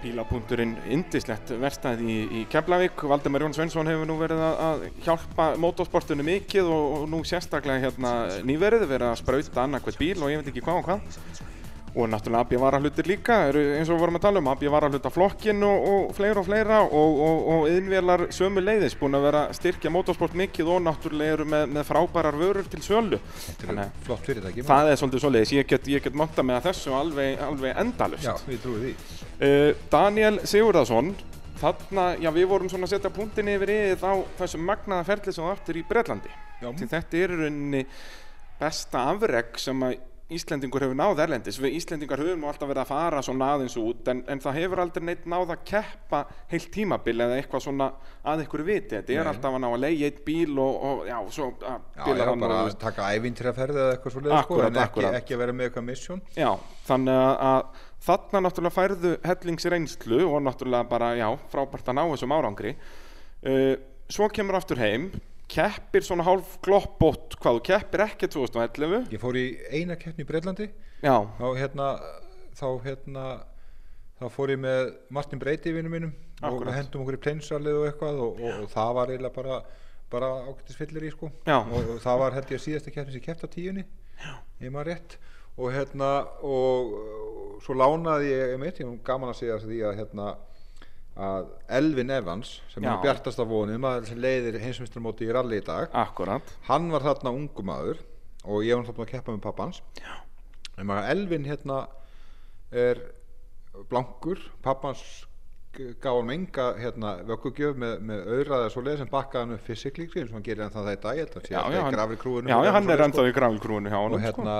Bílapunkturinn indislegt verstað í, í Keflavík. Valdemar Jón Sveinsson hefur nú verið að, hjálpa motorsportinu mikið og, og nú sérstaklega hérna nýverið verið að sprauta annarkvæmt bíl og ég veit ekki hvað og hvað og náttúrulega AB varahlutir líka eru eins og við vorum að tala um AB varahluta flokkin og, og fleira og fleira og, og, og yðnvélar sömu leiðis búin að vera að styrkja motorsport mikið og náttúrulega eru með, með frábærar vörur til sölu. Þetta Þannig að flott fyrirtæki það er svolítið svoleiðis, ég get, get monta með þessu alveg, alveg endalust já, við trúum því. Uh, Daniel Sigurðarsson þarna, já við vorum svona að setja punktin yfir yfir á þessum magnaða ferli sem þú áttir í því þetta er rauninni besta afreg sem að Íslendingur hefur náð erlendis. Við Íslendingar höfum alltaf verið að fara svona aðeins út en, en það hefur aldrei neitt náð að keppa heilt tímabil eða eitthvað svona að ykkur viti. Þetta er Nei. alltaf að ná að leiða eitt bíl og, og já, svo já, já, bara og, taka ævintýraferð eða eitthvað svo leiðis sko, Akkúrat, en ekki, ekki að vera með eitthvað mission Já, þannig að, að þarna náttúrulega færðu hellingsreynslu og náttúrulega bara, já, frábært að ná þessum árangri. Uh, svo kemur aftur heim, keppir svona hálf gloppbót, hvað þú keppir ekki 2011. ég fór í eina keppni í Breitlandi þá hérna þá hérna þá fór ég með Martin Breiti vinnu mínum og Akkúrat. við hendum okkur í pleinsalið og eitthvað og, og, og það var eiginlega bara bara ágættis fyllir í sko. Og, og það var held ég síðasta keppni sem ég keppti á tíunni ég maður rétt. Og hérna og, og svo lánaði ég einmitt, ég var gaman að segja því að hérna að Elvin Evans sem Já. er bjartast af vonið maður sem leiðir heimsmyndstarmóti í rally í dag akkurat. hann var þarna ungu maður og ég var náttúrulega búinn að keppa með pappans en maður Elvin hérna er blankur pappans gaf hann enga hérna, vöggugjöf með, með auðraða svo leið sem bakkaði hann upp fysikli eins og hann gerir ennþá þetta í þetta Já, já, hann, grafir krúinu já, hann er ennþá í gravilkrúinu hjá og honum, hérna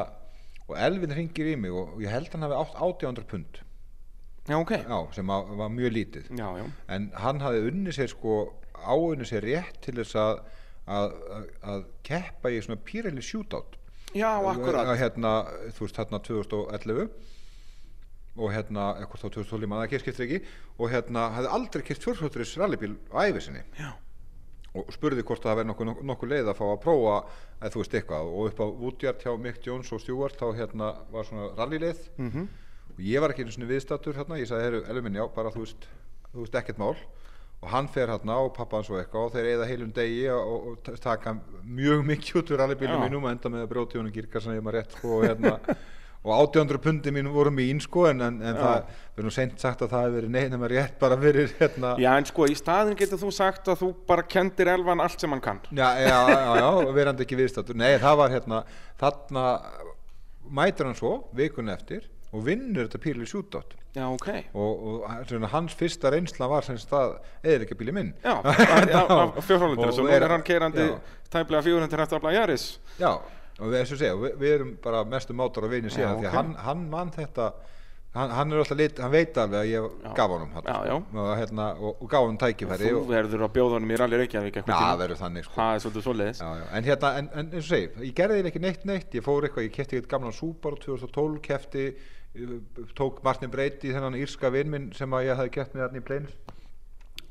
og Elvin ringir í mig og, ég held hann hafi átt 800 pund sko. Já, ok. já, sem að, var mjög lítið Já, já. en hann hafði unni sér sko áunni sér rétt til þess að að, að, keppa í svona pírelli shootout Já, akkurat. Hérna, þú veist hérna 2011 og hérna, eitthvað þá 2012 mann ekki, skiptir ekki og hérna hafði aldrei kert fjórfjótturis rallybíl á æfi sinni Já. og spurði hvort það verði nokkuð nokku leið að fá að prófa að þú veist eitthvað og upp á Woodyard hjá Mick Jones og Stewart þá hérna var svona rallyleið Mm og ég var ekki einu svona viðstattur hérna, ég sagði, heyrðu, Elvin, já, bara þú veist þú veist ekkert mál. Og hann fer hérna og pappa hans og eitthvað og þeir eigða heilum degi og, og, og taka mjög mikið út úr rallybílum Já. mínum og enda með honum girkar sem ég maður rétt sko, og hérna (laughs) og 800 pundi mín voru mín sko en, en, en það verður nú seint sagt að það hefur verið neina með rétt bara fyrir hérna. Já, en sko, í staðin getur þú sagt að þú bara kendir Elvan allt sem hann kann. Já, já, já, já, verandi ekki viðstattur Nei, það var hérna, þarna mætur hann svo, vikun eftir og vinnur þetta píli sjútátt Já, ok. og, og hans fyrsta reynsla var sem stað eða ekki bíli minn Já, (laughs) fjórhólundinu, Og nú er- hann keirandi já. tæplega 400 hættu afla Jaris. Já, og við, segja, við, við erum bara mestu mátar að vini síðan Já, því að hann, hann mann þetta hann, hann er alltaf lit, hann veit alveg að ég Já. gaf honum hann, Já, já. Og, hérna, og, og gaf honum tækifæri Þú verður að bjóða honum í rally Reykjavík Já, verður þannig sko. Já, já. En hérna, en, en eins og segi, ég gerði ekki neitt neitt, ég fór eitthvað, ég kefti eitthvað gamlan Subaru 2012, kefti uh, tók Martin Breiti þennan írska vinn minn sem að ég hafði keft með hann í Plains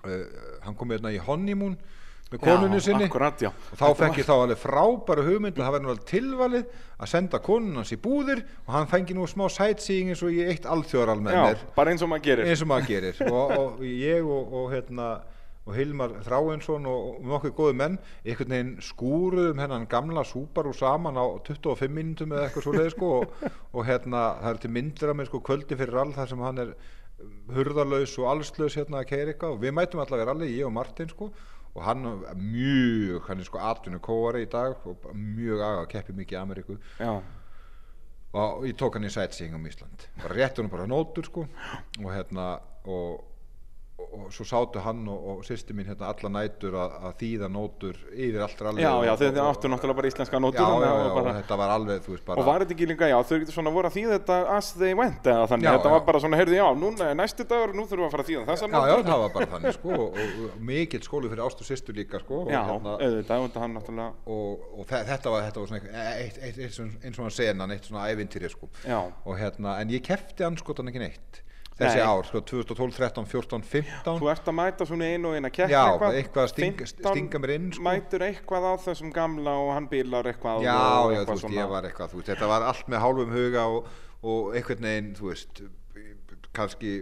uh, hann kom hérna í Honeymoon með konunni sinni. akkurat, og þá fekk ég þá alveg frábæru hugmynd að það verði alveg tilvalið að senda konun hans í búðir og hann fengi nú smá sightseeing eins og ég eitt alþjóðaral með Já, mér bara eins og maður gerir. Eins og maður gerir. Og, og ég og, og hérna og Hilmar Þráinsson og, og nokkuð góði menn einhvern veginn skúruðum hennan gamla Subaru saman á 25 mínutum eða eitthvað svo leið sko og, (laughs) og hérna það er til myndir af mér sko kvöldi fyrir all þar sem hann er hurðarlaus og allslaus hérna að keira eitthvað og við mætum allavega allir, ég og Martin sko og hann er mjög, hann er sko atvinnu kóari í dag og mjög aga að keppi mikið í Ameríku. Já, og ég tók hann í sightseeing um Ísland. Bara rétt hann bara nótur sko og hérna og, og, svo sátu hann og, og sýsti mín hérna alla nætur að, að þýða nótur yfir allt rallið já, já og, áttu náttúrulega bara íslenska nótur já, þannig já, já, bara, þetta var alveg þú veist bara Og var þetta ekki líka, já, þau getur svona voru að þýða þetta as they went eða þannig, Já, þetta já. var bara svona, heyrðu, já, núna er næstu dagur, nú þurfum við að fara að þýða þessar já, já, nótur. það var bara þannig sko og, og, mikill skóli fyrir ástu sýstu líka sko og, Já, hérna, auðvitað, og hann náttúrulega, og, og þe- þetta var, þetta var svona eitt, eitt, eitt, eitt, svona- eins og hann senan, eitt svona ævintýri sko já, og hérna, en ég kefti anskotan ekki neitt þessi Nei. ár, sko 2012, 13, 14, 15 þú ert að mæta svona einu og eina keppni Já, eitthvað, eitthvað sting- 15 stinga mér inn, sko. Mætur eitthvað á þessum gamla og hann bílar eitthvað Já, og já, þú veist, ég var eitthvað, veist, þetta var allt með hálfum huga og, og einhvern veginn, þú veist, kannski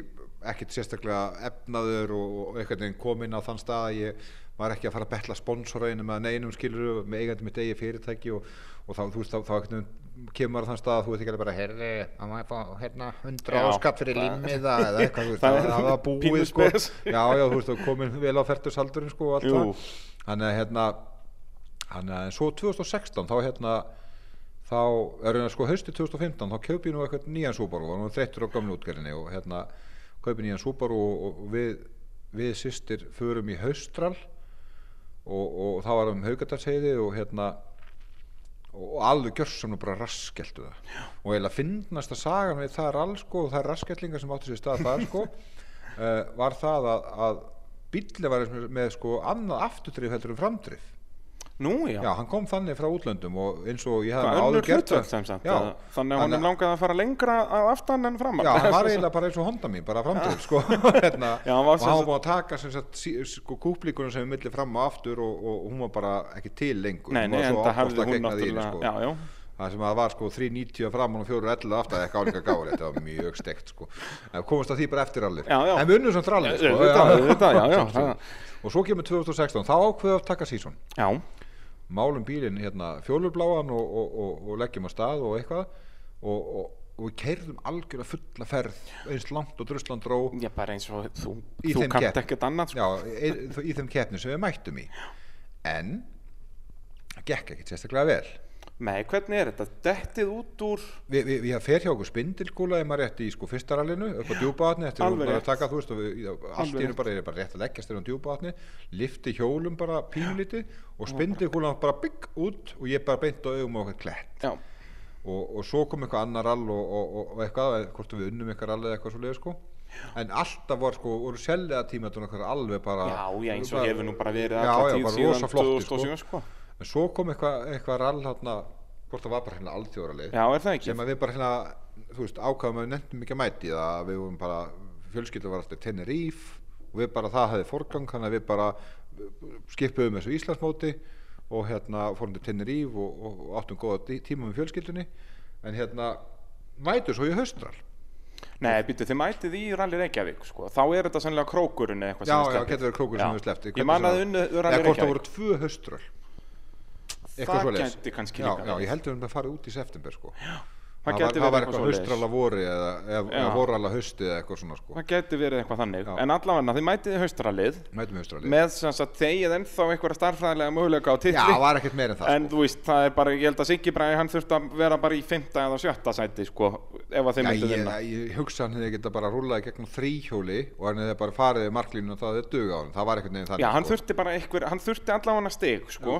ekkert sérstaklega efnaður og, og einhvern veginn kom inn á þann stað að ég var ekki að fara að betla sponsoraðinu með neinum skilur með eigandi mitt eigi fyrirtæki og, og þá, þú veist, þá, þá veginn kemur maður á þann stað að þú veit ekki alveg bara, heyrði, að maður fá hérna 100 Já, áskatt fyrir það- limmiða eða eitthvað, þú veist, Það það, er það var pínu búið, sko, já, já, þú veist, og komin vel á færtusaldurinn, sko, og allt það, þannig að hérna, þannig að svo 2016 þá hérna þá er hérna sko hausti 2015 þá kaupi ég nú eitthvað nýjan Subaru og hann þreyttur á gamlu útgerðinni og hérna kaupi nýjan Subaru og, og við við sýstir förum í haustral og, og þá varum um haugadalsheiði og alveg gjörsamlega bara raskkeltu það Já. og eiginlega finnast að sagan við það rall sko og það er raskkellingar sem áttu sér stað þar sko uh, (laughs) var það að, að bíli var með sko annað afturdrif heldur um framdrif Nú, já, Já, hann kom þannig frá útlöndum og eins og ég hafði áður gert það. sem Já, Þannig að honum langaði að fara lengra að aftan en fram Já, hann var (laughs) eiginlega bara eins og Honda mín, bara framdrif sko, (laughs) hérna, Já, hann var og sem hann var búin að taka sem sko, kúplíkunum sem er milli fram og aftur og, og, hún var bara ekki til lengur Nei, nei, en það ofboðslega hún náttúrulega, sko. það sem að var sko 3.90 að fram og 4.11 aftur eitthvað álíka gáður, þetta var mjög steikt sko. komast að því bara eftir allir Já, já. en við unnum sko. Já, Sjálfsögðu. (laughs) það- og svo kemur 2016, þá ákveðu að taka sísón málum bílinn hérna fjólubláan og, og, og, og leggjum á stað og eitthvað og, við keirðum algjörða fulla ferð eins langt og drusland dró ég bara eins og þú, þú keppni. ekkert annað sko. já, í, í þeim keppni sem við mættum í en það gekk ekkert sérstaklega vel Nei, hvernig er þetta? Dettið út úr Við, við, við fer hjá okkur spindilkúla ef maður rétt í sko fyrsta rallinu upp á djúpavatni eftir Alveg að rétt. taka þú veist og við, allt rétt. bara er bara rétt að leggjast þér á djúpavatni lifti hjólum bara pínlítið og spindilkúlan bara bygg út og ég bara beint á augum á okkur klett Já, og, og svo kom eitthvað annar rall og, og, og, og eitthvað, hvort við unnum eitthvað rall eða eitthvað svo leið sko en alltaf var sko, voru seljaða okkar alveg bara já, já, eins og hefur nú bara verið Já, já, tíð bara síðan sko. 2007 sko. En svo kom eitthvað, eitthvað rall hérna, hvort það var bara hérna Já, er ekki? sem að við bara hérna, þú veist, ákvaðum að við nefndum ekki að mæti það, við vorum bara fjölskylda var alltaf Tenerife og við bara það hefði forgang, þannig að við bara skipuðum þessu Íslandsmóti og hérna fórum til Tenerife og, og, áttum góða tí- tíma með fjölskyldunni. En hérna mætu svo í haustral. Nei, býttu, þið mætið í Rally Reykjavík sko. þá er þetta sannlega krókurinn eða eitthvað já, sem þið já, sleppið. getur verið krókur sem við sleppti Ég man að unnu Rally eða hvort það Reykjavík. voru tvö eitthvað Það gæti kannski já, líka já, verið. ég heldur um að fara út í september sko. Það var, var eitthvað eitthvað haustrala vori eða, eða, vorala hausti eða eitthvað svona sko. Það gæti verið eitthvað þannig. Já. En allavega, þið mætið í haustralið. Með sem sagt þegið ennþá einhverja starffræðilega möguleika á meir en það En þú veist, það er bara, ég held að Siggi Bræði hann þurfti að vera bara í fymta eða sjötta sæti sko, ef að Já, myndið vinna. ég hugsa hann hefði geta bara rúlaði gegnum þrýhjóli og hann hefði bara farið í marklínu og það hefði duga á hann, það var sko. sko,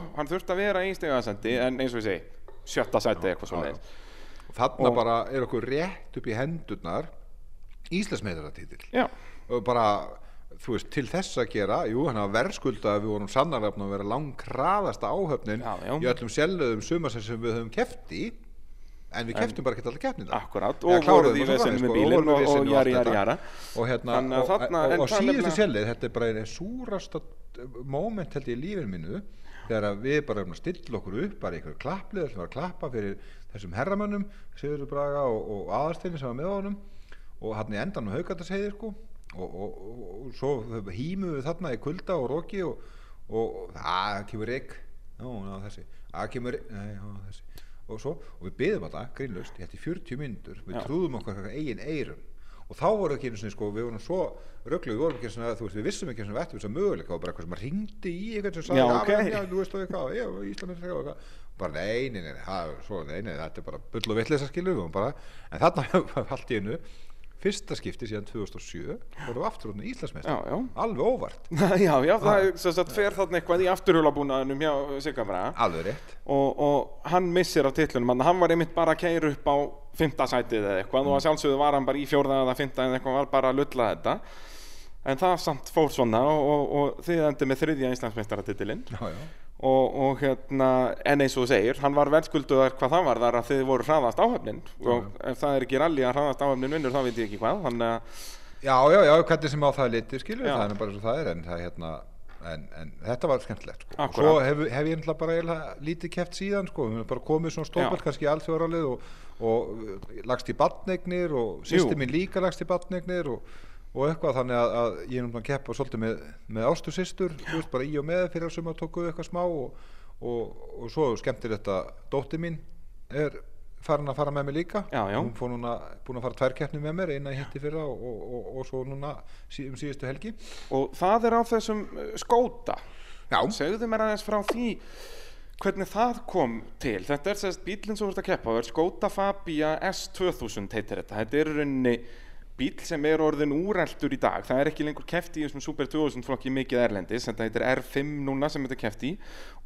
að eitthvað þarna og- bara er okkur rétt upp í Já, og bara, þú veist, til þess að gera jú, hann hafa verðskulda að við vorum búin að vera langkraðasta áhöfnin Já, já. í öllum sjálföðum sumarsins sem við höfum keft í en við keftum bara ekki allar keppnina Akkurat, Eða og voruð í framvegis, með sko, bílinn og, og og jari, jari, jara og hérna að og, þarna- og, síðustu sjælið, þetta er bara einu súrasta moment held ég í lífinu mínu þegar við bara erum að stilla okkur upp bara einhverju klapplið, ætlum að klappa fyrir þessum herramönnum, Sigurður Braga og, og aðarsteinin sem var með honum og hann í endan með haugataseiði sko. Og, og, og, svo hýmum við þarna í kulda og roki og, og að kemur reik já, ná, þessi, að kemur reik og svo, og við byðum alltaf, grínlaust, þetta í 40 myndur við trúðum okkur okkar eigin eirum og þá voru ekki einu sinni, sko, við vorum svo rögglu, við vorum ekki svona, þú veist, við vissum ekki svona vettum þess að möguleika og bara eitthvað sem að ringdi í eitthvað sem sagði, Já, "Já, ok. já, þú veist, og eitthvað, já, Ísland er eitthvað, eitthvað bara nei, nei, nei, það, er svo, nei, nei, þetta er bara bull og vitleisa skilur við bara, en þarna (laughs) allt í einu fyrsta skipti síðan 2007 vorum við aftur orðin Íslandsmeistar. Já, já. alveg óvart, (laughs) Já, já, það er sem sagt fer þarna eitthvað í afturhjólabúnaðinum hjá Sigga Braga. Alveg rétt. Og, og hann missir af titlunum hann, var einmitt bara að keira upp á fymta sætið eða eitthvað. Og að sjálfsögðu var hann bara í fjórða eða fymta eða eitthvað var bara að lulla þetta. En það samt fór svona og, og, og þið endi með þriðja Íslandsmeistaratitilinn og, og hérna, en eins og segir hann var verðskulduðar hvað það var þar að þið voru hraðast áhöfnin og ef það er ekki rally að hraðast áhöfnin vinnur þá veit ég ekki hvað þannig að já, já, já, hvernig sem á það litið skilur, Já. það er bara svo það er en það hérna En, en þetta var skemmtilegt sko. Og svo hef, hef ég náttúrulega bara eiginlega lítið keft síðan sko. við erum bara komið svona Já. kannski í alþjóðaralið og, og lagst í badnegnir og Jú. sýsti mín líka lagst í badnegnir og, og eitthvað þannig að, að ég er náttúrulega að keppa svolítið með, með ástu veist bara í og með fyrir að suma tóku eitthvað smá og, og, og svo skemmtir þetta dóttir mín er farin að fara með mér líka. Já, já. hún fór núna búin að fara tvær keppni með mér eina í hitti fyrra og, og, og, og svo núna sí, um síðustu helgi. Og það er á þessum uh, skóta. Já, segðu mér aðeins frá því hvernig það kom til. Þetta er sérst bílinn sem þú ert að keppa Skoda Fabia S2000 heitir þetta. Þetta er rauninni bíl sem er orðin úreldur í dag. Það er ekki lengur keft í þessum Super 2000 flokki mikið erlendis þetta heitir R5 núna sem þetta keft í.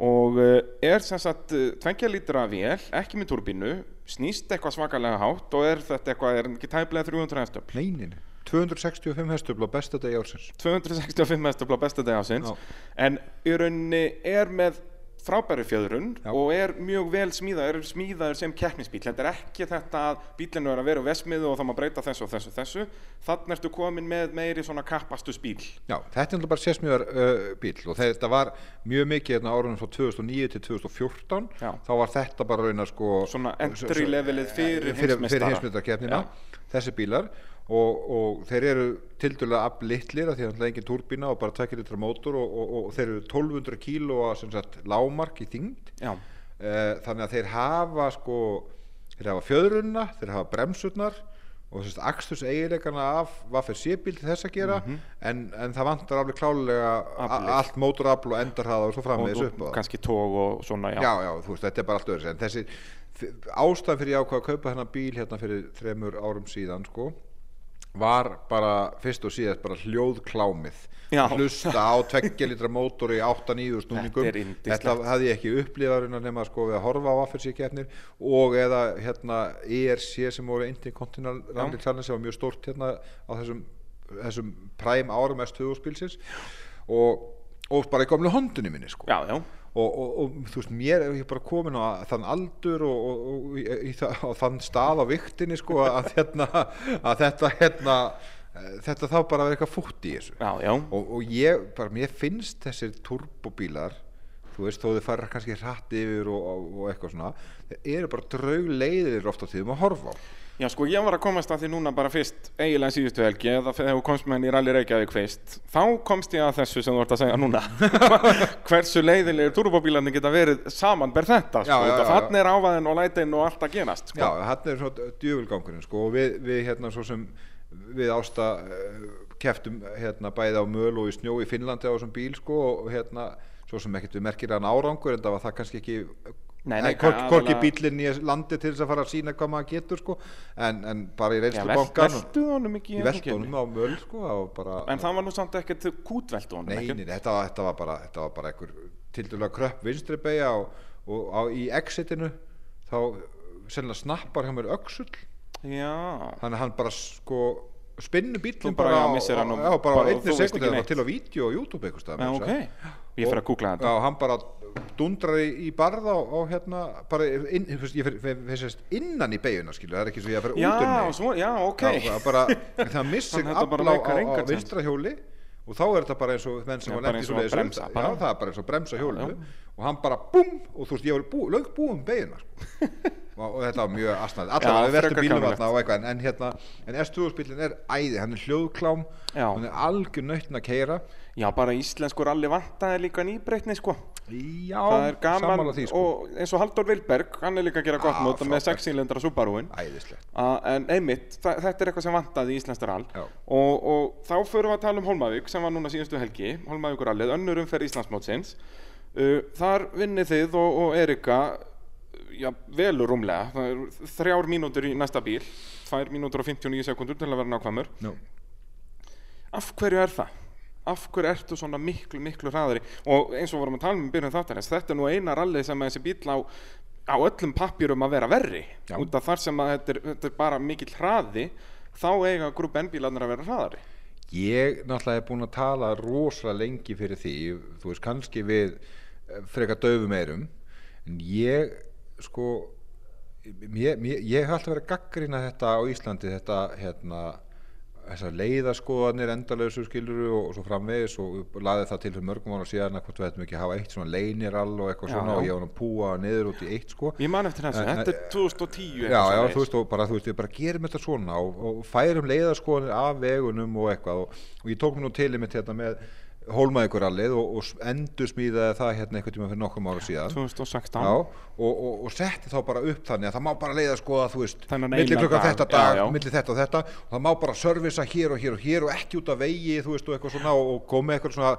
Og uh, er sem sagt uh, 20 lítra vél, ekki með turbínu snýst eitthvað svakalega hátt og er þetta eitthvað, er ekki tæplega 300 hestöfl? Neinin 265 hestöfl á besta degi ársins. 265 hestöfl á besta dag ásins en í rauninni er með frábæri fjöðrun Já. og er mjög vel smíðaður, smíðaður sem keppnisbíl þetta er ekki þetta að bílinu er að vera á vesmiðu og þá má breyta þessu og þessu þessu. Þannig ertu komin með meiri svona kappastu bíl Já, þetta er bara sérsmjöðar uh, bíl og þetta var mjög mikið hérna árunum frá 2009 til 2014 Já. þá var þetta bara raun að sko Svona entry levelið fyrir fyrir heimsmyndarkeppnina þessi bílar og, og þeir eru tildulega aflittlir af því að það er engin turbína og bara tvekir litra mótor og, og, og þeir eru 1200 kíló sagt lámark í þyngd. Já, Eh, þannig að þeir hafa sko þeir hafa fjöðrunna, þeir hafa bremsurnar og þess að aksturs eiginleikana af hvað fyrir sébíl til þess að gera en, en það vantar alveg klálega Aflið. allt mótorafl og endarhraða og svo og, framvegis og upp það. kannski tóg og svona já, já, já, þú veist, þetta er bara allt öðru en þessi f- ástæðan fyrir ég ákvað að kaupa hennar bíl hérna fyrir þremur árum síðan sko var bara fyrst og síðast bara hljóðklámið. Já. hlusta á tveggja litra mótor í 8-9 snúningum Þetta hafði ég ekki upplifaðurinn nema sko við að horfa á affersi keppnir og eða hérna ERC sem voru Intercontinental Rally Challenge sem var mjög stórt hérna á þessum, þessum prime árum S2 spilsins og, og bara í gamlu hondunni minni sko. Já, já. Og, og, og þú veist, mér er ég bara komin á þann aldur og, og, þann stað á viktinni sko að, hérna, að þetta hérna eh, þetta þá bara vera eitthvað fútt í þessu já, já. og, og ég, bara mér finnst þessir turbóbílar þú veist, þó þið fara kannski hratt yfir og, eitthvað svona þeir eru bara draugleiðir oft á tíðum að horfa á Já, sko, ég var að komast að því núna bara fyrst eiginlega síðustu helgi, eða þegar komst með henni í Rally Reykjavík fyrst, þá komst ég að þessu sem þú ert að segja núna (laughs) hversu leiðilegir turbóbílarnir geta verið saman ber þetta, sko, þannig er ávæðin og lætin og allt að genast, sko. Já, hann er svona djöfulgangurinn sko og við, við hérna svo sem við ásta uh, keftum hérna bæði á möl og í snjó í Finnlandi á þessum bíl sko og hérna svo sem ekkert við merkir hann árangur en það var það kannski ekki Aðalega- bílinn í landi til þess að fara að sína hvað maður getur sko. En, en bara í reynslu ekki í veltunum á möl sko bara En það var nú samt ekkert kútveltu honum, Nei, nei, þetta þetta var bara þetta var bara einhver tildulega kröpp vinstri beigja og, og á, í exitinu þá sennilega snappar hjá mér öxull. Já, þannig að hann bara sko spinnu bílum bara, bara, og já, bara á bara- einni sekundu neitt. til á vídeo og YouTube eitthvað stað Já, ok, ég fyrir að googla þetta Já, hann bara dundrar í, í barða og, og hérna, bara inn, innan í beiguna, það er ekki svo ég að fyrir út um mig. bara- (laughs) bara, það missir bara afla á, vinstra hjóli og þá er þetta bara eins og menn sem var bara lendi eins svo og leiðis bremsa já, bara. það er bara eins og bremsa hjólinu Já, og hann bara búm og þú veist, ég var lög búum beiguna sko. (laughs) og, þetta var mjög asnæð allavega veltum frekar bílum eitthvað en, en hérna, en S2000 er æði, hann er hljóðklám Já. hann er algjör nöyttin að keira Já, bara íslenskur allir vantaði líka nýbreytni, sko. Já, Það er gaman sammála því sko. og eins og Halldór Vilberg, hann er líka að gera gott Já, móta með frábært. 6 cylindra Subaruin. Æðislegt. En einmitt, þetta er eitthvað sem vantaði í Íslands rall. Já. og, og þá förum við að tala um Holmavík sem var núna síðustu helgi, Holmavíkur rallið, önnur umferð Íslandsmótsins. Uh, þar vinnið þið og, og Erika já, velur rúmlega þrjár mínútur í næsta bíl tvær mínútur og 59 sekundur til að vera nákvæmur no. af hverju er það? af hverju ertu svona miklu, miklu hraðari og eins og vorum að tala um í byrjun þáttarins þetta er nú eina rallið sem þessi bíl á á öllum pappjurum að vera verri Já. út af þar sem að þetta er, þetta er bara mikill hraði þá eiga grúpa N-bílarnir að vera hraðari Ég náttúrulega hef búin að tala rosalega lengi fyrir því, þú veist, kannski við eh, frekar döfum eirum, en ég, sko, mér, mér, ég hef alltaf verið að gaggrina þetta á Íslandi, þetta, hérna, þessar leiðaskoðanir endalösu skiluru og, og svo framvegis og laði það til fyrir mörgum ára síðan að hvort við ættum ekki að hafa eitt svona leinirall og eitthvað Já, svona já. og ég var að púa niður út í eitt, sko. ég man eftir þessu, þetta er en- 2010 Já, já, þú veist, og bara, þú veist, við bara gerum þetta svona og, og færum leiðarskoðanir af vegunum og eitthvað og, og ég tók mér nú til í mitt hérna með hólmaðikurallið og, og endur smíðaði það hérna einhvern tíma fyrir nokkrum ára síðan. 2016 Já, og, og, og setti þá bara upp þannig að það má bara leiða skoða, þú veist, Þennan milli eina klukkan dag, þetta dag, já. milli þetta og þetta og það má bara servisa hér og hér og hér og ekki út af vegi, þú veist, og eitthvað svona og, komið eitthvað svona,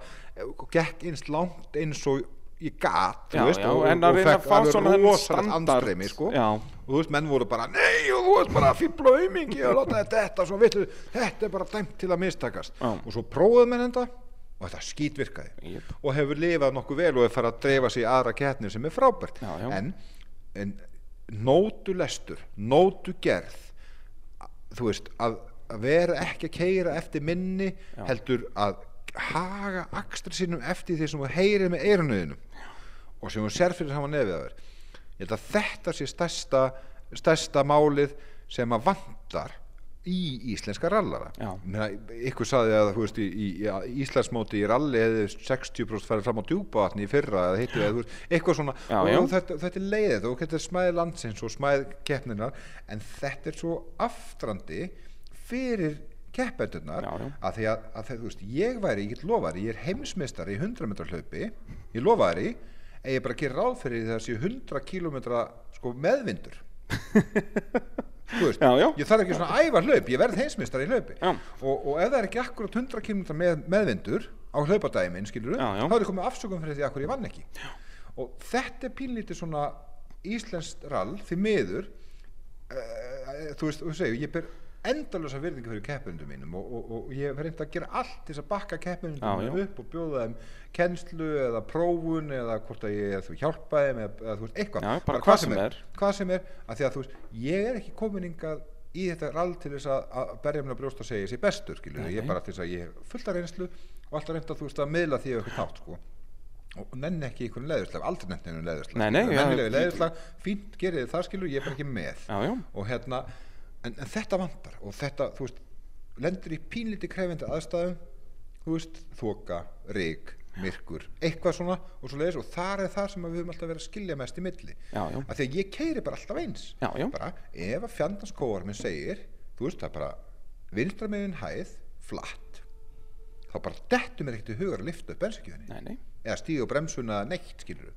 og gekk eins langt eins og ég gat, þú Já, veist, já, og, en og, að að fekk alveg rosalegt andstreymi, sko. Og þú veist, menn voru bara, nei, og þú veist bara fíbla aumingi og láta þetta, þetta, svo vittu, þetta er bara dæmt til að mistakast. Og svo prófuðu menn þetta og þetta skítvirkaði Jep. og hefur lifað nokkuð vel og er farið að dreifa sig í aðra kettnir sem er frábært Já, já. en, en nótu lestur, nótu gerð þú veist, að, að vera ekki að keira eftir minni Já. heldur að haga akstra sínum eftir því sem þú heyrir með eirunuðinum og sem þú sér fyrir saman nefið að þér ég held að þetta sé stærsta, stærsta málið sem að vantar í íslenska rallara. Ykkur saði að veist í, í, í Íslandsmóti í ralli hefði 60% farið fram á djúpavatni í fyrra eða heitu eða eitthvað svona. Já, og, já. þetta, þetta er leiðið og þetta er smæð landsins og smæð keppninar en þetta er svo aftrandi fyrir keppendurnar að því að, að þú veist, ég væri, ég get lofari ég er heimsmeistari í 100 metra hlaupi ég lofari, að ég bara gerir ráð fyrir það sé 100 kilometra sko, meðvindur (laughs) veist, Já, já. ég þarf ekki svona að æfa hlaup ég verð heimsmeistari í hlaupi og, og ef það er ekki akkurat 100 km með, meðvindur á hlaupadæmi minn, skilur já. þá er ég komið afsökum fyrir því að ég vann ekki já. og þetta er pínlítið svona íslenskt rall því miður uh, þú veist, þú segir, ég ber endalösa virðingu fyrir keppundum mínum og, og, og ég hef reynd að gera allt til þess að bakka keppundum mínum upp og bjóða þeim kennslu eða prófun eða hvort að ég þú hjálpa þeim eða, eða þú veist, eitthvað. Já, bara hvað sem er. hvað sem er, að því að þú veist, ég er ekki komin hingað í þetta rall til þess að, að berja mér að brjóst og segja þessi bestur, skilur Nei, ég er bara til þess að ég hef fullt af reynslu og alltaf reynd að þú veist að miðla því að eitthvað þátt, sko. Og nenni ekki einhvern leðurslag, aldrei nenni einhvern leðurslag ég- leðurslag, fínt gerið þið það skilur, ég er bara ekki með. Já, já. og hérna, en, en þetta vantar. Og þetta, þú veist, lendur í pínlíti krefindi aðstæðum þú veist, þoka, rík, myrkur eitthvað svona og svo leiðis og þar er það sem við höfum alltaf verið að skilja mest í milli. Já, já. að því að ég keiri bara alltaf eins. Já, já. bara, ef að fjandanskóar minn segir þú veist, það er bara vinstra megin hæð, flatt þá bara dettur mér ekkert í hugar að lifta upp bensinkjöðinni Nei, nei, eða stíga á bremsuna neitt skilur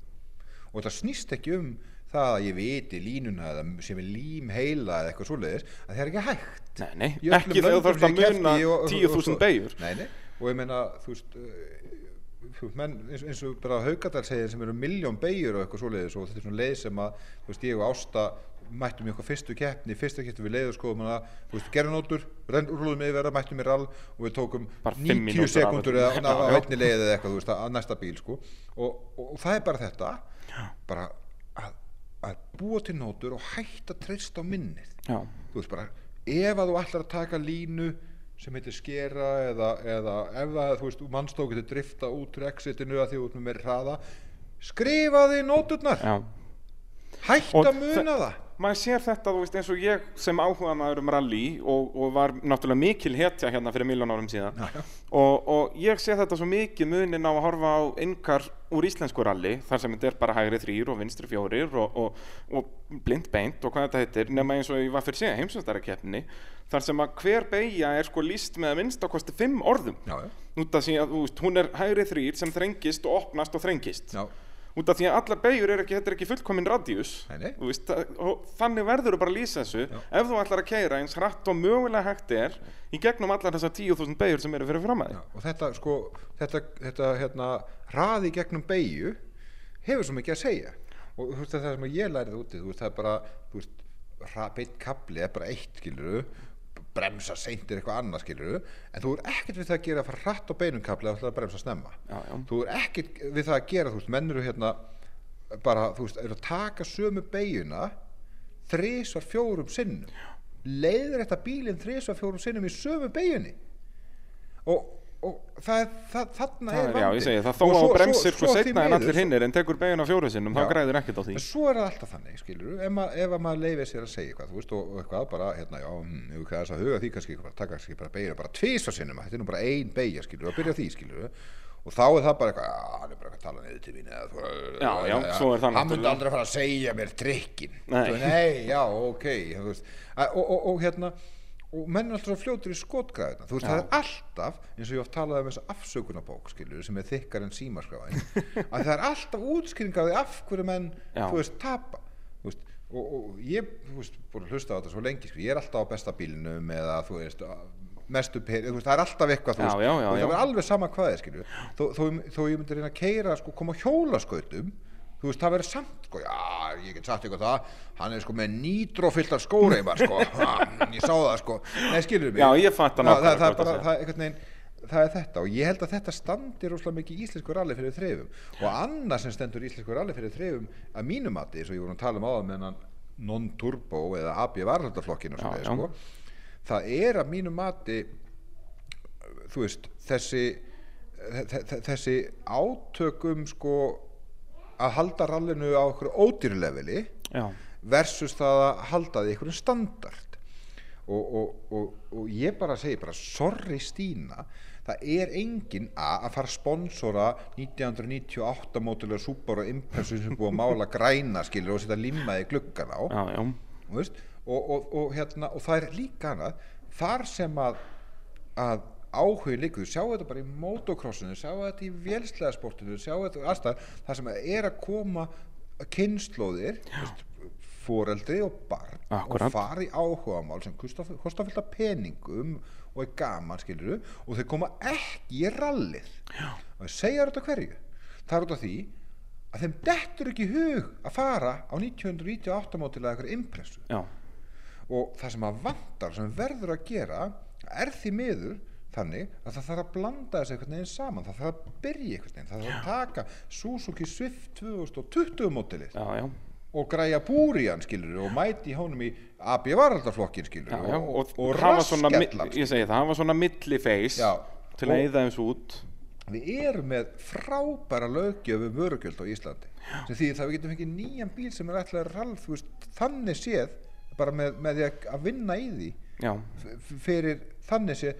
og það snýst ekki um það að ég viti línuna eða sem er lím heila eða eitthvað svoleiðis að það er ekki hægt nei, nei. Ekki þegar þú þarfst að muna í og- og- og- 10.000 og- beigur nei, nei. og ég meina þú veist veist, menn, eins, eins og bara Haugadal segir sem eru miljón beigur og eitthvað svoleiðis og þetta er svona leið sem að þú veist, ég og Ásta mættum í okkar fyrstu keppni, fyrsta keppni við leið og þú veist, gerðanótur rúluðum yfir að mættum í rall og við tókum Bara fimm 90 mínútur af sekundur eða (laughs) á einni leið eða eitthvað, þú veist, að næsta bíl sko. og, og, og það er bara þetta bara að, að búa til nótur og hætta að treysta á minnið. Já, þú veist bara, ef að þú ætlar að taka línu sem heitir skera eða, eða ef það, þú veist, mannstók getur drifta út úr exitinu að því út með meiri hraða skrifaði nóturnar. Já. hætt Og að muna það maður sér þetta, þú veist, eins og ég sem áhuga maður um rally og, og var náttúrulega mikil hetja hérna fyrir miljón árum síðan Já, já. og, og ég sé þetta svo mikið munin á að horfa á yngar úr íslensku rally þar sem þetta er bara hægri þrýr og vinstri fjórir og, og, og blind beint og hvað þetta heitir nema eins og ég var fyrir sig heimsvæmstarakeppni þar sem að hver beigja er sko líst með að minnst á kosti fimm orðum Já, já. út af því að þú veist, hún er hægri þrýr sem þrengist og opnast og þrengist Já. Út af því að allar beigur er ekki, þetta er ekki fullkomin radíus veist, og þannig verður þú bara að lýsa þessu. Ef þú ætlar að keira eins hratt og mögulega hægt er í gegnum allar þessar 10.000 beigur sem eru fyrir fram að Já, og þetta sko þetta, þetta hérna hraði gegnum beigju hefur svo mikið að segja. Og þú veist það sem ég lærið úti þú veist það er bara þú veist, hra- beinn kapli er bara eitt skiluru bremsa seint er eitthvað annað skiluru en þú er ekkert við það að gera að fara hratt á beinum kapli eða þú ætlar að bremsa snemma. Já, já. þú er ekkert við það að gera þú veist menn eru hérna bara þú veist eru að taka sömu beigjuna þrísvar fjórum sinnum. Leiðir þetta bílinn þrísvar fjórum sinnum í sömu beigjunni og, og það það, þarna er Það, já, ég segi það, þó að bremsir svo- sko setna en allir hinnir en tekur beiguna fjóru sinnum, þá græður ekkert á því. En svo er það alltaf þannig skilur ef, ma ef að maður leifir sér að segja eitthvað þú veist og, og eitthvað bara hérna já ef við þess að huga því kannski bara taka kannski bara beigja bara tvisvar sinnum þetta er nú bara ein beigja skilur og byrja á því skilur og þá er það bara eitthvað "Já, hann er bara að tala niður til mín Já, já, svo er það hann myndi náttúrulega. aldrei fara að segja mér trikkin Nei. Já ok Að- og hérna og menn er alltaf fljótur í skotgræðina þú veist, það er alltaf, eins og ég oft talaði um þessa afsökunarbók, skilur, sem er þykkar en símaskráin, (laughs) að það er alltaf því af hverju menn, Já. þú veist, tapa. Þú veist, og, og ég, veist, búin að hlusta á þetta svo lengi, skilur, ég er alltaf á besta bílnum eða, þú veist, mestu peri, það er alltaf eitthvað, þú Já, veist, já, já, það er alveg sama hvað skilur, þó, þó, þó ég myndi reyna að keira, sko, koma á hjólaskautum, þú veist, það verður samt, sko, já, ég get sagt eitthvað það, hann er sko með nýtrófylltar skóreimar, sko, (laughs) ég sá það, sko, nei, skilur mig. Já, ég fatt að það, það, er bara, það er einhvern veginn, það er þetta. Og ég held að þetta standi rosalega mikið í íslensku rally fyrir þreifum og annað sem stendur í íslensku rally fyrir þreifum að mínu mati, eins og ég voru að tala um áðan með hennan non-turbo eða AB varhaldaflokkinu sko, það er að mínu mati þú veist þessi þe- þe- þessi átökum sko að halda rallinu á okkur ódýrleveli Já, versus það að halda því einhverjum standard. Og, og, og, og ég bara segi bara sorry Stína það er engin að að fara að sponsora 1998 mótilega Subaru Impreza sem búið að mála græna skilur og setja limmaði gluggan á. Já, já, veist, og, og, og, hérna, og það er líka annað þar sem að, að áhugin líka, þú sjáu þetta bara í motocrossinu, sjáu þetta í vélslega sportinu sjáu þetta aðstæðar, það sem er að koma kynnslóðir foreldri og barn Akkúrat. og fara í áhugamál sem kosta kosta fullt af peningum og er gaman skilur og þau koma ekki í rallið. Já. og þau segja þetta hverju? Það er út af því að þeim dettur ekki hug að fara á 1998 mótilega eitthvað impressu. Já, og það sem að vantar sem verður að gera er því miður þannig að það þarf að blanda þessu einhvern veginn saman. Það þarf að byrja einhvern veginn. Það þarf að taka Suzuki Swift 2020 mótilið og græja búri hann skilur og mæti honum í AB varaldaflokkin skilur Já, já, og, og, og, raskellan ég segi það, hafa svona millifeis til að eyða eins út. við erum með frábæra löggjöf um vörugjöld á Íslandi sem því það við getum fengið nýjan bíl sem er ætlaður veist, þannig séð bara með, með því að- vinna í því fyrir þannig sé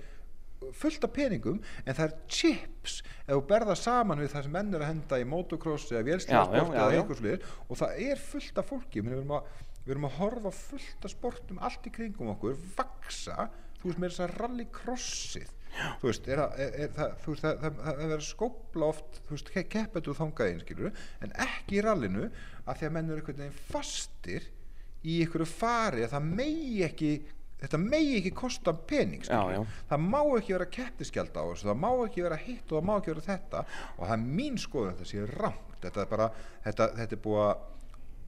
fullt af peningum en það er chips ef þú berða saman við það sem menn er að henda í motocross eða já, eða já. einhvers liðir og það er fullt af fólki. Við, erum að, við erum að horfa fullt af sportum allt í kringum okkur vaksa þú veist með þess að rallycrossið þú veist, er, er, er, það, þú veist það, það, það, verður skópla oft þú veist, ke- keppetu þangað einn skilur en ekki í rallinu að því að menn eru einhvern veginn fastir í einhverju fari að það megi ekki þetta megi ekki kosta pening Já, já. það má ekki vera kepptiskjald á þessu það má ekki vera hitt og það má ekki vera þetta. Og það er mín skoðun að þetta sé rangt. Þetta er bara, þetta, þetta er búið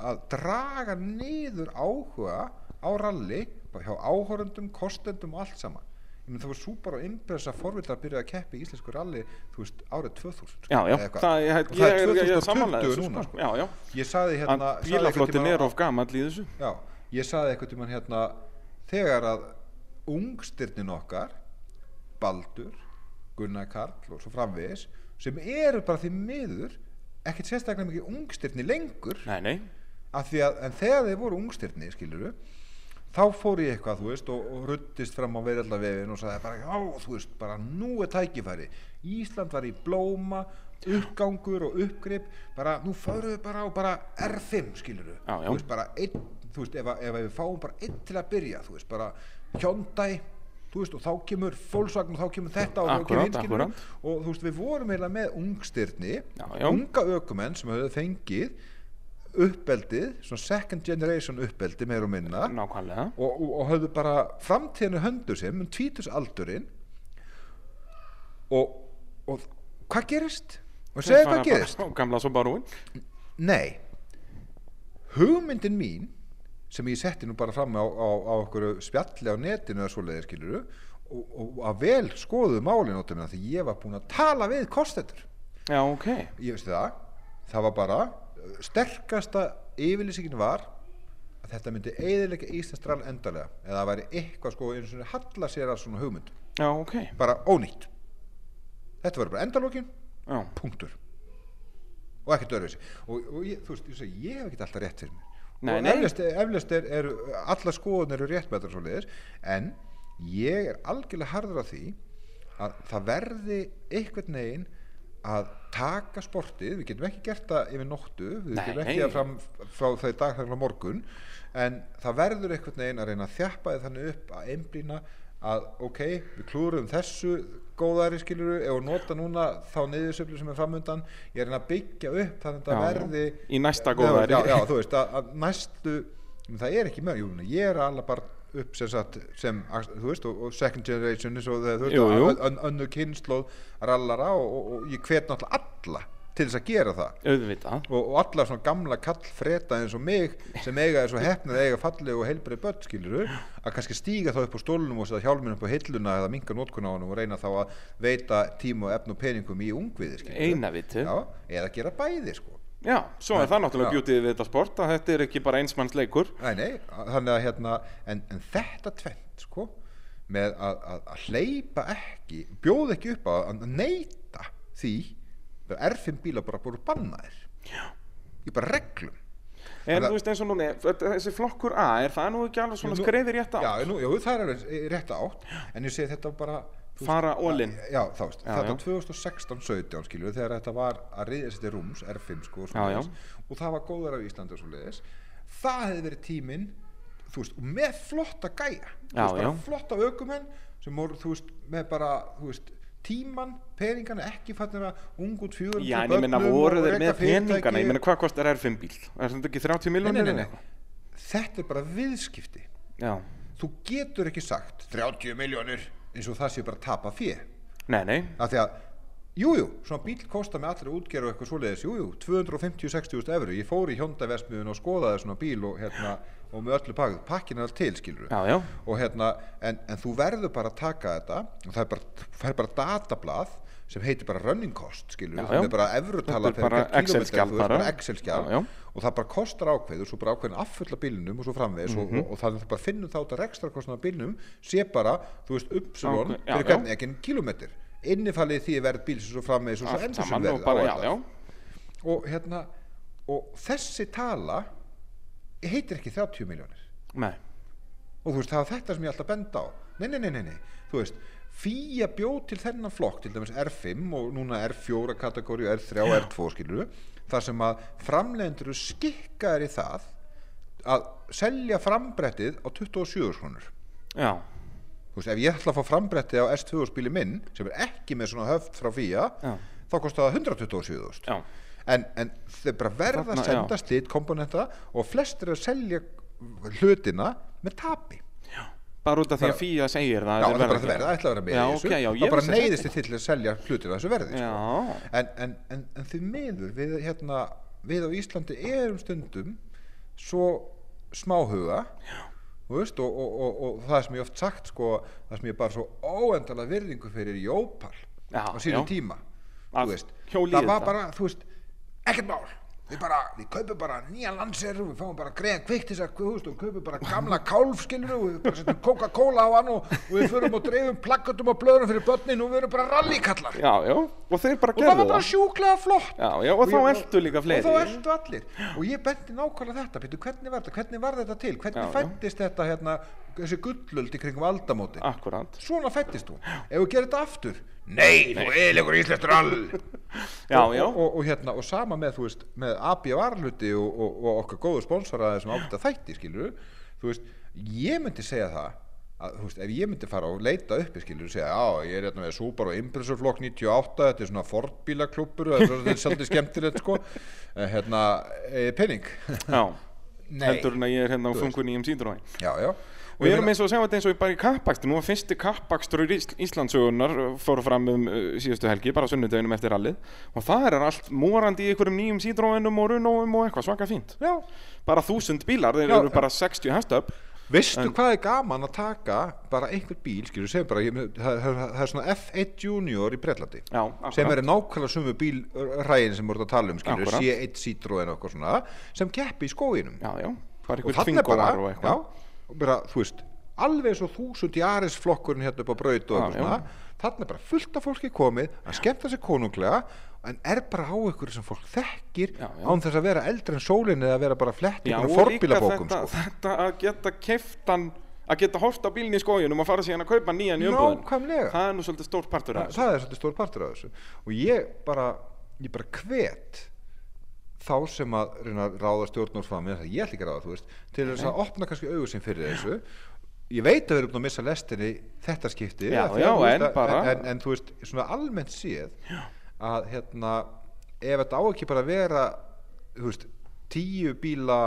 að- draga niður áhuga á ralli hjá áhorundum, kostendum og allt saman. Ég menn það var súpar og innbyrðs að forvita að byrja að keppi í íslensku ralli veist, árið 2000 sko, já, já, það, ég, Og það er ég, ég, ég 2020 samanlega þessu núna, sko. sko. Já, ég saði hérna bílaflottin er of gamall í þessu. Já, ég saði eitthvað tímann hérna þegar að ungstyrnin okkar Baldur Gunnar Karl og svo framvegis sem eru bara því miður ekkert sérstaklega mikið ungstyrni lengur. Nei, nei, því að, en þegar þeir voru ungstyrni skiluru, þá fór ég eitthvað þú veist, og, og ruttist fram á veðallavegin og sagði bara, veist, bara nú er tækifæri, Ísland var í blóma uppgangur og uppgrip bara, nú förum við bara á bara R5 skiluru, Já, já. þú veist, bara einn, þú veist, ef, ef við fáum bara einn til að byrja, þú veist, bara Hyundai þú veist, og þá kemur Volkswagen og þá kemur þetta og þá kemur akkúrat. og þú veist, við vorum eiginlega með ungstyrni Já, já. unga ökumenn sem höfðu fengið uppeldið, svona second generation uppeldi meir og minna nákvæmlega og, og, og höfðu bara framtíðinu höndu sem um tvítusaldurinn og, og hvað gerist? og segja hvað gerist? Gamla úin Nei hugmyndin mín sem ég setti nú bara fram á, á, á okkur spjalli á netinu eða svoleiðir skiluru og, og að vel skoðu málin áttum því ég var búinn að tala við kostendur Já, ok. Ég veist það það var bara uh, sterkasta yfirlýsingin var að þetta myndi eiðilega Íslandsdral endarlega eða það væri eitthvað sko eins og halla sér að svona hugmynd. Já, ok. Bara ónýtt. Þetta var bara endalókin, Já, punktur. Og ekkert öðruvísi. Og, og ég, þú veist, ég, ég hef ekki alltaf rétt fyrir mér Nei, nei. eflaust, eflaust er, er alla skoðun eru rétt með þetta svoleiðis. En ég er algjörlega harður á því að það verði einhvern veginn að taka sportið, við getum ekki gert það yfir nóttu, við getum ekki að fram frá þau dag þar frá morgun. En það verður einhvern veginn að reyna að þjappa þið þannig upp að einblýna að ok, við klúrum þessu góðari skiluru að nota núna þá niðursöflu sem er framundan ég er að byggja upp þannig að Já, verði Í næsta góðæri. já, já, þú veist að, að næstu það er ekki jú, ég er alveg bara upp sem sagt, sem, þú veist og, og second generation, og það, þú veist Jú, jú. og ön- önnur kynnslóð rallara og, og, og ég hvet náttúrulega alla til þess að gera það. Auðvitað. Og, og alla svona gamla kallfreta eins og mig sem eiga þessu hefnið eiga fallegu og heilbrið börn skiluru að kannski stíga þá upp á stólnum og setja hjálminn upp á hilluna eða minga notkun á honum og reyna þá að veita tíma og efn og peningum í ungviði skiluru Eina viti Já, eða gera bæði sko. Já, svo er það náttúrulega bjútið við þetta sport að þetta er ekki bara einsmanns leikur. Nei, nei, þannig að hérna en, en þetta tvent sko með að, að, að hleypa ekki bjóð ekki upp á að neyta því að R5 bíla bara búið bannaðir Já. í bara reglum En Það- þú veist eins og núna, þessi flokkur A, er það nú ekki alveg svona Nú- skreiði rétt á? Já, nú, jú, það er alveg rétt átt en ég segi þetta bara Fara in. Já, Já, þetta já. 2016-17 skilju þegar þetta var að riðja sér til rúms R5 sko Já, já. og það var góðar á Íslandi og svo leiðis það hefði verið tíminn veist, með flotta gæja Já, veist, já. flotta aukumenn sem voru, veist, með bara þú veist, tíman, peningana ekki fannir að ung út fjögur Já, en ég meina voru þeir með peningana, ég meina hvað kostar R5 bíl? Er þetta ekki 30 nei, miljónir nei, nei, nei. þetta er bara viðskipti. Já, þú getur ekki sagt 30 miljónir eins og það sé bara tapa fjö nei, nei, af því að jújú, jú, svona bíl kostar með allri útgerð og eitthvað svoleiðis, jújú, 250-60 eurur ég fór í Honda Vestmiðun og skoðaði svona bíl og hérna, og með öllu pakkuð pakkin er allt til, skilur já, já. Og hérna, en, en þú verður bara að taka þetta og það er bara, það er bara datablað sem heitir bara running cost skilur, Já, það er bara evrutala Þetta er bara Já, já. og það bara kostar ákveður, svo bara ákveðin affulla bílnum og svo framvegis Mhm. og, og, og það er bara finnum þá þetta rekstra kostnaða bílnum sé bara, þú veist, Ákveð- já, fyrir já. hvern ekki en kilómetr innifallið því verð bíls og svo framvegis og svo endur sem og verð og hérna og þessi tala heitir ekki 30 miljónir Nei, og þú veist það er þetta sem ég alltaf benda á. Nei, nei, nei, nei, nei. þú veist Fía bjóð til þennan flokk til dæmis R5 og núna R4 kategóri R3 og R2 skilur þar sem að framlegendur eru skikkaðir í það að selja frambrettið á 27 krónur. Já, þú veist ef ég ætla að fá frambrettið á S2 bíli minn sem er ekki með svona höft frá Já. þá kostar það 127 já en, en þau bara verða Þarna, að senda já. slitt komponenta og flestir að selja hlutina með tapi. Bara út af því að Fía segir það Já, það er bara verða það það ætla að vera með Já, þessu ok, já, þá ég bara neyðist þið til að selja hlutir að þessu verði sko. Já, en, en, en, en því miður við, hérna, við á Íslandi erum stundum svo smáhuga veist, og, og, og, og það sem ég oft sagt sko, það sem ég bara svo óendalega virðingu fyrir Jópal Já, á sínum já. tíma þú veist, það var bara, þú veist ekkert mál, við bara, við kaupum bara nýjan landser og við fáum bara greiðan kveikt þess að við kaupum bara gamla kálf skilur og við bara setjum Coca-Cola á hann og, og við förum og dreifum plakkatum og blöðurum fyrir börnin og við erum bara rallykallar. Já, já, og þeir bara og það gerðu var bara sjúklega flott. Já, já, og þá ég- eltu líka og fleiri. þá eltu allir. Og ég benti nákvæmlega þetta Pétur, hvernig var þetta, hvernig var þetta til? Hvernig fættist þetta hérna, þessi gullöld í kringum aldamóti Akkurát svona fættist hún. Ef við gerum þetta aftur nei, þú eðilegur íslenstur all (laughs) Já, og, já, og, og, og hérna, og sama með, þú veist, með AB varluti og, og, og okkar góðu sponsora þessum ágæta þætti, skilur þú veist, ég myndi segja það að, þú veist, ef ég myndi fara og leita uppi, skilur segja, já, ég er hérna með Subaru Impressor flokk 98, þetta er svona Ford bílaklúpur og þetta er (laughs) svolítið skemmtilegt, sko. Eh, hérna, e, penning já. (laughs) Nei, Heldur en að ég er hérna á fungun í um síndrói já, já Og við erum eins og að sjá þetta eins og bara í kappakstur Nú var fyrsti kappakstur í Ís Íslandsögunar fóru fram um uh, síðustu helgi bara sunnudeginum eftir rallið. Og það er allt morandi í einhverjum nýjum síndróinum og runóum og eitthvað svaka fínt. Já, Bara þúsund bílar, þeir Já, eru bara 60 hestöp Veistu hvað er gaman að taka bara einhver bíl, skilur, segjum bara ég, það, það, er svona F1 Junior í Bretlandi Já, sem akkurat. er nákvæmlega sumu bílræðin sem voruð að tala um, skilur, Akkúrat. C1 Citroen og eitthvað svona, sem keppi í skóginum. Já, já, bara og þannig er bara, já, bara, þú veist alveg eins og þúsund jaris flokkurinn hérna upp á braut og eitthvað svona þannig er bara fullt af fólki komið að skemmta sér konunglega en er bara á ykkur sem fólk þekkir Já, já. án þess að vera eldri en sólinn eða vera bara flett og líka forbílabókum þetta, sko. þetta að geta keftan að geta hort á bílinn í skóginum og fara síðan að kaupa nýjan í umbúðin. Það er nú svolítið stórt partur af þessu það er svolítið stór partur af þessu og ég bara, ég bara hvet þá sem að reyna að ráða stjórnórfami ég ætla ekki að ráða, þú veist til þess að opna kannski augu sem fyrir þessu. Ég veit að við erum búin að missa lestinni þetta skipti Já, að já, veist en að- bara- en, en, en þú veist, svona almennt séð já. að hérna ef þetta á ekki bara að vera þú veist, tíu bíla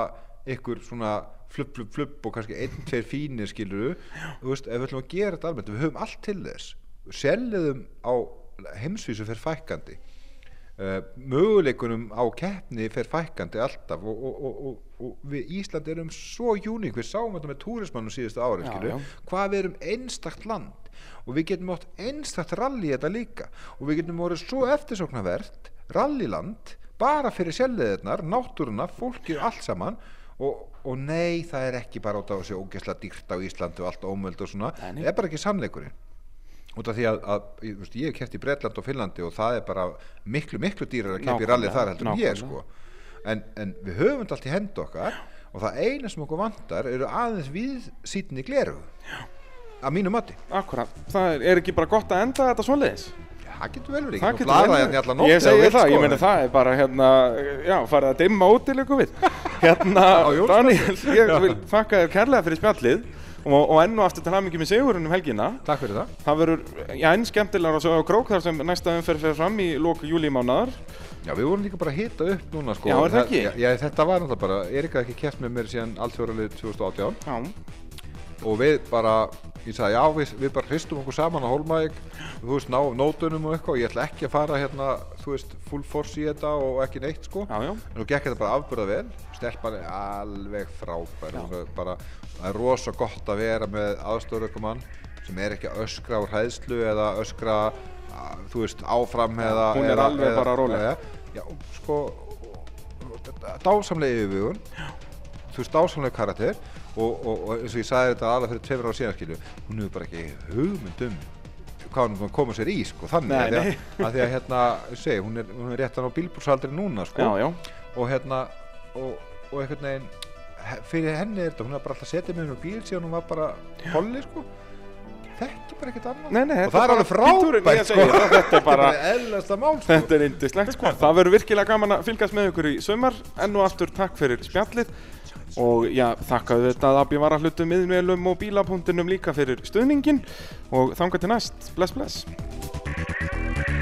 ykkur svona flupp, flupp, flupp og kannski einn, tveir fínir skiluru þú veist, ef við ætlum að gera þetta almennt við höfum allt til þess seljiðum á heimsvísu fyrir fækkandi. uh, möguleikunum á keppni fer fækkandi alltaf og, og, og, og, og við Ísland erum svo júník, við sáum þetta með túrismannum síðustu ári, Já, já. hvað við erum einstakt land og við getum átt einstakt rally í þetta líka. Og við getum voruð svo eftirsóknarvert rallyland bara fyrir sjálfleðirnar, náttúruna, fólkið allt saman. Og, og nei, það er ekki bara út af þessi ógeðslega dýrt á Íslandi og allt ómöld og svona, það er bara ekki sannleikurinn út af því að, að veist, ég hef kert í Bretland og Finnlandi og það er bara miklu, miklu dýrar að keppa í Nákvæmlega, þar heldur en ég sko. en, en við höfum þetta allt í hendu okkar og það eina sem okkur vantar eru aðeins við sýtinni gleru að mínu mati. Akkurat, það er, ekki bara gott að enda þetta svoleiðis? Það getur vel verið, Það getur vel hérna verið. alla nótt Ég segi það, sko, ég meina það er bara hérna, já, farið að dimma útilegur við. (laughs) Hérna. Daniel, ég vil þakka þér kærlega fyrir spjallið og, og enn og aftur til hamingi með sigurinn um helgina. Takk fyrir það. Það verður, já, enn skemmtilegar að sjá á krók þar sem næsta umferð fer fram í lóku júlímánaðar. Já, við vorum líka bara að hita upp núna sko. Já, er það ekki? já, þetta var náttúrulega bara, Erika ekki kert með mér síðan alltfjóralið 2018 Já, og við bara, ég sagði já, við, við bara hristum okkur saman á Hólmæk þú veist, ná nótunum og eitthvað. Og ég ætla ekki að fara hérna, þú veist, full force í þetta og ekki neitt sko. Já, já, en nú gekk þetta bara afbyrða vel. Stelpan er alveg frábær. Bara, það er rosa gott að vera með aðstofurökumann sem er ekki að öskra úr hæðslu eða öskra að, þú veist, áfram eða hún er eða, alveg eða, bara róleg. eða, já, sko dásamlega yfirvugun þú veist, dásamlega karakter og, og, og eins og ég sagði þetta alveg fyrir tveimur ára síðan skilju hún hefur bara ekki hugmynd um hvað hún koma sér í sko, þannig Nei, nei. að, því að hérna, segi, hún er, hún er réttan á bílbúrsaldri núna sko já, já og hérna og, og einhvern veginn fyrir henni er þetta, hún er bara alltaf að setja mig um bíl síðan hún var bara holli sko þekki bara ekkert annað Nei, nei, og það er alveg frábært sko þetta er bara eðlasta mál sko Þetta er indislegt sko. Það verður virkilega gaman að fylgjast með ykkur í sumar. Enn og aftur takk fyrir spjallið. Og já, þakka þetta að Abbi var að hlutum miðnvelum og bílapunktinum líka fyrir stuðningin. Og þanga til næst. Bless, bless.